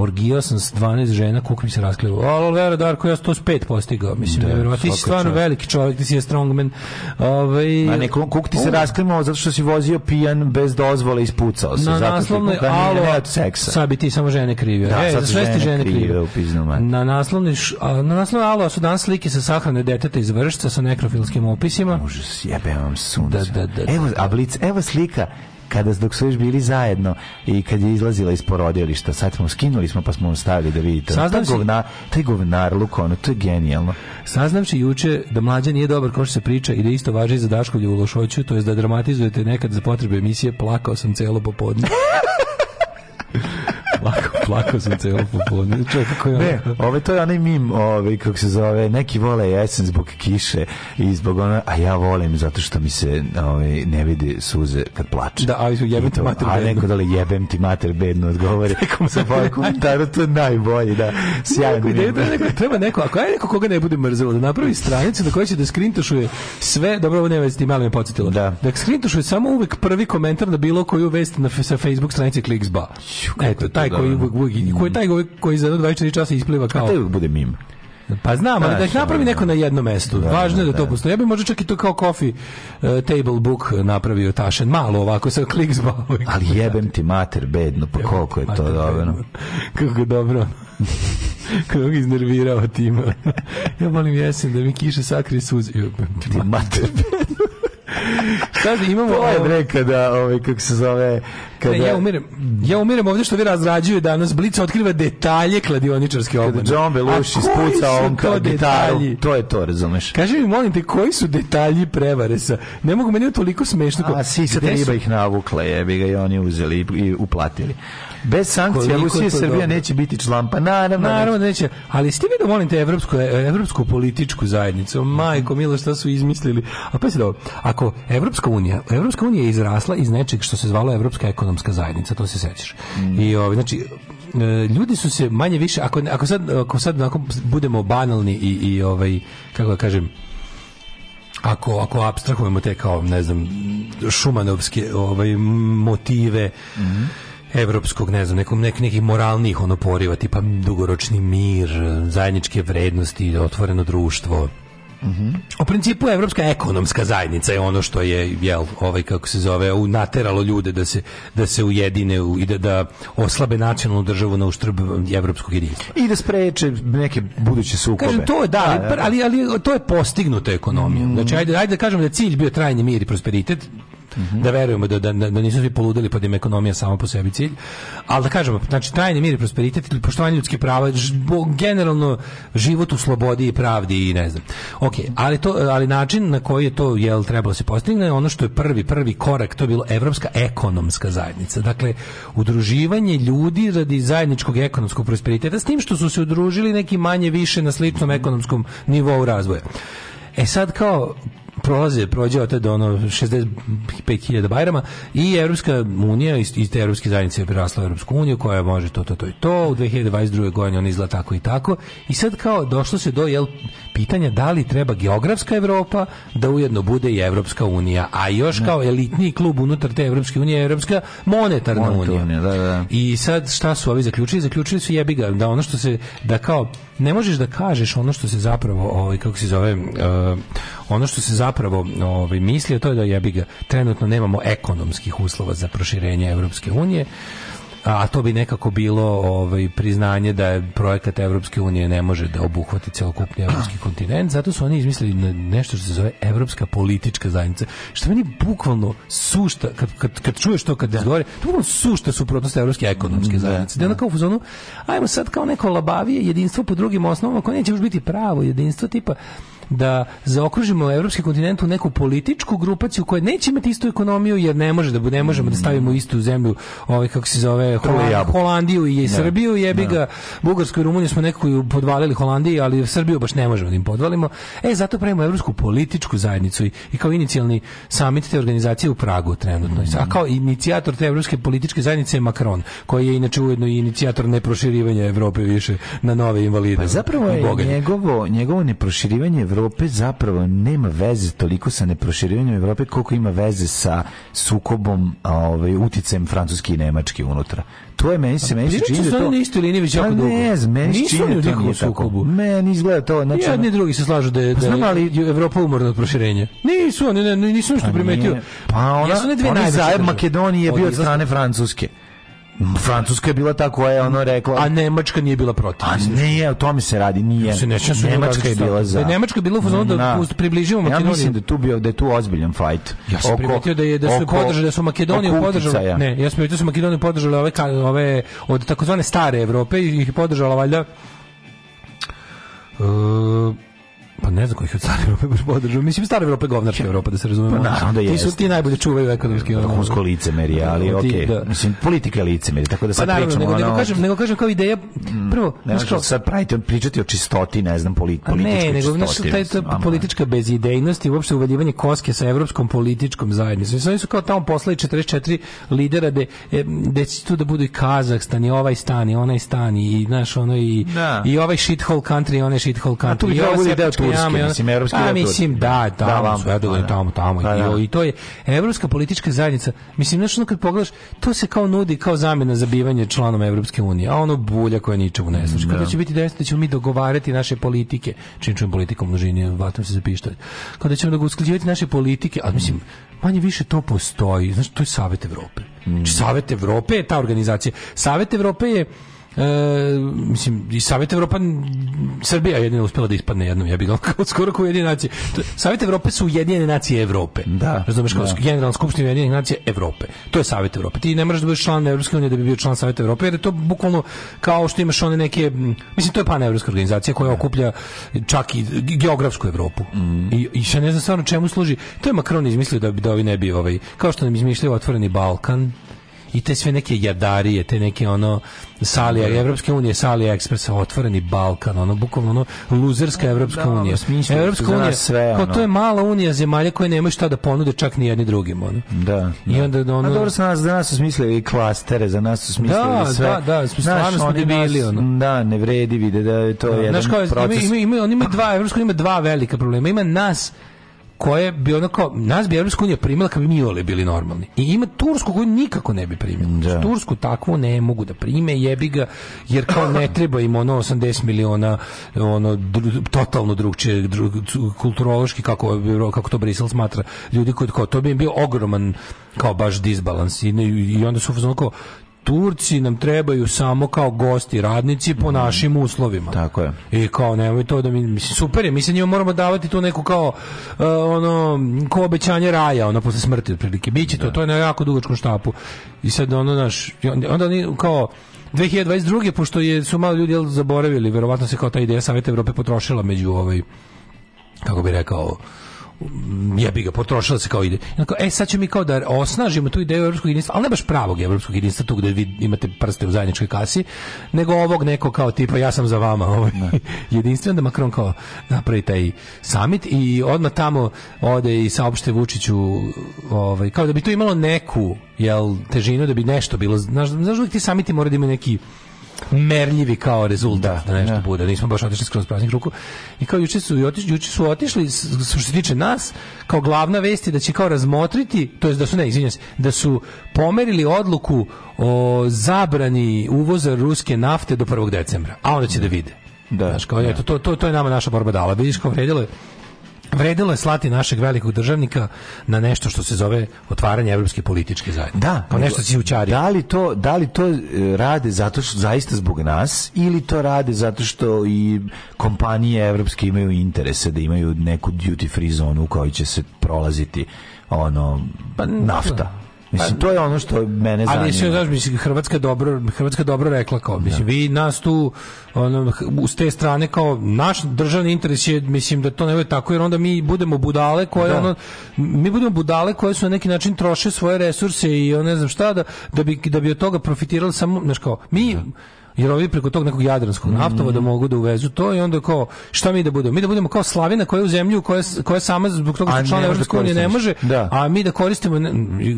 S11: orgijao sam s 12 žena, kuka mi se raskljivo. Alo, Vera Darko, ja sam to s pet postigao. Mislim, da, nevjerovatno. Ti si stvarno čovjek. veliki čovjek, ti si je strongman. Ove, ovaj, A
S12: nekom kuk ti se raskljivo zato što si vozio pijan bez dozvole i ispucao se.
S11: Na naslovnoj, da alo, seksa. sad bi ti samo žene krivio. Da, e, sad sve žene, žene krivio. krivio na naslovnoj, na naslovnoj alo su danas slike sa sahrane deteta iz Vršca sa nekrofilskim opisima.
S12: Užas, jebe vam sunce.
S11: Da, da, da, da,
S12: Evo, a blic, evo slika kada dok su još bili zajedno i kad je izlazila iz porodilišta, sad smo skinuli smo pa smo stavili da vidite. Saznam si... govna, taj govnar luk, ono, to je genijalno.
S11: Saznavši juče da mlađa nije dobar ko što se priča i da isto važi za Daškovlju u Lošoću, to je da dramatizujete nekad za potrebe emisije, plakao sam celo popodne. plakao sam celo je
S12: Ne, ove, ovaj, to
S11: je
S12: onaj mim, ove, ovaj, kako se zove, neki vole jesen zbog kiše i zbog ona, a ja volim zato što mi se ove, ovaj, ne vidi suze kad plače.
S11: Da, ali
S12: su
S11: jebem
S12: ti
S11: mater bedno.
S12: A neko da li jebem ti mater bedno odgovore. Nekom se boje komentaru, to je najbolje, da. Sjajan neko, mim. Da, neko,
S11: treba neko, ako je neko koga ne bude mrzelo, da napravi stranicu na kojoj će da skrintašuje sve, dobro, ovo ne vezi, ti malo me podsjetilo.
S12: Da. Da
S11: skrintašuje samo uvek prvi komentar na bilo koju vest na, sa Facebook stranice Kliksba. Eto, taj koji uvijek, ko je taj ovaj koji za 24 časa ispliva kao...
S12: A
S11: taj
S12: bude mim.
S11: Pa znam, ali da ih napravi neko na jednom mestu. Da, Važno je da, da to da. postoji. Ja bih možda čak i to kao coffee uh, table book napravio tašen. Malo ovako, sa klik zbao.
S12: Ali jebem ti mater, bedno, pa koliko je to dobro.
S11: Kako dobro. Kako je iznervirao time. ja volim jesen da mi kiše sakrije suze.
S12: Ti mater, bedno.
S11: Kaže imamo
S12: to je ovaj- breka da ovaj kako se zove kada ja
S11: umirem. Ja umirem ovde što vi razrađuju danas Blica otkriva detalje kladioničarske obmane. Kada
S12: John Belushi spuca on kao detalji. To je to, razumeš.
S11: kaže mi molim te koji su detalji prevare sa. Ne mogu meni toliko smešno. A
S12: sisa riba ih navukla, jebi ga i oni uzeli i uplatili. Bez sankcija
S11: Rusija i Srbija dobro. neće biti član, pa naravno. Da
S12: naravno neće,
S11: da neće ali ste vidio, molim te, evropsku, e, evropsku političku zajednicu, mhm. majko, milo, šta su izmislili. A pa se dobro, ako Evropska unija, Evropska unija je izrasla iz nečeg što se zvalo Evropska ekonomska zajednica, to se sećaš. Mm. I ovaj, znači, e, ljudi su se manje više, ako, ako sad, ako sad ako budemo banalni i, i ovaj, kako da kažem, ako ako abstrahujemo te kao ne znam šumanovske ovaj motive mm -hmm evropskog, ne znam, nekom, nek, nekih moralnih ono poriva, tipa dugoročni mir, zajedničke vrednosti, otvoreno društvo. Mhm. -hmm. principu evropska ekonomska zajednica je ono što je jel ovaj kako se zove unateralo ljude da se da se ujedine u, i da, da oslabe nacionalnu državu na uštrb evropskog jedinstva.
S12: I da spreče neke buduće sukobe. Kažem
S11: to je da, da, da, da. ali ali to je postignuta ekonomija. Mm Znači ajde ajde da kažem da je cilj bio trajni mir i prosperitet, -hmm. Da verujemo da, da, da nisu svi poludeli pa da im ekonomija samo po sebi cilj. Ali da kažemo, znači trajni mir i prosperitet ili poštovanje ljudskih prava, generalno život u slobodi i pravdi i ne znam. Ok, ali, to, ali način na koji je to jel, trebalo se postigne, ono što je prvi, prvi korak, to je bilo evropska ekonomska zajednica. Dakle, udruživanje ljudi radi zajedničkog ekonomskog prosperiteta, s tim što su se udružili neki manje više na sličnom ekonomskom nivou razvoja. E sad kao prolaze, prođe od do ono 65.000 bajrama i Evropska unija iz te Evropske zajednice je prerasla Evropsku uniju koja može to, to, to i to. U 2022. godini ona izgleda tako i tako. I sad kao došlo se do jel, pitanja da li treba geografska Evropa da ujedno bude i Evropska unija. A još ne. kao elitni klub unutar te Evropske unije je Evropska monetarna, monetarna
S12: unija. Da, da.
S11: I sad šta su ovi zaključili? Zaključili su jebiga da ono što se, da kao ne možeš da kažeš ono što se zapravo, ovaj, kako se zove, uh, ono što se zapravo ovaj, misli, to je da jebi ga, trenutno nemamo ekonomskih uslova za proširenje Evropske unije a to bi nekako bilo ovaj priznanje da je projekat Evropske unije ne može da obuhvati celokupni evropski kontinent, zato su oni izmislili nešto što se zove evropska politička zajednica, što meni bukvalno sušta kad kad kad čuješ to kad da. govori to bukvalno sušta suprotnost evropske ekonomske da, zajednice. Da, da. kao u zonu, ajmo sad kao neko labavije jedinstvo po drugim osnovama, koje neće još biti pravo jedinstvo tipa da zaokružimo evropski kontinent u neku političku grupaciju koja neće imati istu ekonomiju jer ne može da ne možemo da mm. stavimo istu zemlju, ovaj kako se zove Holand, Holandiju i ne. Da. Srbiju, jebi da. ga Bugarsku i Rumuniju smo nekako podvalili Holandiji, ali Srbiju baš ne možemo da im podvalimo. E zato pravimo evropsku političku zajednicu i, i kao inicijalni summit te organizacije u Pragu trenutno. Mm A kao inicijator te evropske političke zajednice je Macron, koji je inače ujedno i inicijator neproširivanja Evrope više na nove invalide.
S12: Pa zapravo je njegovo njegovo neproširivanje Evrope Evrope zapravo nema veze toliko sa neproširivanjem Evrope koliko ima veze sa sukobom, ovaj uticajem Francuske i Nemačke unutra. To je meni se pa, meni se pa
S11: čini
S12: da
S11: to na istoj liniji već pa jako dugo.
S12: Ne, meni se čini da to nije
S11: sukobu.
S12: Meni izgleda to, znači
S11: jedni ono... drugi se slažu da je da
S12: znam,
S11: ali
S12: Evropa umorna od proširenja.
S11: Nisu oni, ne, nisu što primetio. Pa ona, ja su ne dve najveće. Makedonije bio od strane Francuske.
S12: Francuska je bila ta koja je ono rekla.
S11: A Nemačka nije bila protiv.
S12: A
S11: ne,
S12: o tome se radi, nije. Se ne,
S11: Nemačka
S12: je
S11: bila za. Da Nemačka je bila u fazonu da približimo
S12: Makedoniju. Ja mislim da tu bio da je tu ozbiljan fight.
S11: Ja sam primetio da je da su podržali da su Makedoniju podržali. Ne, ja sam primetio da su Makedoniju podržali ove ove od takozvane stare Evrope i ih podržala valjda Uh, Pa ne znam kojih od stare Evrope baš podržava. Mislim, stara Evropa je govnarska Evropa, da se razumemo. Pa naravno
S12: da Ti su
S11: ti najbolje čuvaju ekonomski.
S12: Ekonomsko licemerje, da, ali da, da, okej. Okay. Da. Mislim, politika je licemerje, tako da sad
S11: pa, naravno, pričamo nego, ono... Nego kažem, nego kažem kao ideja, mm, prvo...
S12: Ne možemo sad praviti, pričati o čistoti, ne znam, poli, političkoj čistoti. Ne, nego,
S11: znaš, taj, ta politička bezidejnost i uopšte uvaljivanje koske sa evropskom političkom zajednicom. Znači, su kao tamo poslali 44 lidera de, e, de će tu da budu i Kazahstan, i ovaj stan, i onaj stan, i, znaš, ono, i, i ovaj shithole country, i onaj shithole country. I ovaj
S12: turske, jama, mislim, evropske pa, da,
S11: mislim, da, tamo da, vam, su Erdogan, da, da. tamo, tamo. Da, da. I, I to je evropska politička zajednica. Mislim, nešto kad pogledaš, to se kao nudi kao zamjena za bivanje članom Evropske unije, a ono bulja koja ničemu ne služi. Kada će biti desno, da ćemo mi dogovarati naše politike, čim čujem politikom množini, vatom se zapištaju, kada ćemo da usklađivati naše politike, a mislim, manje više to postoji. Znači, to je Savet Evrope. Mm. Savet Evrope je ta organizacija. Savet Evrope je E, mislim, i Savjet Evropa, Srbija je jedina uspjela da ispadne jednom ja bih kao skoro kao jedine nacije. Savjet Evrope su jedine nacije Evrope.
S12: Da. Razumeš
S11: kao
S12: da.
S11: Generalna skupština Ujedinjenih nacija Evrope. To je Savjet Evrope. Ti ne moraš da budeš član Evropske unije da bi bio član Savjeta Evrope, jer je to bukvalno kao što imaš one neke, mislim, to je panevropska organizacija koja okuplja čak i geografsku Evropu.
S12: Mm. I,
S11: I ja ne znam stvarno čemu služi. To je Macron izmislio da, da ovi ne bi ovaj, kao što nam izmišljaju otvoreni Balkan, i te sve neke jadarije, te neke ono Salija da. Evropske unije, Salija Ekspresa, otvoreni Balkan, ono bukvalno ono luzerska Evropska da, unija. Evropska
S12: unija, sve, ono.
S11: to je mala unija zemalja koje nemaju šta da ponude čak ni jedni drugim, ono.
S12: Da.
S11: I da. onda ono
S12: A dobro za nas, za nas su smislili i klastere, za nas su smislili da, sve.
S11: Da, da, da, stvarno smo
S12: debili,
S11: ono.
S12: Da, ne vredi vide da je to da, jedan znaš, kao,
S11: proces. Ima, ima, ima, on ima dva, Evropska unija ima dva velika problema. Ima nas koje bi onako, nas bi Evropska unija primila kad bi mi ole bili normalni. I ima Tursku koju nikako ne bi primila. Da. Tursku takvu ne mogu da prime, jebi ga, jer kao ne treba im ono 80 miliona ono dru, totalno drugčije drug, kulturološki kako kako to Brisel smatra ljudi koji kao to bi im bio ogroman kao baš disbalans i, i onda su onako Turci nam trebaju samo kao gosti, radnici po mhm. našim uslovima.
S12: Tako je.
S11: I e, kao nemoj to da mi mislim super je, mi se njima moramo davati tu neku kao uh, ono kao obećanje raja, ono posle smrti otprilike. Biće to, da. to je na jako dugačkom štapu. I sad ono naš onda oni kao 2022. pošto je su malo ljudi jel, zaboravili, verovatno se kao ta ideja Saveta Evrope potrošila među ovaj kako bi rekao jebi ga, potrošila se kao ide. Inako, e, sad ćemo mi kao da osnažimo tu ideju evropskog jedinstva, ali ne baš pravog evropskog jedinstva, tu gde vi imate prste u zajedničkoj kasi, nego ovog neko kao tipa ja sam za vama, ovaj, jedinstven, da Macron kao napravi taj summit i odmah tamo ode i saopšte Vučiću ovaj, kao da bi to imalo neku jel, težinu, da bi nešto bilo, znaš, znaš uvijek ti samiti moraju da imaju neki merljivi kao rezultat da, da nešto da. bude. Nismo baš otišli skroz praznih ruku. I kao juče su, otišli, juče su otišli, što se tiče nas, kao glavna vest je da će kao razmotriti, to je da su, ne, izvinjam se, da su pomerili odluku o zabrani uvoza ruske nafte do 1. decembra. A onda će da vide.
S12: Da. Znaš,
S11: kao, da. Eto, to, to, to je nama naša borba dala. Vidiš kao vredilo je Vredilo je slati našeg velikog državnika na nešto što se zove otvaranje evropske političke zajednice.
S12: Da, pa
S11: nešto si učari.
S12: Da li to, da li to e, rade zato što zaista zbog nas ili to rade zato što i kompanije evropske imaju interese da imaju neku duty free zonu u kojoj će se prolaziti ono pa nafta Mislim pa- to je ono što mene zanima.
S11: Ali
S12: se
S11: znaš mislim Hrvatska dobro Hrvatska dobro rekla kao mislim da. vi nas tu ono s te strane kao naš državni interes je mislim da to ne bude tako jer onda mi budemo budale koje da. ono mi budemo budale koje su na neki način troše svoje resurse i on ne znam šta da, da bi da bi od toga profitirali samo znači kao mi da jer ovi preko tog nekog jadranskog naftovoda mm. mogu da uvezu to i onda kao šta mi da budemo? Mi da budemo kao Slavina koja je u zemlju koja koja sama zbog toga što član Evropske unije ne može, da. a mi da koristimo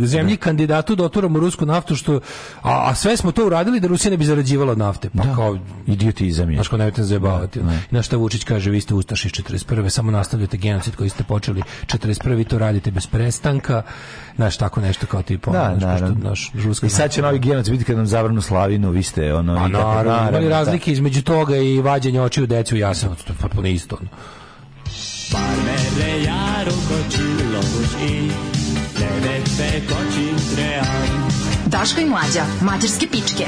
S11: zemlji da. kandidatu da otvorimo rusku naftu što a, a, sve smo to uradili da Rusija ne bi zarađivala nafte. Pa da. kao
S12: idiotizam
S11: je. Baš kao nemojte zajebavati. Ne. Na šta Vučić kaže vi ste ustaši 41. samo nastavljate genocid koji ste počeli 41. to radite bez prestanka. Znaš, tako nešto kao tipa.
S12: Da, naš,
S11: naš, naš, I sad će novi genocid vidite kad nam zavrnu Slavinu, vi ste
S12: ono, pa Pa, naravno,
S11: ali da. razlike da. između toga i vađenje očiju decu ja sam to potpuno isto. Parmele jaru kočilo i Daška i mlađa, mađarske pičke.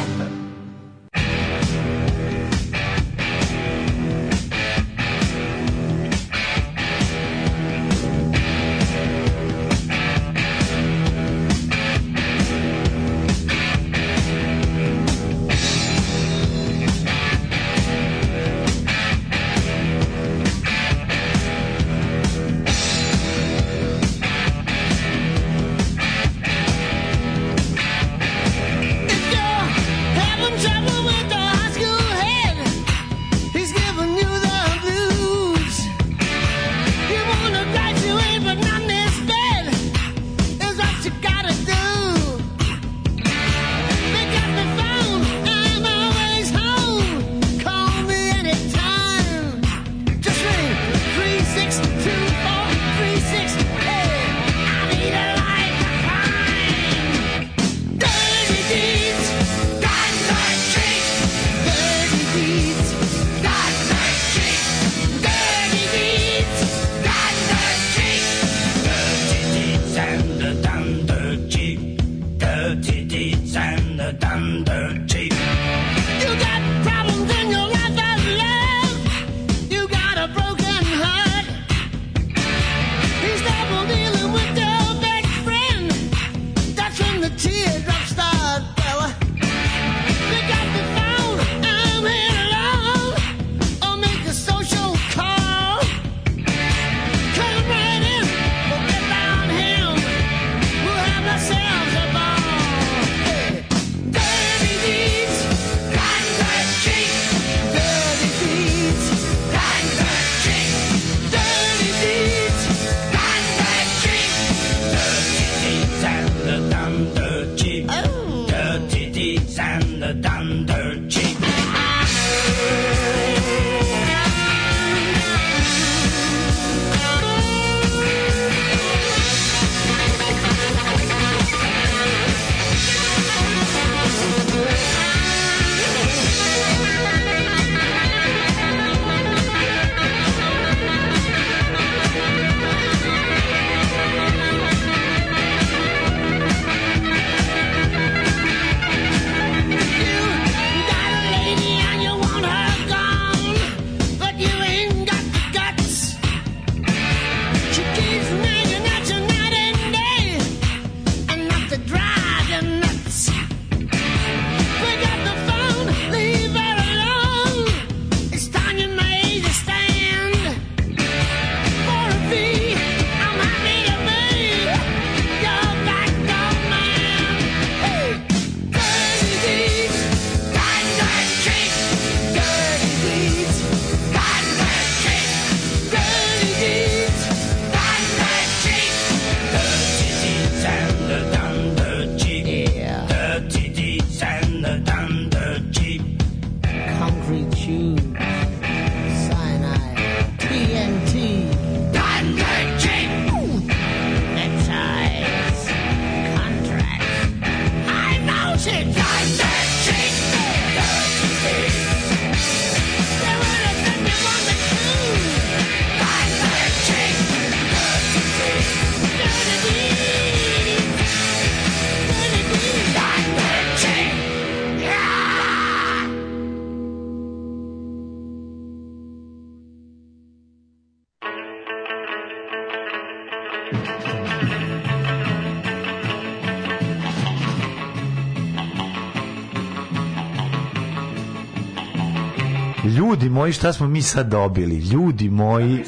S12: moji, šta smo mi sad dobili? Ljudi moji,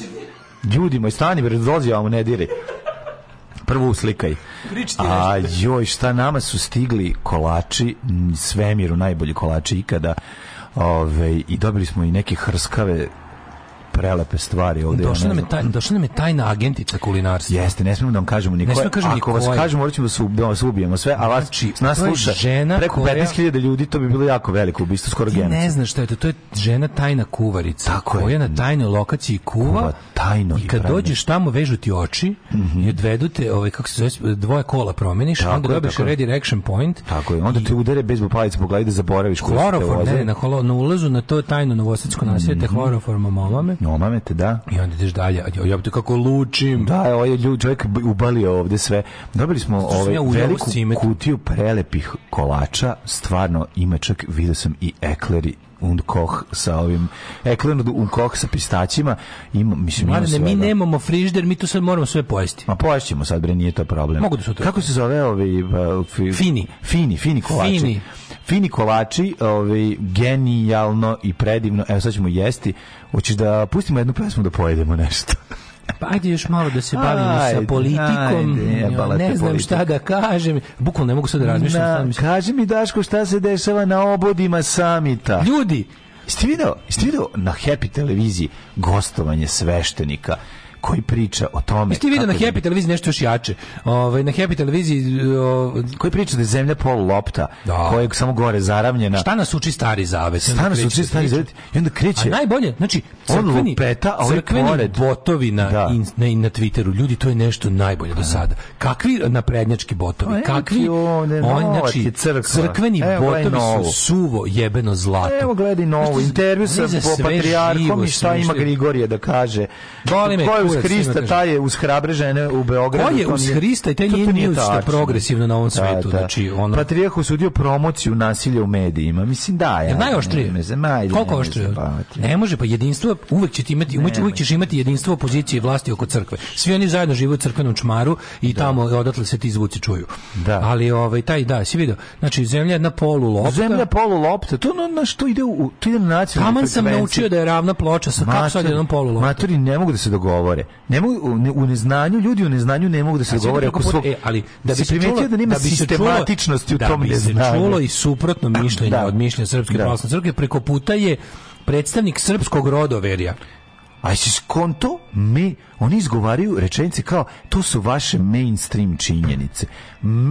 S12: ljudi moji, stani, bre, dolazi ne diri. Prvo uslikaj. A joj, šta nama su stigli kolači, svemiru najbolji kolači ikada. Ove, I dobili smo i neke hrskave prelepe stvari ovde. Došla
S11: nam je tajna, došla nam je tajna agentica kulinarstva.
S12: Jeste, ne smemo da vam kažemo nikome.
S11: Ne smemo kažemo Ako vas
S12: kažemo, morat ćemo da, da vas ubijemo sve, a vas znači, nas sluša žena preko 15.000 ljudi, to bi bilo jako veliko ubistvo, skoro genocid.
S11: Ne znaš šta je to, to je žena tajna kuvarica.
S12: Tako koja je.
S11: na tajnoj lokaciji kuva, kuva
S12: tajno
S11: i kad pravno. dođeš tamo vežu ti oči mm -hmm. odvedu te ovaj kako se zove dvoje kola promeniš tako onda dobiješ redirection point
S12: tako je onda te udare bez palicom po glavi da zaboraviš
S11: hloroform ne, na, holo, na ulazu na to tajno novosadsko naselje mm -hmm. te mhm. hloroformom omame
S12: omame te da
S11: i onda ideš dalje ja te kako lučim
S12: da ovaj ljudi čovjek ubalio ovde sve dobili smo ovaj veliku kutiju prelepih kolača stvarno ima čak video sam i ekleri und koh sa ovim eklenu und koh sa pistaćima ima
S11: mislim ima ne, mi da. nemamo frižider mi tu sad moramo sve pojesti ma poješćemo
S12: sad bre nije to problem mogu
S11: da
S12: sutra kako se zove ovi eh,
S11: fi, fini
S12: fini fini kolači fini fini kolači ovi genijalno i predivno evo sad ćemo jesti hoćeš da pustimo jednu pesmu da pojedemo nešto
S11: pa ajde još malo da se bavimo ajde, sa politikom. Ajde, ne znam politik. šta da kažem. Bukvalno ne mogu sad da razmišljam. Na, šta kaži
S12: mi Daško šta se dešava na obodima samita.
S11: Ljudi,
S12: Jeste video, na Happy televiziji gostovanje sveštenika koji priča o tome.
S11: Jeste vidio na Happy televiziji nešto još jače. Ovaj na Happy televiziji o...
S12: koji priča da je zemlja pol lopta, da. koja je samo gore zaravnjena.
S11: Šta nas uči stari zavet?
S12: Šta nas uči stari zavet?
S11: I onda da kreće. A najbolje, znači crkveni lupeta, a crkveni pored. botovi na, da. in, na, na Twitteru. Ljudi, to je nešto najbolje do da. sada. Kakvi naprednjački botovi, kakvi oni znači crkveni botovi su suvo jebeno zlato.
S12: Evo gledaj novu znači, intervju sa patrijarhom i šta ima Grigorije da kaže. Boli me, uz Hrista, taj
S11: je
S12: uz hrabre žene
S11: u
S12: Beogradu. On
S11: je
S12: uz
S11: Hrista i taj nije ništa progresivno na ovom da, svetu. Da. Znači, ono...
S12: Patrijah usudio promociju nasilja u medijima. Mislim, da. Ja,
S11: najoštrije. Koliko oštrije? Pa, ne može, pa jedinstvo uvek će imati, uvek ćeš imati jedinstvo opozicije i vlasti oko crkve. Svi oni zajedno žive u crkvenom čmaru i da. tamo odatle se ti zvuci čuju.
S12: Da.
S11: Ali ovaj taj da, si video. Znači zemlja je jedna polu lopta.
S12: Zemlja polu lopta. To na, na što ide u to ide na nacionalnu Taman
S11: sam naučio da je ravna ploča sa kapsulom jednom polu lopta.
S12: Matori ne mogu da se dogovore dogovore. Ne mogu u neznanju, ljudi u neznanju ne mogu da se dogovore
S11: znači, oko svog. E, ali da bi se primetio
S12: da nema da sistematičnosti čulo, u tom da bi se
S11: da
S12: čulo
S11: i suprotno mišljenje da. od mišljenja srpske da. pravoslavne crkve preko puta je predstavnik srpskog rodoverja
S12: A si skonto me, oni izgovaraju rečenice kao to su vaše mainstream činjenice.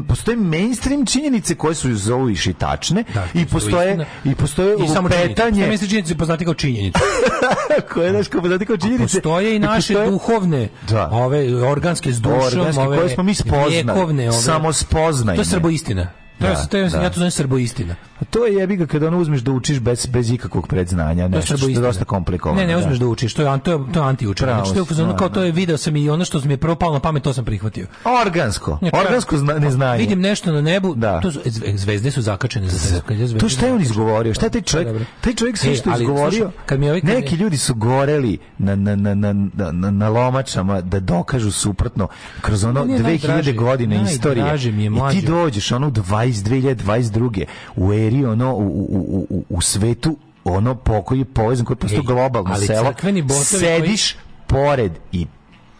S12: Postoje mainstream činjenice koje su zovu i tačne da, i postoje i postoje
S11: i
S12: samo petanje.
S11: Mainstream činjenice poznate kao
S12: činjenice. koje znaš kao poznate kao
S11: činjenice. A postoje i naše postoje... duhovne, da. ove organske s dušom, organske, ove koje smo mi spoznali, vjekovne, ove.
S12: samo spoznajne.
S11: To je srboistina.
S12: To je, da, to
S11: je, da. ja
S12: to
S11: zovem srboistina.
S12: A to je jebi ga kada ono uzmeš da učiš bez, bez ikakvog predznanja, nešto što je dosta komplikovano.
S11: Ne, ne da. uzmeš da, učiš, to je, to je, to je antiučenje. Znači, to je, da, kao, da. to je video sam i ono što mi je prvo palo na pamet, to sam prihvatio.
S12: Organsko, znači, organsko zna, neznanje.
S11: Vidim nešto na nebu, da. to su, zvezde su zakačene za
S12: zvezde. To šta je on izgovorio? Šta je taj pa čovjek? Taj čovjek sve e, što izgovorio, kad mi ovaj- neki ljudi su goreli na, na, na, na, na, na lomačama da dokažu suprotno kroz ono 2000 godina istorije. I ti dođeš ono 20 iz 2022. u eri ono u, u, u, u u svetu ono pokoji povezan koji je postao globalno selo. Sediš pored i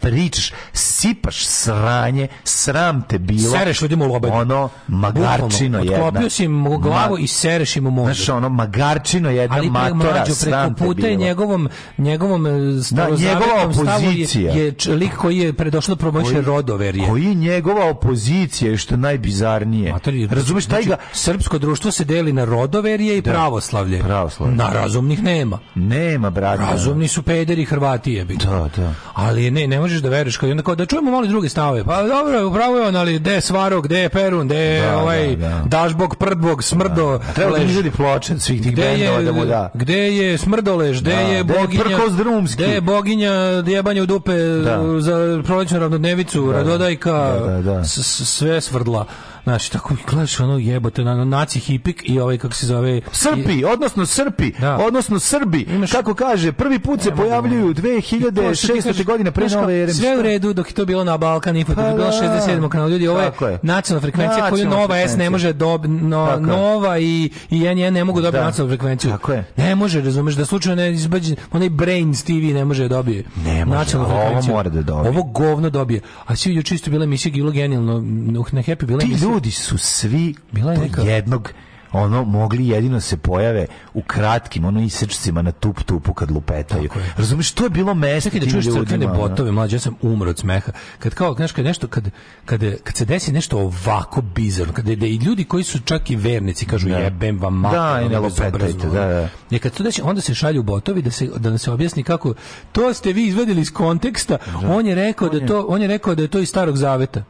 S12: pričaš, sipaš sranje, sram te bilo.
S11: Sereš ljudima
S12: u lobe. Ono, magarčino Bukvalno. jedna.
S11: Otklopio si mu glavu Ma... i sereš im u mozgu.
S12: Znaš, ono, magarčino jedna Ali matora, mlađo, sram preko puta
S11: je njegovom, njegovom e, da, njegova opozicija. Je, je lik
S12: koji je
S11: predošlo da promoće rodoverje.
S12: Koji je njegova opozicija, je što najbizarnije. Materi, Razumeš, znači, taj ga...
S11: Srpsko društvo se deli na rodoverje i da, pravoslavlje.
S12: Pravoslavlje.
S11: Na razumnih nema.
S12: Nema, brate.
S11: Razumni su pederi Hrvatije.
S12: Da, da.
S11: Ali ne, ne može možeš da veruješ kad onda kao da čujemo malo druge stavove. Pa dobro, upravo je on, ali gde je Svaro, gde je Perun, gde je da, da ovaj da, da. Dašbog, Prdbog, Smrdo.
S12: Da. Treba da izvedi ploče svih tih bendova da mu da.
S11: Gde je Smrdolež, gde da. je boginja, gde je boginja djebanje u dupe da. za prolećnu ravnodnevicu, da, Radodajka, da, da, da. sve svrdla. Znači, tako mi gledaš ono jebote, na, naci hipik i ovaj, kako se zove...
S12: Srpi, odnosno Srpi, da. odnosno Srbi, Imaš... kako kaže, prvi put se da pojavljuju 2600. godine pre
S11: nove ere Sve u redu dok je to bilo na Balkanu i pa, to je bilo 67. Da, da, kanal. Ljudi, ovo je, je. nacionalna frekvencija koju Nova S ne može dob, no, Nova i, i NN ne mogu dobiti da. nacionalnu frekvenciju. Tako je. Ne može, razumeš, da slučajno
S12: ne
S11: izbađe, onaj Brains TV ne može da dobije.
S12: Ne može, nacionalnu ovo mora da dobije.
S11: Ovo govno dobije. A sve juče isto bila emisija Gilo Genijalno, na
S12: Happy bila emisija ljudi su svi Bila je neka... jednog ono mogli jedino se pojave u kratkim ono isečcima na tup tupu kad lupetaju. Razumeš to je bilo mesto
S11: Čekaj, da čuješ crkvene botove, mlađe ja sam umro od smeha. Kad kao znaš kad nešto kad, kad, kad se desi nešto ovako bizarno, kad da i ljudi koji su čak i vernici kažu da. jebem vam mater, da, i
S12: ne da lupetajte, da, da. Ja, e, kad
S11: to desi, onda se šalju botovi da se da nam se objasni kako to ste vi izvadili iz konteksta. Da. On je rekao da on je... da to on je rekao da je to iz starog zaveta.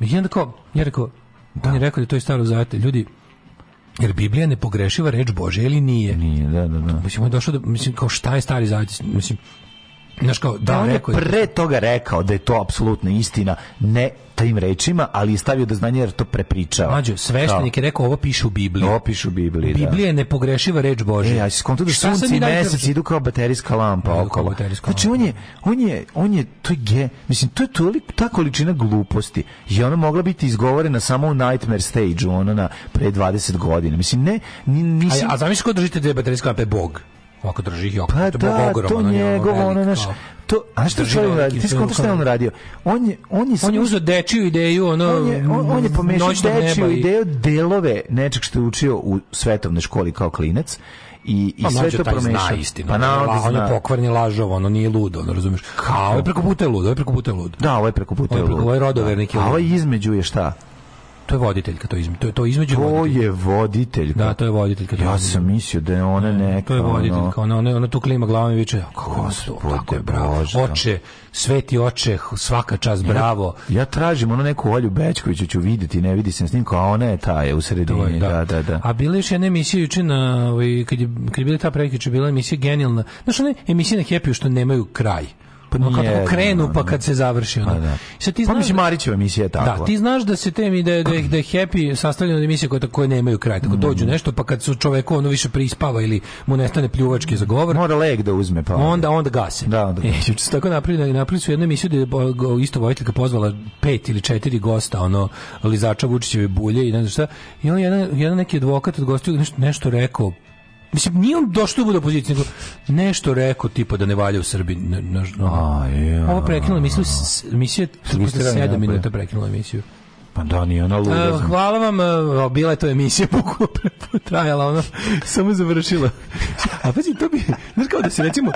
S11: I onda kao, ja rekao, da. on je da. rekao da to je staro zavete. Ljudi, jer Biblija ne pogrešiva reč Bože ili nije?
S12: Nije, da, da, da.
S11: Mislim, on je
S12: došao
S11: da, mislim, kao šta je stari zavet? Mislim,
S12: znaš kao, da, da on rekao je. Da- pre toga rekao da je to apsolutna istina, ne tim rečima, ali je stavio do znanja jer to prepričao.
S11: Mađo, sveštenik je rekao ovo piše u Bibliji.
S12: Ovo piše u Bibliji, da.
S11: Biblija je nepogrešiva reč Božja. E,
S12: ja se kontu da sunce i mesec idu kao baterijska lampa ne, okolo. Baterijska znači, on je, on je, on je, to je, mislim, to je toliko, ta količina gluposti. I ona mogla biti izgovorena samo u Nightmare stage-u, ona na pre 20 godina. Mislim, ne,
S11: nisam... A, a zamisli ko držite dve baterijske lampe, Bog. Ovako drži ih i
S12: okno. Pa to da, ogrom, to njegovo, ovaj ono, naš, to, a što je on Ti skontaš šta on radio?
S11: On je, on je, on je uzeo dečiju ideju, ono, on
S12: je,
S11: on, on je
S12: pomešao dečiju i... ideju delove nečeg što je učio u svetovnoj školi kao klinac i i pa, sve to
S11: promešao. Zna istinu. Pa na, on, on je da pokvarni lažov, ono nije ludo, ono razumeš. Kao je preko puta je ludo, je preko puta je ludo.
S12: Da, ovo je preko puta je ludo.
S11: Ovo je rodovernik.
S12: Da, a ovo između je šta?
S11: to je voditeljka to izme, to je
S12: to između To voditeljka. je voditelj.
S11: Da, to je voditeljka.
S12: To ja voditeljka. sam mislio da je
S11: ona
S12: ne, neka.
S11: To je voditeljka, ona ona, ona tu klima glavom i viče kako Gospode, tako je bravo. Oče, sveti oče, svaka čast, bravo.
S12: Ja, ja tražim ono neku Olju Bećkoviću ću videti, ne vidi se snimku, a ona je ta je u sredini, da. da, da, da.
S11: A bila je jedna emisija juče na ovaj kad je kad je bila ta prekiče bila emisija genijalna. Znaš, one emisije na Happy što nemaju kraj. Pa nije, kad jedno, krenu, pa kad se završi. Ono. Da.
S12: Sad ti pa znaš, da- Marićeva emisija tako.
S11: Da, ti znaš da se temi da, da, da je Happy sastavljena od emisije koje, koje nemaju kraj. Tako mm. dođu nešto, pa kad su čoveku ono više prispava ili mu nestane pljuvačke za govor.
S12: Mora leg da uzme.
S11: Pa, onda, onda gase.
S12: Da, onda
S11: e, gase. E, su tako napravili, napravili su jednu emisiju gde je isto Vojteljka pozvala pet ili četiri gosta, ono, lizača Vučićeve bulje i ne znam šta. I on jedan, jedan neki advokat od gostiju nešto, nešto rekao Mislim, nije on došao da bude opozicija, nego nešto rekao tipa da ne valja u Srbiji. Ne, ne, ne, A, je, ovo prekinulo emisiju, emisiju je 7 minuta prekinulo emisiju.
S12: Pa da, nije ona
S11: luda. Uh, hvala vam, uh, bila je to emisija, trajala, ona, samo završila. A pazi, to bi, znaš kao da se recimo,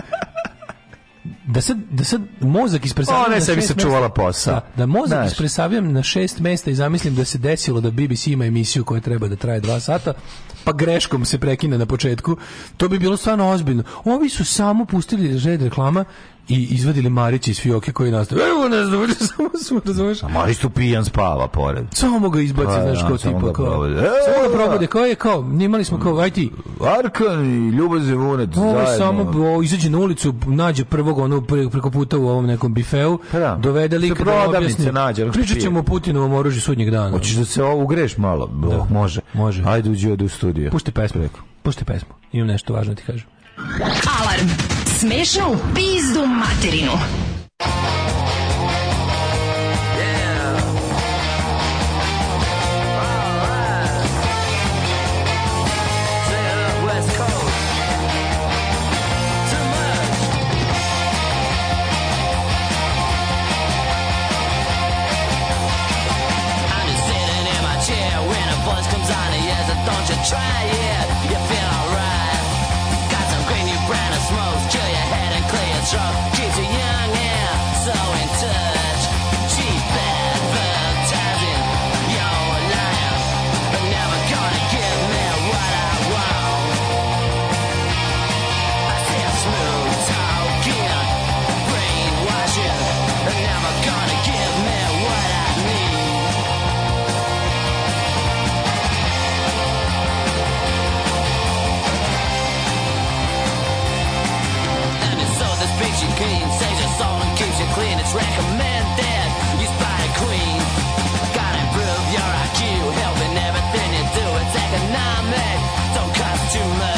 S11: da sad, da sad mozak ispresavljam...
S12: Ona je sebi sačuvala
S11: posa. Da, da mozak Znaš. ispresavljam na šest mesta i zamislim da se desilo da BBC ima emisiju koja treba da traje dva sata, pa greškom se prekine na početku, to bi bilo stvarno ozbiljno. Ovi su samo pustili red da reklama i izvadili Marića iz fioke koji nastaje. Evo nas dobro, samo smo razumeš. A
S12: Marić tu pijan spava pored.
S11: Samo ga izbaci, pa znaš, kao tipa, kao. Samo ga probude, kao
S12: je,
S11: kao, nimali smo kao, aj ti.
S12: Arkan i Ljubav Zemunac
S11: zajedno. samo, o, izađe na ulicu, nađe prvog, ono, preko puta u ovom nekom bifeu, pa da. dovede lika da objasni. Nađe, pričat ćemo o Putinovom oružju sudnjeg dana.
S12: Hoćeš da se ovo ugreš malo? Da. Oh, može. Može. Ajde, uđi od u studiju.
S11: Pušti pesmu. Pušti pesmu. Imam nešto važno da ti kažem. Alarm Smešno u pizdu materinu. Don't you try it, you feel salt and keeps you clean. It's recommended. You spy queen. Gotta improve your IQ. Helping everything you do. It's economic. Don't cost too much.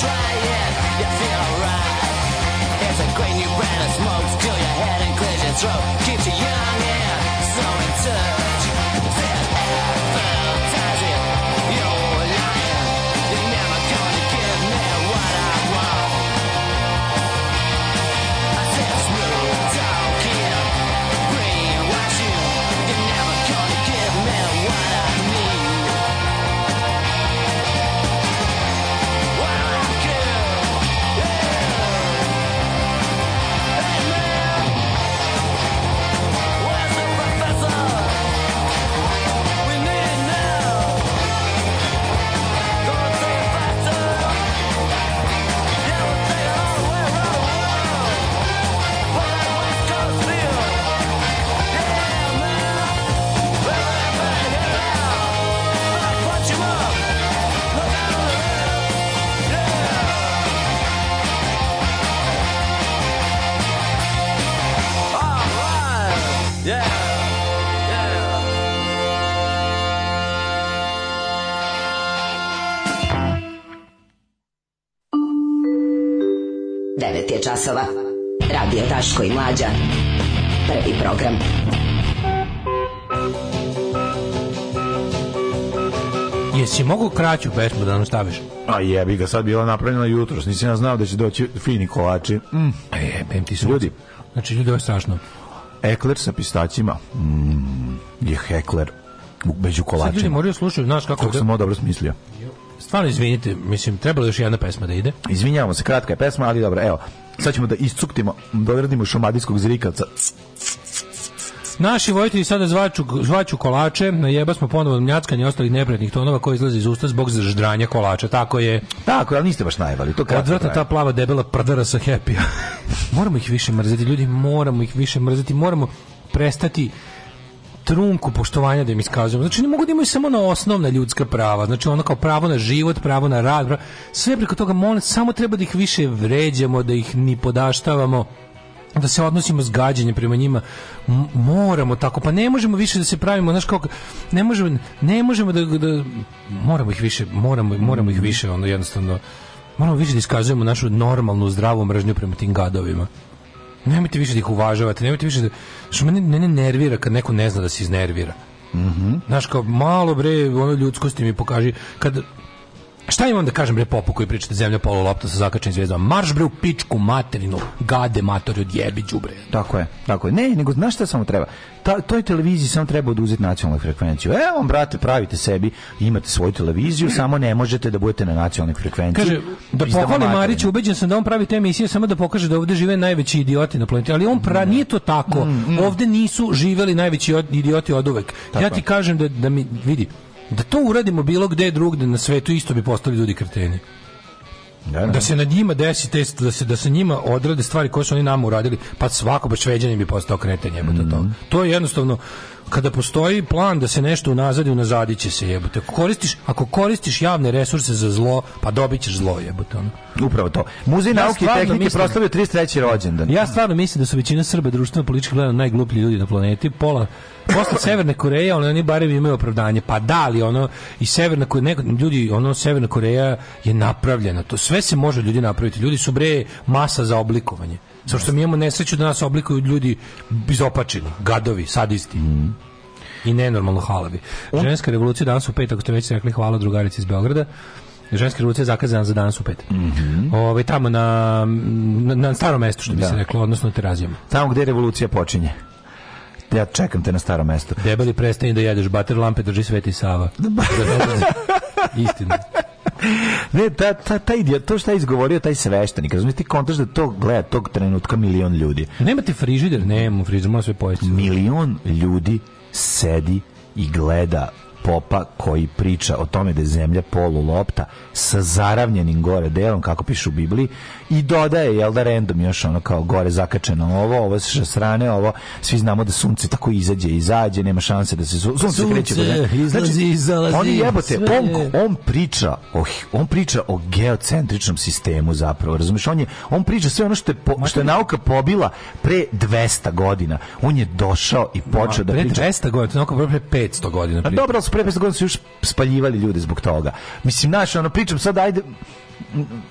S11: try it, you feel It's a great new brand of smoke, your head and clears your throat, keeps you young and
S13: časova. Radio Taško i Mlađa. Prvi program. Jesi mogu kraću pesmu da nam staviš? A jebi ga, sad bila napravljena jutros. Nisi ja znao da će doći fini kolači. Mm. A jebem ti su. Ljudi. Znači, ljudi, ovo je strašno. Ekler sa pistaćima. Mm, je hekler među kolačima. Sad ljudi moraju slušati, znaš kako... Kako sam ovo dobro smislio. Stvarno izvinite, mislim, trebalo još jedna pesma da ide. Izvinjavamo se, kratka je pesma, ali dobro, evo. Sad ćemo da iscuktimo, doradimo da šumadijskog zrikavca. Naši vojitelji sada zvaču, zvaču kolače, najeba smo ponovo mljackanje ostalih neprijatnih tonova koji izlaze iz usta zbog zaždranja kolača, tako je. Tako, ali niste baš najvali. To Odvratna ta plava debela prdara sa happy moramo ih više mrzeti, ljudi, moramo ih više mrzeti, moramo prestati trunku poštovanja da im iskazujemo. Znači ne mogu da imaju samo na osnovna ljudska prava, znači ono kao pravo na život, pravo na rad, pravo, sve preko toga molim, samo treba da ih više vređamo, da ih ni podaštavamo da se odnosimo s gađenjem prema njima moramo tako pa ne možemo više da se pravimo znaš kako ne možemo ne možemo da, da moramo ih više moramo moramo ih mm. više ono jednostavno moramo više da iskazujemo našu normalnu zdravu mržnju prema tim gadovima Nemojte više da ih uvažavate, nemojte više da... Što mene, mene nervira kad neko ne zna da se iznervira. Mm -hmm. Znaš, kao malo bre, ono ljudskosti mi pokaži. Kad Šta imam da kažem bre popu koji pričate zemlja polu lopta sa zakačenim zvezdama? Marš bre u pičku materinu, gade matori od jebi đubre.
S14: Tako je, tako je. Ne, nego znaš šta samo treba? Ta, toj televiziji samo treba oduzeti nacionalnu frekvenciju. Evo vam brate, pravite sebi, imate svoju televiziju, samo ne možete da budete na nacionalnoj frekvenciji.
S13: Kaže da pohvali Marić, ubeđen sam da on pravi te emisije samo da pokaže da ovde žive najveći idioti na planeti, ali on pra, mm. nije to tako. Mm, mm. Ovde nisu živeli najveći idioti od uvek. Tako. Ja ti kažem da da mi vidi Da to uradimo bilo gde drugde na svetu isto bi postali ljudi kreteni. Da, da, da se na njima desi test, da se da se njima odrade stvari koje su oni nama uradili, pa svako baš bi postao kretenje mm -hmm. to. Mhm. To je jednostavno kada postoji plan da se nešto unazadi, unazadit će se jebote. Ako koristiš, ako koristiš javne resurse za zlo, pa dobit ćeš zlo jebote. Ono.
S14: Upravo to. Muzej ja nauke i tehnike mislim, proslavio 33. rođendan.
S13: Ja stvarno mislim da su većina Srba društveno politički gledano najgluplji ljudi na planeti. Pola posle Severne Koreje, ali oni barem imaju opravdanje. Pa da, li, ono i Severna Koreja, ljudi, ono Severna Koreja je napravljena. To sve se može ljudi napraviti. Ljudi su bre masa za oblikovanje. Samo što mi imamo nesreću da nas oblikuju ljudi izopačeni, gadovi, sadisti. Mm i nenormalno halavi. Ženska revolucija danas u pet, ako ste već rekli hvala drugarici iz Beograda, Ženska revolucija je zakazana za danas u pet. Mm -hmm. Ove, ovaj, tamo na, na, na starom mestu, što bi da. se reklo, odnosno terazijama. Tamo
S14: gde revolucija počinje. Ja čekam te na starom mestu.
S13: Debeli prestani da jedeš, bater lampe drži Sveti Sava. Da,
S14: da,
S13: da.
S14: Istina ne, ta, ta, ta taj, to što je izgovorio taj sveštenik, razumiješ ti kontaš da to gleda tog trenutka milion ljudi.
S13: Nemate frižider?
S14: Nemamo frižider, možemo sve pojesti. Milion ljudi sedi i gleda popa koji priča o tome da je zemlja polulopta sa zaravljenim gore delom, kako piše u Bibliji, i dodaje, jel da, random još ono kao gore zakačeno ovo, ovo se strane, ovo, svi znamo da sunce tako izađe, izađe, nema šanse da se sunce, sunce kreće. Znači,
S13: izlazi, znači, izlazi,
S14: oni jebote, on, on, priča o, on priča o geocentričnom sistemu zapravo, razumeš on, je, on priča sve ono što je, po, što je nauka pobila pre 200 godina. On je došao i počeo da priča. Pre
S13: 200 godina, to je pre
S14: 500 godina. Pa priča. A dobro,
S13: su pre 500 godina
S14: su još spaljivali ljude zbog toga. Mislim, znaš, ono, pričam sad, ajde,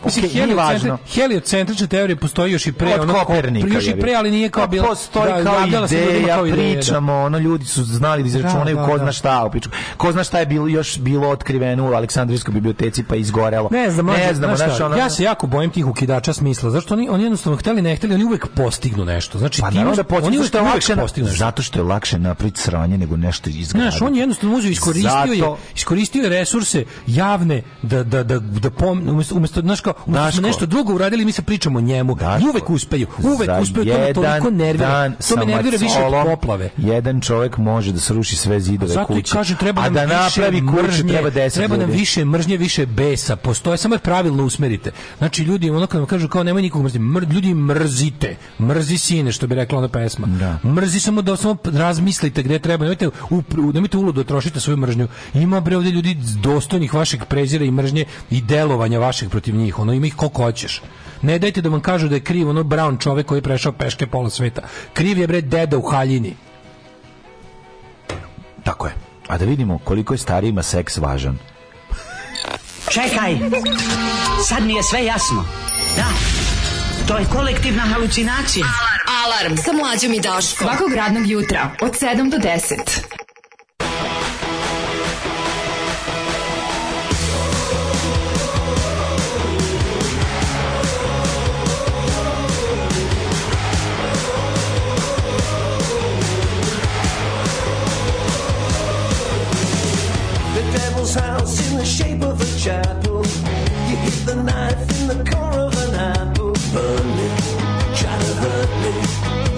S13: Mislim, okay, heliocentrična, heliocentrična teorija postoji još i pre. Od Kopernika. Još i pre, ali nije kao pa bila...
S14: Postoji da, kao, ideja, kao ideja, da. pričamo, da. ono, ljudi su znali da izračunaju da, da, ko zna da. šta o priču. Ko zna šta je bilo, još bilo otkriveno u Aleksandrijskoj biblioteci pa izgorelo.
S13: Ne znam, ne znam, znaš, znaš, ono, ja se jako bojim tih ukidača smisla. Zašto oni, oni jednostavno hteli, ne hteli, oni uvek postignu nešto.
S14: Znači, pa, ti naravno, da oni uvek, lakše, postignu nešto. Zato što je lakše napraviti sranje nego nešto izgraditi. Znaš,
S13: on jednostavno uzeo iskoristio, je, iskoristio je resurse javne da, da, da, da pom, umesto znaš kao, umesto da nešto drugo uradili, mi se pričamo o njemu. Daško, I uvek uspeju. Uvek uspeju. To me toliko nervira. To me nervira više od poplave.
S14: Jedan čovjek može da sruši sve zidove Zato kuće. Zato treba a da napravi kuću,
S13: treba deset
S14: Treba
S13: nam više mržnje, više besa. Postoje, samo je pravilno usmerite. Znači, ljudi, ono kad vam kažu kao nemoj nikog mrziti, Mr, ljudi mrzite. Mrzi sine, što bi rekla ona pesma. Da. Mrzi samo da samo razmislite gde treba. Nemojte, u, nemojte uludo da trošite svoju mržnju. Ima bre ovde ljudi dostojnih vašeg prezira i mržnje i delovanja vašeg nečeg protiv njih, ono ima ih koliko hoćeš. Ne dajte da vam kažu da je kriv ono brown čovek koji je prešao peške pola sveta. Kriv je bre deda u haljini.
S14: Tako je. A da vidimo koliko je starijima seks važan.
S15: Čekaj! Sad mi je sve jasno. Da, to je kolektivna halucinacija.
S16: Alarm, Alarm. sa mlađom i Daškom.
S17: Svakog radnog jutra od 7 do 10. house in the shape of a chapel. You hit the knife in the core of an apple. Burn me, try to hurt me,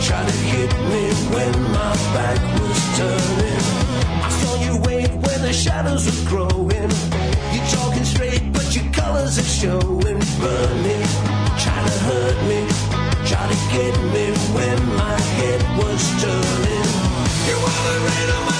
S17: try to hit me when my back was turning. I saw you wave when the shadows were growing. You're talking straight, but your colors are showing. Burn me, try to hurt me, try to get me when my head was turning. You were the rain on my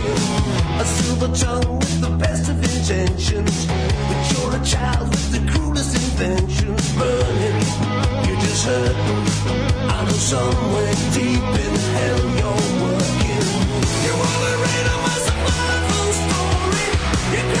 S17: a silver
S18: tongue with the best of intentions. But you're a child with the cruelest inventions burning. You just hurt. I know somewhere deep in hell you're working. You are the rain of my survival story. You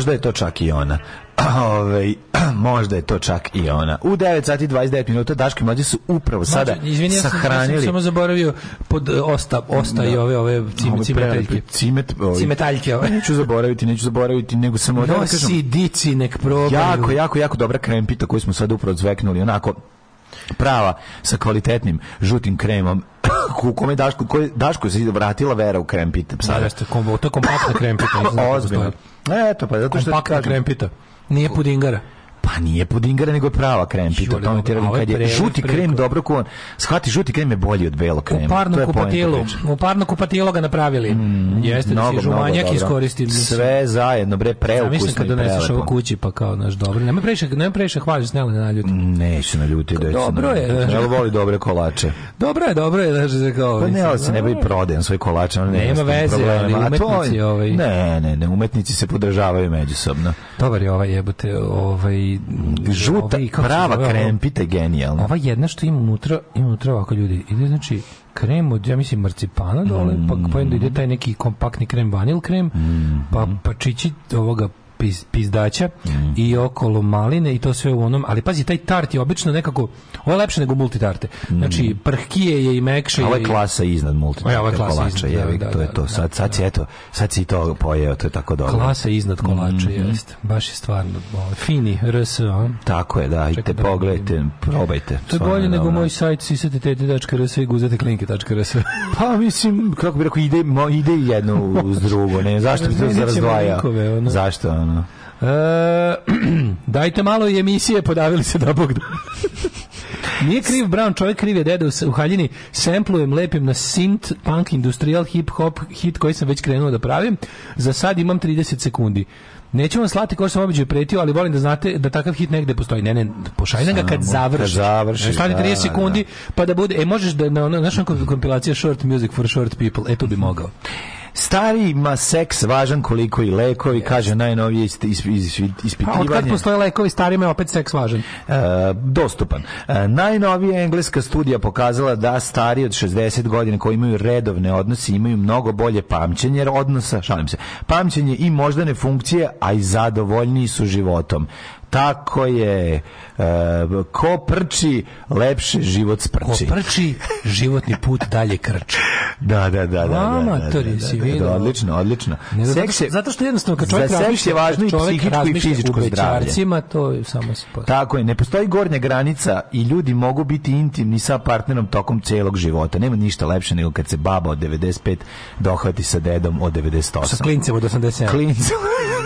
S14: možda je to čak i ona. Ove, ovaj, možda je to čak i ona. U 9 sati 29 minuta Daški mlađi su upravo Mađe, sada izvinja, sahranili. Ja
S13: sam samo zaboravio pod e, osta, osta i da. ove, ove cim, ove cimetaljke.
S14: Cimet, ovaj, ove,
S13: cimetaljke ove.
S14: Neću zaboraviti, neću zaboraviti, nego samo... sam da Nosi
S13: dici nek probaju.
S14: Jako, jako, jako dobra krempita koju smo sada upravo zveknuli. Onako, prava sa kvalitetnim žutim kremom u kome Daško, koje, Daško se vratila vera u krempite
S13: sada. Da, jeste,
S14: to je
S13: kompaktna krempita.
S14: Ozbiljno. Eto, pa zato
S13: što... Kompaktna krempita.
S14: Nije pudingara. Pa nije pudingira, nego je prava krempita. Jure, to ti radim kad je žuti preko. krem dobro kuvan. Shvati, žuti krem je bolji od belog krema. U
S13: parno kupatilo. U parno kupatilo ga napravili. Mm, Jeste mnogo, da si žumanjak iskoristi.
S14: Sve zajedno, bre, preukusno
S13: mislim kad doneseš ovo kući, pa kao, naš dobro. Nema previše, nema previše, hvališ, ne na naljuti.
S14: Mm, neću naljuti,
S13: da Dobro je.
S14: Ne voli dobre kolače.
S13: Dobro je, dobro je, znaš, da kao. Pa
S14: ne, ali se ne bi prodajem svoj kolač, on nema veze, ali umetnici ovaj. Ne, ne, ne, umetnici se podržavaju međusobno.
S13: Dobar je ovaj jebote, ovaj
S14: žuta, ove, prava zove, krempita je genijalna.
S13: Ova jedna što ima unutra, ima unutra ovako ljudi. Ide, znači, krem od, ja mislim, marcipana dole, pa mm. pa, pa ide taj neki kompaktni krem, vanil krem, mm. pa, mm-hmm. pa čići ovoga piz, pizdaća mm. i okolo maline i to sve u onom, ali pazi, taj tart je obično nekako, ovo je lepše nego multitarte. Znači, mm. prhkije je i mekše. Ovo
S14: je klasa iznad multitarte. Ovo je klasa kolača, iznad, jevik, da, da, to je da, to. Da, sad, sad, da. si, eto, sad si to pojeo, to je tako dobro.
S13: Klasa iznad mhm. kolača, mm. jeste. Baš
S14: je
S13: stvarno boli. fini, RS, a?
S14: Tako je, da,
S13: idite,
S14: pogledajte, probajte.
S13: To
S14: je
S13: bolje nego moj sajt sisatitete.rs i guzateklinke.rs.
S14: Pa, mislim, kako bi rekao, ide, ide jedno uz drugo, ne? Zašto bi
S13: to
S14: razdvaja? Zašto, ono.
S13: E, dajte malo emisije, podavili se da Bog da. Nije kriv Brown, čovjek kriv je deda u haljini. Semplujem, lepim na synth, punk, industrial, hip hop, hit koji sam već krenuo da pravim. Za sad imam 30 sekundi. Neću vam slati ko sam obiđe pretio, ali volim da znate da takav hit negde postoji. Ne, ne, pošalj ga
S14: kad završi. Kad završi, Stani 30 da,
S13: da, sekundi, da. pa da bude... E, možeš da, na, na, na, kompilacija Short Music for Short People, e, to bi mogao.
S14: Stari Starima seks važan koliko i lekovi, kaže najnovije ispitivanje. A pa, od kad
S13: postoje
S14: lekovi,
S13: starima je opet seks važan? E,
S14: dostupan. E, najnovija engleska studija pokazala da stari od 60 godina koji imaju redovne odnose imaju mnogo bolje pamćenje odnosa, šalim se, pamćenje i moždane funkcije, a i zadovoljniji su životom. Tako je. E,
S13: ko prči,
S14: lepše život
S13: sprči. Ko
S14: prči,
S13: životni put dalje krči.
S14: da, da, da. da,
S13: Amatori da, da, da, da,
S14: odlično, odlično.
S13: Ne, zato, seks je, zato što jednostavno kad čovjek
S14: razmišlja... seks je važno i psihičko i fizičko zdravlje.
S13: to je samo
S14: se postoji. Tako je, ne postoji gornja granica i ljudi mogu biti intimni sa partnerom tokom celog života. Nema ništa lepše nego kad se baba od 95 dohvati sa dedom od 98.
S13: Sa klincem od 87.
S14: Klincem.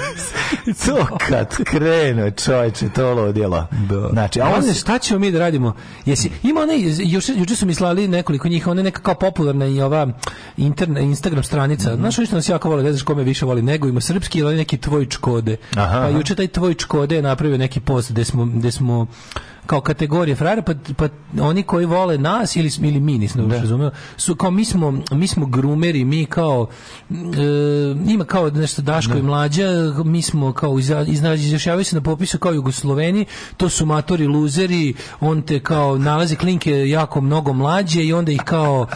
S14: to kad krene, čoveče, to ludilo.
S13: Da. Znači, a on šta ćemo mi da radimo? Jesi ima onaj juče juče su mislali nekoliko njih, one neka kao popularna i ova interna Instagram stranica. Mm -hmm. Znaš što nas jako vole, ne znaš kome više voli nego ima srpski ili neki tvoj čkode. Aha. Pa juče taj tvoj čkode je napravio neki post gde smo gde smo kao kategorije frajera, pa, pa oni koji vole nas ili, ili mi, nisam da. razumio, su kao mi smo, mi smo grumeri, mi kao e, ima kao nešto Daško da. i mlađa, mi smo kao izjašnjavaju se na popisu kao Jugosloveni, to su matori luzeri, on te kao nalazi klinke jako mnogo mlađe i onda ih kao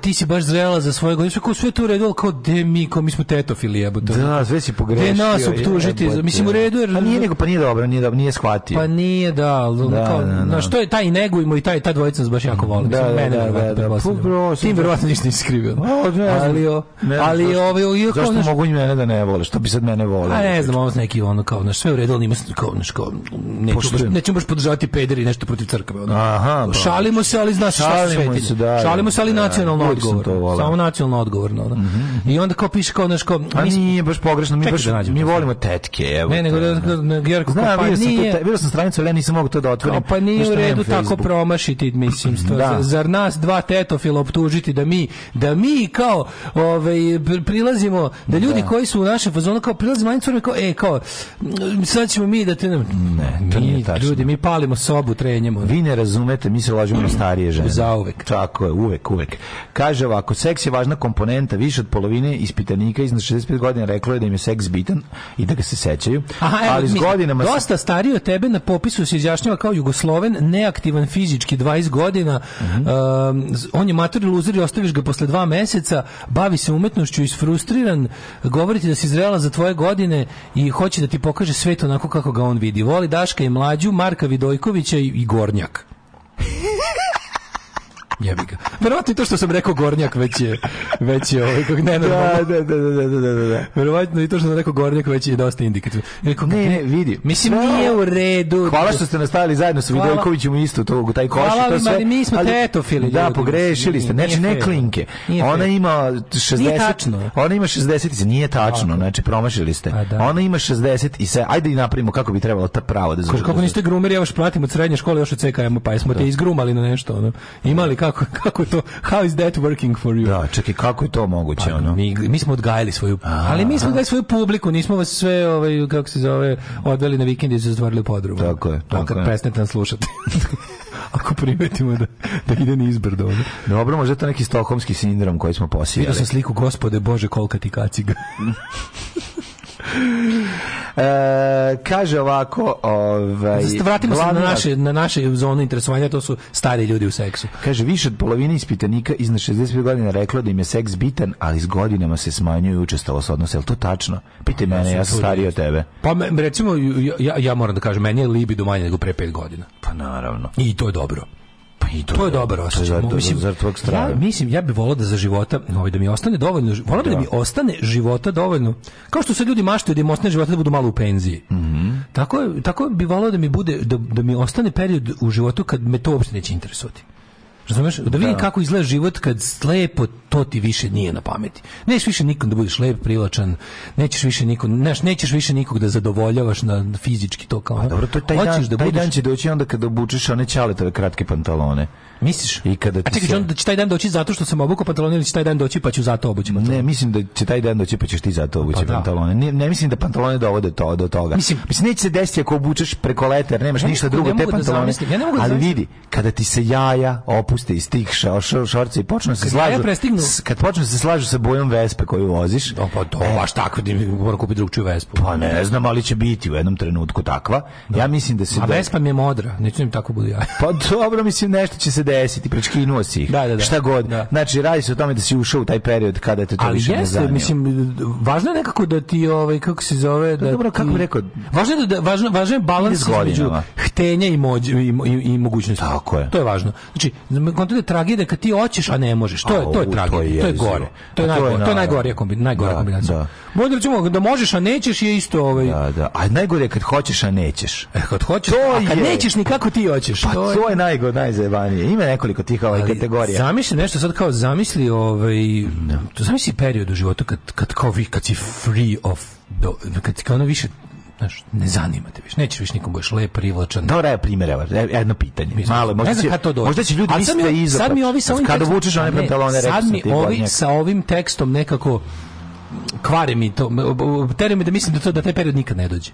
S13: ti si baš zrela za svoje godine, kao sve to u redu, kao de mi, kao mi smo tetofili, to. Da,
S14: sve si pogrešio. De
S13: nas optužiti, mislim u redu jer...
S14: Pa
S13: nije, nego, pa nije dobro, nije dobro, nije
S14: shvatio. Pa
S13: nije, da, da da, kao, da, da. na što je taj i negujmo i taj ta dvojica baš jako vole. Da, da, mene da, da, da, pa, Tim verovatno ništa nisi skrivio. Pa, ali ali ovaj i
S14: kao zašto mogu i mene da ne vole, što bi sad mene vole. A
S13: ne znam, on neki ono kao na sve u redu, ali ima kao na kao nećemo baš podržavati pederi nešto protiv crkve. Ono.
S14: Aha. Pa.
S13: Šalimo se, ali znaš šta se da, da, Šalimo se, ali da, nacionalno odgovorno. Samo nacionalno odgovorno. Mhm, mhm. I onda kao piše kao naš kao
S14: a nije baš pogrešno, mi baš da mi volimo tetke,
S13: evo. Ne, nego
S14: Jerko, Georg pa nije. Bio sam stranicu, ali nisam mogao to da otvorim zakonom.
S13: Pa nije u redu tako promašiti, mislim, da. Zar nas dva tetofila optužiti da mi, da mi kao ovaj, prilazimo, da ljudi da. koji su u našem fazonu kao prilazimo, oni kao, e, kao, sad ćemo mi da te... Ne,
S14: ne
S13: mi, Ljudi,
S14: mi
S13: palimo sobu, trenjemo.
S14: Vi ne razumete, mi se lažemo na starije žene.
S13: Za
S14: uvek. Tako je,
S13: uvek, uvek.
S14: Kaže ovako, seks je važna komponenta, više od polovine ispitanika iznad 65 godina reklo je da im je seks bitan i da ga se sećaju. Aha, evo, ali s godinama...
S13: Dosta stariji od tebe na popisu
S14: se
S13: izjašnjava kao Jugosloven, neaktivan fizički 20 godina, mm -hmm. uh, on je matori luzer i ostaviš ga posle dva meseca, bavi se umetnošću, isfrustriran, ti da si Izraela za tvoje godine i hoće da ti pokaže svet onako kako ga on vidi. Voli Daška i Mlađu, Marka Vidojkovića i, i Gornjak. Jebi ga. Verovatno i to što sam rekao Gornjak već je, već je ovaj, kako ne, da, da,
S14: da,
S13: da,
S14: da, da, da.
S13: Verovatno i to što sam rekao Gornjak već je dosta indikativno. Rekao,
S14: ne, ne, vidi.
S13: Mislim, sve... nije u redu.
S14: Hvala što ste nastavili zajedno sa Vidojkovićem isto to, taj koš i to sve.
S13: Ali mi smo ali, tetofili.
S14: Da, pogrešili ste. Znači, ne klinke. Ona ima 60... Nije tačno. Ona ima 60 nije tačno, znači promašili
S13: ste. Pa
S14: da. Ona ima 60 i se, ajde i napravimo
S13: kako
S14: bi trebalo ta pravo da
S13: zvuči. Kako
S14: niste grumeri, ja vas pratim od srednje
S13: škole, još od CKM, pa
S14: smo
S13: te da.
S14: izgrumali
S13: na nešto. Ono.
S14: Imali kako kako,
S13: kako to, how is that working for you?
S14: Da, čekaj, kako je to moguće?
S13: Pa,
S14: ono?
S13: mi, mi smo odgajali svoju, a, ali mi smo odgajali svoju publiku, nismo vas sve, ovaj, kako
S14: se
S13: zove, odveli na vikend
S14: i
S13: zatvorili podrumu.
S14: Tako je. Tako kad
S13: presnete slušati. Ako primetimo da, da ide ni izbrdo.
S14: Ne? Dobro, možda je to neki stokomski sindrom koji smo posijali. Vidio
S13: sam sliku, gospode Bože, kolika ti kaciga.
S14: E, kaže ovako, ovaj
S13: vratimo se na naše na naše zone interesovanja, to su stari ljudi u seksu.
S14: Kaže više od polovine
S13: ispitanika iznad
S14: 65 godina reklo da im
S13: je
S14: seks bitan, ali s godinama se smanjuje
S13: učestalost odnosa, je li
S14: to
S13: tačno? Pitaj
S14: pa, mene,
S13: ja sam stariji
S14: od tebe.
S13: Pa me, recimo ja, ja moram da kažem, meni je libido manje nego pre 5 godina.
S14: Pa naravno.
S13: I to
S14: je
S13: dobro i to, to je dobar
S14: osjećaj.
S13: To mislim, ja, mislim, ja bih volao da
S14: za
S13: života, ovaj, da mi ostane dovoljno, volao bih da mi da. ostane života dovoljno. Kao što se ljudi maštaju da im ostane života da budu malo u penziji. Mm -hmm. tako, tako bi volao da mi bude, da, da mi ostane period u životu kad me to uopšte neće interesovati. Razumeš? Da vidim da. kako izgleda život kad slepo to ti više nije na pameti. Nećeš više nikom da budeš lep, privlačan, nećeš više nikom, neš, nećeš više nikog da zadovoljavaš na fizički to kao. A, pa
S14: dobro, to je taj, Hoćeš dan, da taj budeš... dan će doći onda kad obučeš one ćaletove kratke pantalone.
S13: Misliš? I kada ti A čekaj, se... onda će taj dan doći zato što sam obukao pantalone ili će taj dan doći pa ću zato obući
S14: pantalone? Ne, mislim da
S13: će
S14: taj dan doći pa ćeš ti zato obući pa, da. pantalone. Ne, ne mislim da pantalone dovode to, do toga. Mislim, mislim neće se desiti ako obučeš preko leta nemaš ne, ništa ne, drugo, te da pantalone. Da ja ne mogu da ali vidi, kada ti se jaja opuste iz tih šorca i počnu da se slažu... Kad počnu se slažu sa bojom vespe koju voziš...
S13: No, pa to, e. baš tako, da mora kupiti drugčiju vespu.
S14: Pa ne znam, ali će biti u jednom trenutku takva. Ja mislim da se...
S13: A vespa mi je modra, neću im tako budu ja.
S14: Pa dobro, mislim, nešto će se desiti, prečkinuo si ih. Da, da, da. Šta god. Da. Znači, radi se o tome da si ušao u taj period kada te to Ali više jeste, ne zanio.
S13: mislim, važno je nekako da ti, ovaj, kako se zove... Da, da
S14: dobro, kako bi rekao...
S13: Važno je, da, važno, važno je balans između htenja i, mođ, i, i, i mogućnosti. Tako je. To je važno. Znači, kontrole da tragedije kad ti hoćeš, a ne možeš. To je, to je tragedija. To je gore. To je, to najgore, to je najgorija da, kombinacija. Da, da. možeš, a nećeš je isto... Ovaj...
S14: Da, da. A najgore je kad hoćeš, a nećeš. E, kad hoćeš, to a kad je... nećeš nikako ti hoćeš. Pa to, je, to je najgore, najzajebanije ima nekoliko tih ovaj kategorija.
S13: Zamisli nešto sad kao zamisli ovaj da. to zamisli period u životu kad kad kao vi kad si free of do, kad ti kao ono više znaš, ne zanima te više. Nećeš više nikom budeš lep, privlačan.
S14: Dobro, da, je primjer, evo, e, jedno pitanje. Malo, možda, će, to možda će ljudi misliti da je
S13: Sad mi ovi sa ovim
S14: Kada vučeš one pantalone, Sad
S13: mi ovi sa ovim tekstom nekako kvare mi to, tere mi da mislim da, to, da taj period nikad ne dođe.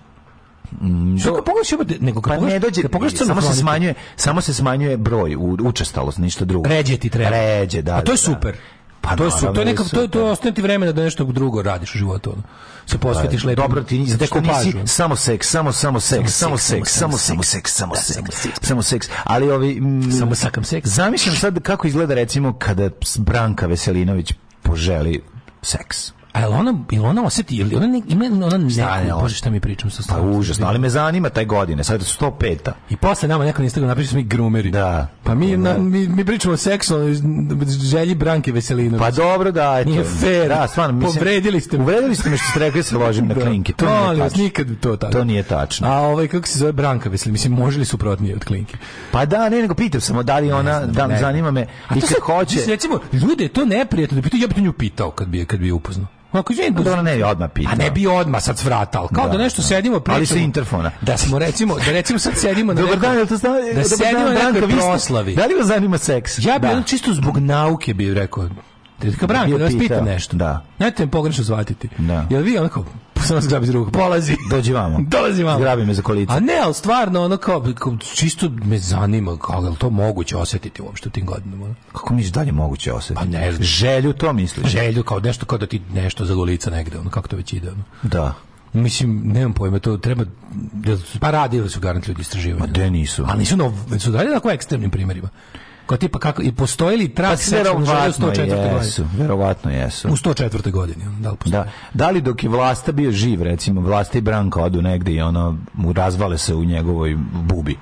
S13: Mm, što pogledaš nego kad pa pogledaš,
S14: ne dođe, kad pogledaš samo se smanjuje, samo se smanjuje broj u učestalost, ništa drugo.
S13: Ređe ti treba.
S14: Ređe, da. A
S13: pa
S14: to
S13: je da, super. Pa to je su, to je neka to to ostane ti vremena da nešto drugo radiš u životu. Ono. Se pa posvetiš
S14: lepo. Dobro ti nisi, da nisi samo seks, samo samo seks, samo seks, samo samo da, seks, samo seks, samo seks. Ali ovi mm,
S13: samo sakam seks.
S14: Zamišljam sad kako izgleda recimo kada Branka Veselinović poželi seks.
S13: A jel ona, jel ona osjeti, jel ona, ne, ima, ona ne, šta ne, bože šta mi pričam
S14: sa Pa užasno, ali me zanima taj godine, sad je 105-a.
S13: I posle nama neko na Instagramu napiše da mi i grumeri. Da. Pa mi, da. na, mi, mi pričamo o seksu, želji Branke Veselinović.
S14: Pa dobro da,
S13: eto. Nije fair. Da,
S14: stvarno, mislim, povredili
S13: ste
S14: me. Povredili
S13: ste me što
S14: ste
S13: rekli da se ložim na klinke.
S14: To, to nije tačno. nikad to
S13: tako. To nije tačno. A ovaj, kako se zove Branka Veselinović, mislim, može li suprotnije od klinke?
S14: Pa da, ne, nego pitam samo da li ona, znam, da, ne. zanima me,
S13: i
S14: kad hoće. Mislim,
S13: recimo, ljude, to neprijatno da bi ja bi to nju pitao kad bi, kad bi je upoznao.
S14: Ako izvinim, pa da
S13: ne bi odmah pitala.
S14: A ne bi odma sad svrata, kao da,
S13: da
S14: nešto da. sedimo pričamo. Ali sa interfona.
S13: Da smo recimo, da recimo sad sedimo na
S14: Dobar dan, to stavio,
S13: da sedimo na nekoj proslavi.
S14: Da li vas zanima seks?
S13: Ja bih da. čisto zbog nauke bih rekao, Tetka Branka, da vas pitam nešto. Da. Nemojte me pogrešno shvatiti. Da. Jel vi onako, samo se
S14: grabi
S13: ruku, polazi.
S14: Dođi vamo. Dolazi vamo. Grabi me za kolice.
S13: A ne, ali stvarno, ono kao, kao čisto me zanima, kao, je li to moguće osetiti uopšte u tim godinama?
S14: Kako misliš dalje moguće osetiti? Pa
S13: ne Želju to misliš? Želju, kao nešto, kao da ti nešto za golica negde, ono, kako to već ide, ono.
S14: Da.
S13: Mislim, nemam pojma, to treba pa radili su garant ljudi istraživanja. Ma
S14: de nisu.
S13: Ali nisu, no, su dalje tako ekstremnim primjerima. Kao tipa kako i postoji li trag pa, seksualnog
S14: u 104. Jesu, godini? Verovatno jesu.
S13: U 104. godini, da li Da. da li
S14: dok je Vlasta bio živ, recimo, Vlasta i Branka odu negde i ono mu razvale se u njegovoj bubi.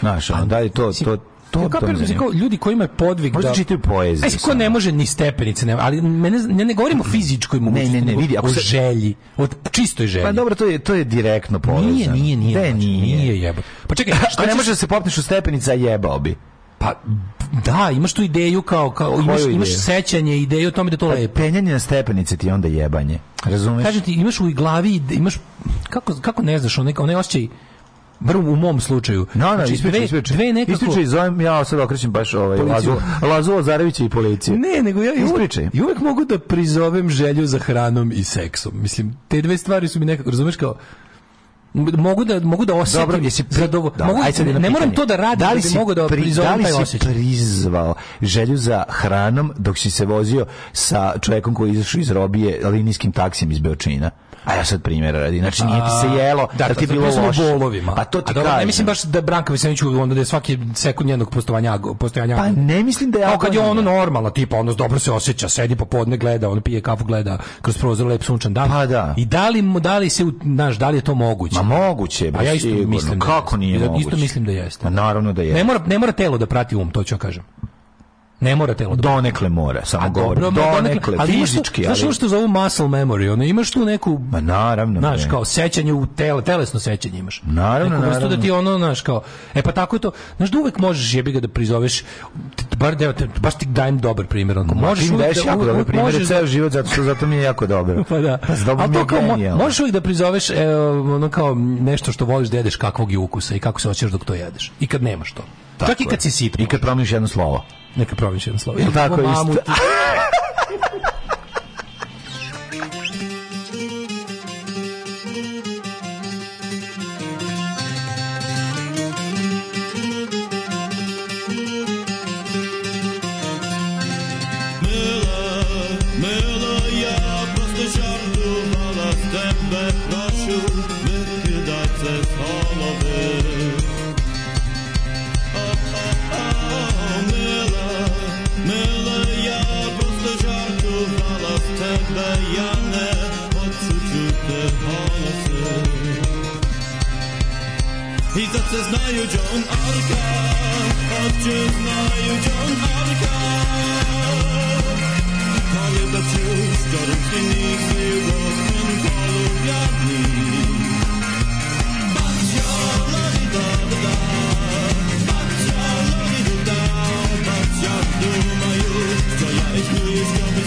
S14: Znaš, ono, da li to, to, to,
S13: ja, kao, kao, ljudi koji imaju podvig
S14: Možda da... čitaju poeziju.
S13: Ajde,
S14: ko
S13: ne može ni stepenice, ne, ali mene, ne, ne govorimo o fizičkoj mogućnosti, ne, ne, ne, vidi, ako se... o želji, o čistoj
S14: želji. Pa dobro, to je, to je direktno povezano. Nije,
S13: nije, nije. De,
S14: znači, nije, nije,
S13: jebo.
S14: Pa čekaj, šta ne može da se popneš u stepenica, jebao bi.
S13: Pa da, imaš tu ideju kao, kao imaš, imaš sećanje, ideju o tome da to pa, lepo.
S14: Penjanje na stepenice ti onda jebanje. Razumeš? Kažem
S13: ti, imaš u glavi, imaš, kako, kako ne znaš, onaj, onaj osjećaj, Vrlo u mom slučaju.
S14: No, no, znači, ispričaj, ispričaj. Dve nekako... Ispričaj, zovem, ja sad okrećem baš ovaj, Lazu, Lazu Lazarevića i policiju.
S13: Ne, nego ja ispričaj. I uvek mogu da prizovem želju za hranom i seksom. Mislim, te dve stvari su mi nekako, razumeš kao, mogu da mogu da
S14: osetim Dobro, jesi pri... zadovo... Dobro,
S13: mogu, ajde, ne moram to da radim da li si da bi mogu da pri... da li taj si prizvao
S14: želju za hranom dok si se vozio sa čovjekom koji je izašao iz robije linijskim taksijem iz Beočina A ja sad primjera radi. Znači nije ti se jelo, da, da ti je bilo loše.
S13: bolovima. Pa to ti kažem. Ne mislim baš da Branka Veselinović onda da je svaki sekund jednog postojanja postojanja.
S14: Pa ne mislim da
S13: je. Kao kad je ono normalno, tipa ono dobro se osjeća, sedi popodne gleda, on pije kafu, gleda kroz prozor lep sunčan dan. Pa da. I da li da li se znaš, da li je to moguće? Ma
S14: moguće,
S13: pa ja isto sigurno. mislim. Da Kako nije da, moguće? Isto mislim da jeste.
S14: Ma naravno da jeste.
S13: Ne mora ne mora telo da prati um, to ću ja kažem. Ne mora telo.
S14: Donekle
S13: mora,
S14: samo A, govorim. Dobro, donekle, ali fizički.
S13: Znaš ali... što zovu muscle memory? Ono, imaš tu neku...
S14: Ma naravno. Znaš,
S13: kao sećanje u tele, telesno sećanje imaš.
S14: Naravno, neku da naravno.
S13: da ti ono, znaš, kao... E pa tako je to. Znaš, da uvek možeš jebi ga da prizoveš, bar, da, baš ti dajem dobar primjer.
S14: Onko, možeš da... daješ jako dobar primjer, ceo da- život, zato, što, zato mi je jako dobro.
S13: pa da. Pa dobro mi je genijalno. Možeš uvek da prizoveš e, ono kao nešto što voliš da jedeš kakvog
S14: je
S13: ukusa i kako se hoćeš dok to jedeš. I kad nemaš to. Tako Čak i kad si sit. I kad
S14: promiješ
S13: jedno slovo. Neka pronaći jedan slovo.
S14: Tako isto. Tebe prošu, mükü da te oče znaju John Arka, oče znaju John Arka. Kolubjac ju skoruški nigdje u gostom kolubjadni. Bača, lari, da, da, da, bača, lari, da, da, bača, думаю, что я их не искал.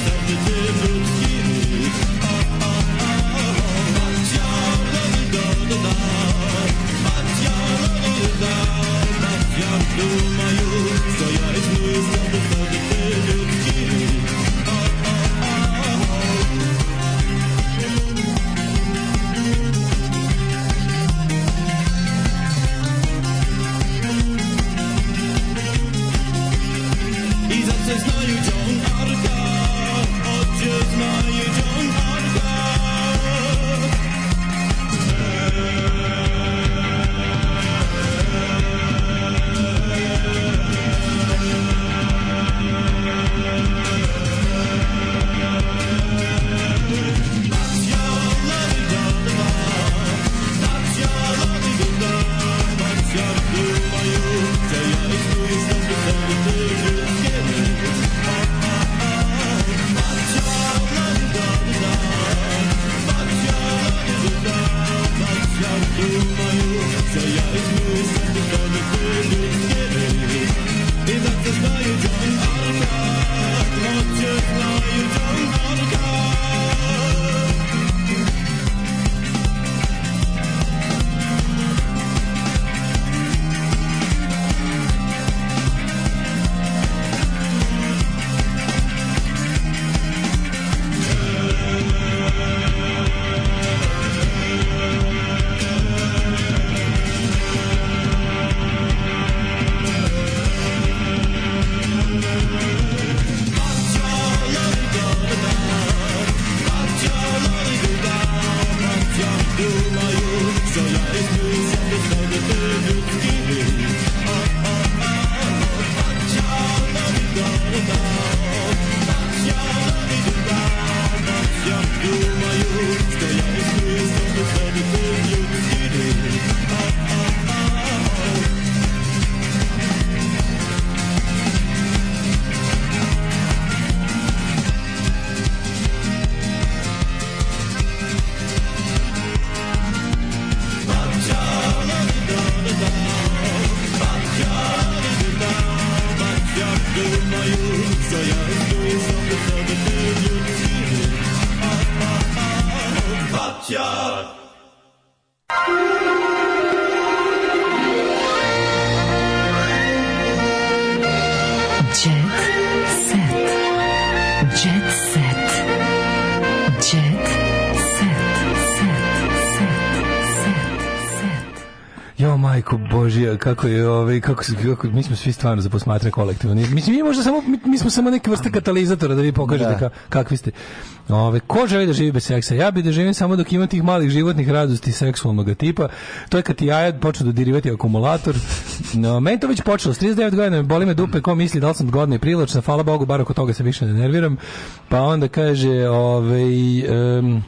S13: kako je ovaj kako se kako mi smo svi stvarno za posmatra kolektivno. Mislim mi možda samo mi, mi, smo samo neki vrsta katalizatora da vi pokažete da. Ka, kakvi ste. Ove, ko želi da živi bez seksa? Ja bih da živim samo dok imam tih malih životnih radosti seksualnog tipa. To je kad ti jaja počne da dodirivati akumulator. No, meni to već počelo. S 39 godina me boli me dupe ko misli da li sam godna i privlačna. Hvala Bogu, bar oko toga se više ne nerviram. Pa onda kaže, Ove, ovaj, um,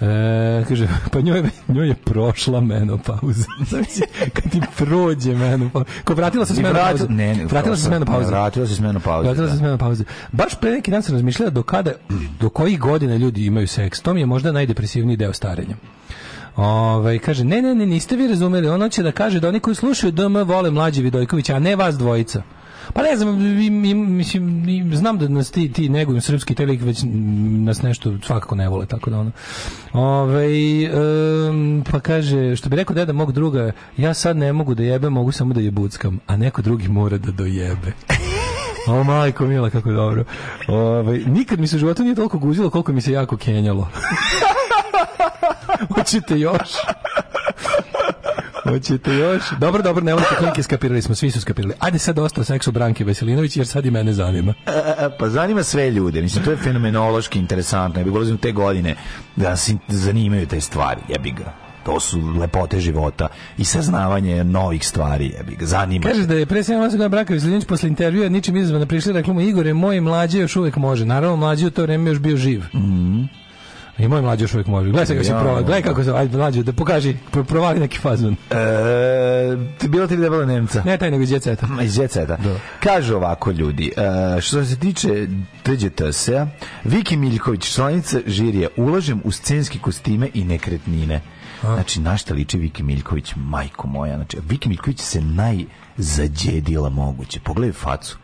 S13: E, kaže, pa njoj, njoj je prošla menopauza. Znači, kad ti prođe menopauza. Ko vratila se s menopauze.
S14: Ne, ne, vratila
S13: se s menopauze.
S14: Vratila se s menopauze. Vratila se da.
S13: s menopauze. Baš pre neki dan
S14: sam
S13: razmišljala do kada, do kojih godina ljudi imaju seks. To mi je možda najdepresivniji deo starenja. Ove, ovaj, kaže, ne, ne, ne, niste vi razumeli. Ono će da kaže da oni koji slušaju DM vole mlađe Vidojkovića, a ne vas dvojica. Pa ne znam, mislim, znam da nas ti, ti negujem srpski telik, već nas nešto svakako ne vole, tako da ono. Ove, ovaj, um, pa kaže, što bi rekao deda mog druga, ja sad ne mogu da jebem, mogu samo da jebuckam, a neko drugi mora da dojebe. O majko mila, kako dobro. Ove, ovaj, nikad mi se u životu nije toliko guzilo koliko mi se jako kenjalo. Hoćete još? Hoćete još? Dobro, dobro, ne volite klinke, skapirali smo, svi su skapirali. Ajde sad dosta seksu Branke Veselinović, jer sad i mene zanima. E,
S14: e, e, pa zanima sve ljude, mislim, to je fenomenološki interesantno, ja bih ulazim te godine da se zanimaju te stvari, jebi ga to su lepote života i saznavanje novih stvari jebi ga zanima
S13: kaže da je pre 7 godina Braković Linić posle intervjua ničim izazvana prišli rekla mu Igore moj mlađi još uvek može naravno mlađi u to vreme još bio živ
S14: mm -hmm.
S13: I e, moj mlađi još uvijek može. Gledaj kako se provali, gledaj kako se, ajde mlađi, da pokaži, provali neki fazon. E,
S14: bilo ti li debela Nemca?
S13: Ne, taj nego
S14: iz Djeceta. Iz Djeceta. Da. Kažu ovako ljudi, e, što se tiče tgts se, Viki Miljković, članica žirija, ulažem u scenski kostime i nekretnine. A. Znači, na šta liči Viki Miljković, majko moja. Znači, Viki Miljković se najzađedila moguće. Pogledaj facu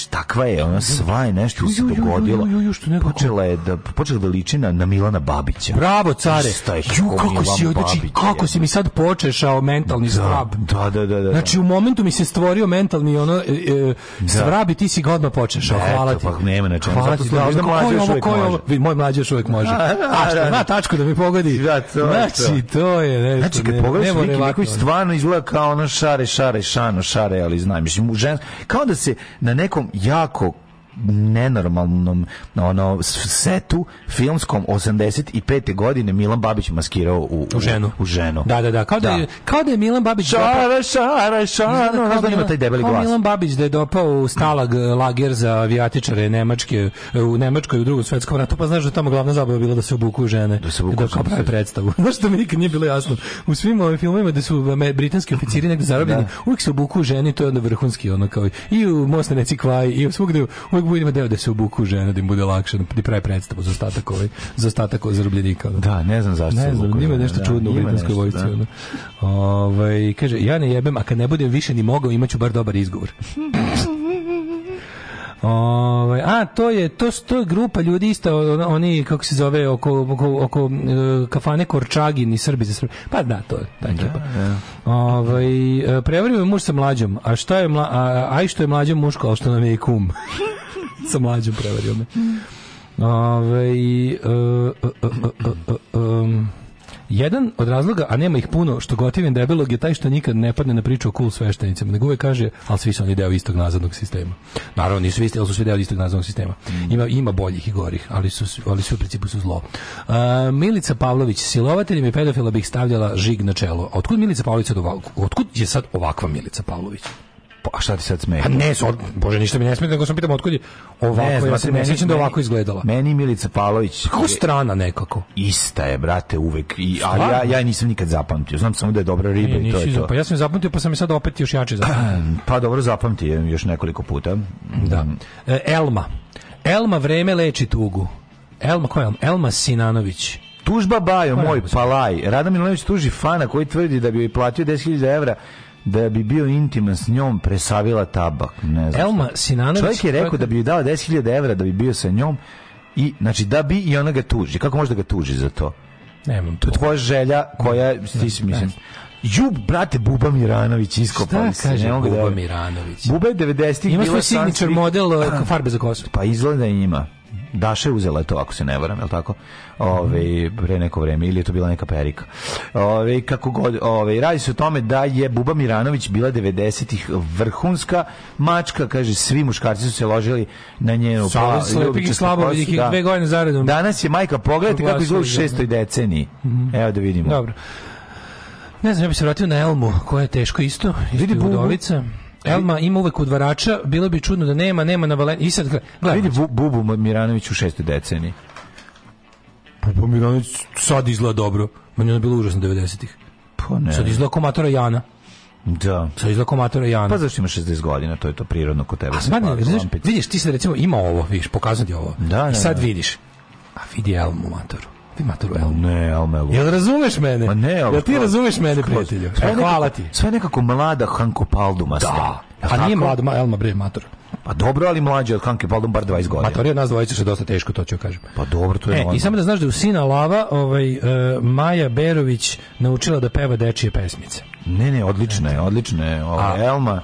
S14: znači takva je, ona sva je nešto ju, se dogodilo. Ju, ju,
S13: što
S14: nekako... Počela je da počela da liči na, na Milana Babića.
S13: Bravo, care. Je, ju, kako si, znači, kako si mi sad počešao mentalni da, svrab. Da,
S14: da, da, da.
S13: Znači u momentu mi se stvorio mentalni ono e, e, svrab da. i ti si ga odmah počešao. Hvala ti.
S14: Pa nema na
S13: čemu. Hvala ti. Da, da, da, mlađi još uvek može. moj mlađi još uvek može. A što na
S14: tačku
S13: da mi pogodi. Da,
S14: to, znači, to
S13: je nešto. Znači, kad pogledaš
S14: Viki Miković stvarno izgleda kao ono šare, šare, šano, šare, ali znam, mislim, žen, kao da se na nekom jako nenormalnom ono setu filmskom 85. godine Milan Babić maskirao
S13: u,
S14: u ženu. U ženu.
S13: Da, da, da. Kao da, da je, kao da je Milan Babić
S14: šara, šara, šara, da, da ima
S13: taj debeli glas. Milan Babić da je dopao u stalag e, lager za avijatičare Nemačke, e, u Nemačkoj u drugom svetskom ratu, pa znaš da tamo glavna zabava bila da se obukuju žene.
S14: Da se
S13: obukuju. Da kao prave predstavu. znaš što mi nikad nije bilo jasno. U svim ovim filmovima da su e, britanski oficiri negde zarobljeni, da. uvijek se obukuju žene to je onda vrhunski ono kao i u Most Neci i u svugde uvijek ima deo da se obuku žena da im bude lakše, da pravi predstavu za ostatak, ovaj, za ostatak ovaj zarobljenika. Ono.
S14: Da, ne znam zašto
S13: ne znam, ima nešto da, čudno u britanskoj vojci. Da. Ove, ovaj, kaže, ja ne jebem, a kad ne budem više ni mogao, imaću bar dobar izgovor. Ove, ovaj, a to je to sto grupa ljudi isto oni kako se zove oko oko, oko e, kafane Korčagin i Srbi za Srbi. Pa da, to je tako. Da, ekipa. Da, da. Ovaj, e, prevario je muž sa mlađom. A šta je mla, a, a što je mlađi muško, a što nam je i kum. sa mlađom prevario me. Ove, ovaj, uh, e, e, e, jedan od razloga, a nema ih puno, što gotivim debelog je taj što nikad ne padne na priču o cool sveštenicima, nego uvek kaže, ali svi su oni deo istog nazadnog sistema. Naravno, nisu isti, ali su svi deo istog nazadnog sistema. Mm. Ima, ima boljih i gorih, ali su, ali su u principu su zlo. Uh, Milica Pavlović, silovateljem i pedofila bih stavljala žig na čelo. Otkud Milica Pavlović sad ovako? Otkud je sad ovakva Milica Pavlović?
S14: Pa šta ti sad smeta?
S13: Pa ne, so, bože, ništa mi ne smeta, nego sam pitam otkud je ovako, ne, ja se ne sjećam da ovako izgledala.
S14: Meni Milica Pavlović...
S13: Pa kako strana nekako?
S14: Ista je, brate, uvek. I, ali ja, ja nisam nikad zapamtio. Znam samo da je dobra riba i e, to je to.
S13: Pa ja sam je zapamtio, pa sam je sad opet još jače zapamtio.
S14: pa dobro, zapamti je još nekoliko puta.
S13: Da. Mm. E, Elma. Elma vreme leči tugu. Elma, ko je Elma? Elma Sinanović.
S14: Tužba Bajo, moj palaj. Rada Milanović tuži fana koji tvrdi da bi joj platio 10.000 evra da bi bio intiman s njom presavila tabak.
S13: Ne znam Elma
S14: Sinanović... Čovjek je rekao da bi joj dao 10.000 evra da bi bio sa njom i, znači, da bi i ona ga tuži. Kako može da ga tuži za to?
S13: Nemam
S14: to. To tvoja želja koja, ti si, mislim, Jub, brate, Buba Miranović iskopali
S13: Šta kaže da Buba Miranović?
S14: Buba je 90-ih.
S13: Ima svoj signature model farbe za kosu.
S14: Pa izgleda da ima. Daša je uzela to, ako se ne varam, je li tako? Ove, pre neko vreme, ili je to bila neka perika. Ove, kako god, ove, radi se o tome da je Buba Miranović bila 90-ih vrhunska mačka, kaže, svi muškarci su se ložili na njenu
S13: Sala, pa, slepih i slabovidih da.
S14: dve godine zaredom. Danas je majka, pogledajte kako izgleda u da. šestoj deceniji. Mhm. Evo da vidimo.
S13: Dobro. Ne znam, ja bih se vratio na Elmu, koja je teško isto. Vidi Bubu. Elma ima uvek udvarača, bilo bi čudno da nema, nema na Valen... I sad, gledaj. Vidi Bubu Miranović u šestoj deceniji. Bubu Miranović sad izgleda dobro. Meni je bilo užasno 90-ih. Pa ne. Sad izgleda komatora Jana. Da. Sa izlakomatora Jana. Pa zašto ima 60 godina, to je to prirodno kod tebe. A sad, znaš, vidiš, ti se recimo ima ovo, vidiš, pokazati ovo. Da, I da, sad da, vidiš. A vidi Elmu matoru ti maturu Elmu? Ne, Elmu, Elmu. Jel razumeš mene? Ma ne, Elmu. Jel ti razumeš mene, prijatelju? E, hvala ti. Sve nekako mlada Hanko Palduma. Da. A nije mlada Elma, bre, matura. Pa dobro, ali mlađe od Hanke Paldum bar 20 godina. Matorija nas dvojica se dosta teško, to ću kažem. Pa dobro, to je e, I samo da znaš da u Sina Lava ovaj, uh, Maja Berović naučila da peva dečije pesmice. Ne, ne, odlična je, odlična je. Ova, Elma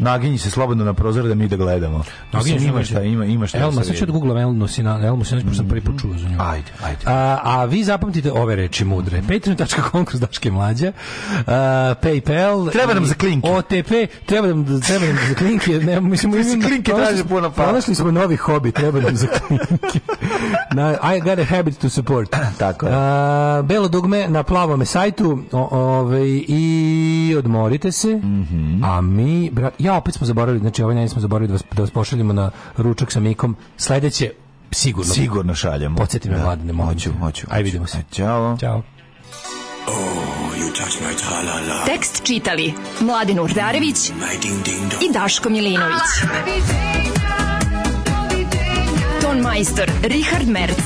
S13: naginji se slobodno na prozor da mi da gledamo. Naginji ima šta, ima, ima šta. Da Elmo, sad ću da googlam Elmo Elmu Elmo Sinanović, sam prvi počuo mhm. za nju. Ajde, ajde. A, a vi zapamtite ove reči mudre. Mm -hmm. Patreon.com kroz Daške Mlađe, a, Paypal, treba nam za klinke. OTP, treba nam, treba nam za klinke, ne, mislim, mislim, klinke traže puno para. Pronašli smo novi hobi, treba nam za klinke. na, I got a habit to support. Tako je. A, belo dugme na plavome sajtu, o, ove, ovaj, i odmorite se, mm -hmm. a mi, brat, ja ja opet smo zaboravili, znači ovaj nismo zaboravili da vas, da vas pošaljemo na ručak sa Mikom. Sledeće sigurno. Sigurno šaljemo. Podsjeti me, da. Mladine, moću, moću. Aj, vidimo se. E, ćao. Ćao. Oh, you touch my -la -la. Tekst čitali Mladin Urdarević i Daško Milinović. Ton majstor Richard Merc.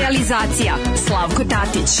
S13: Realizacija Slavko Tatić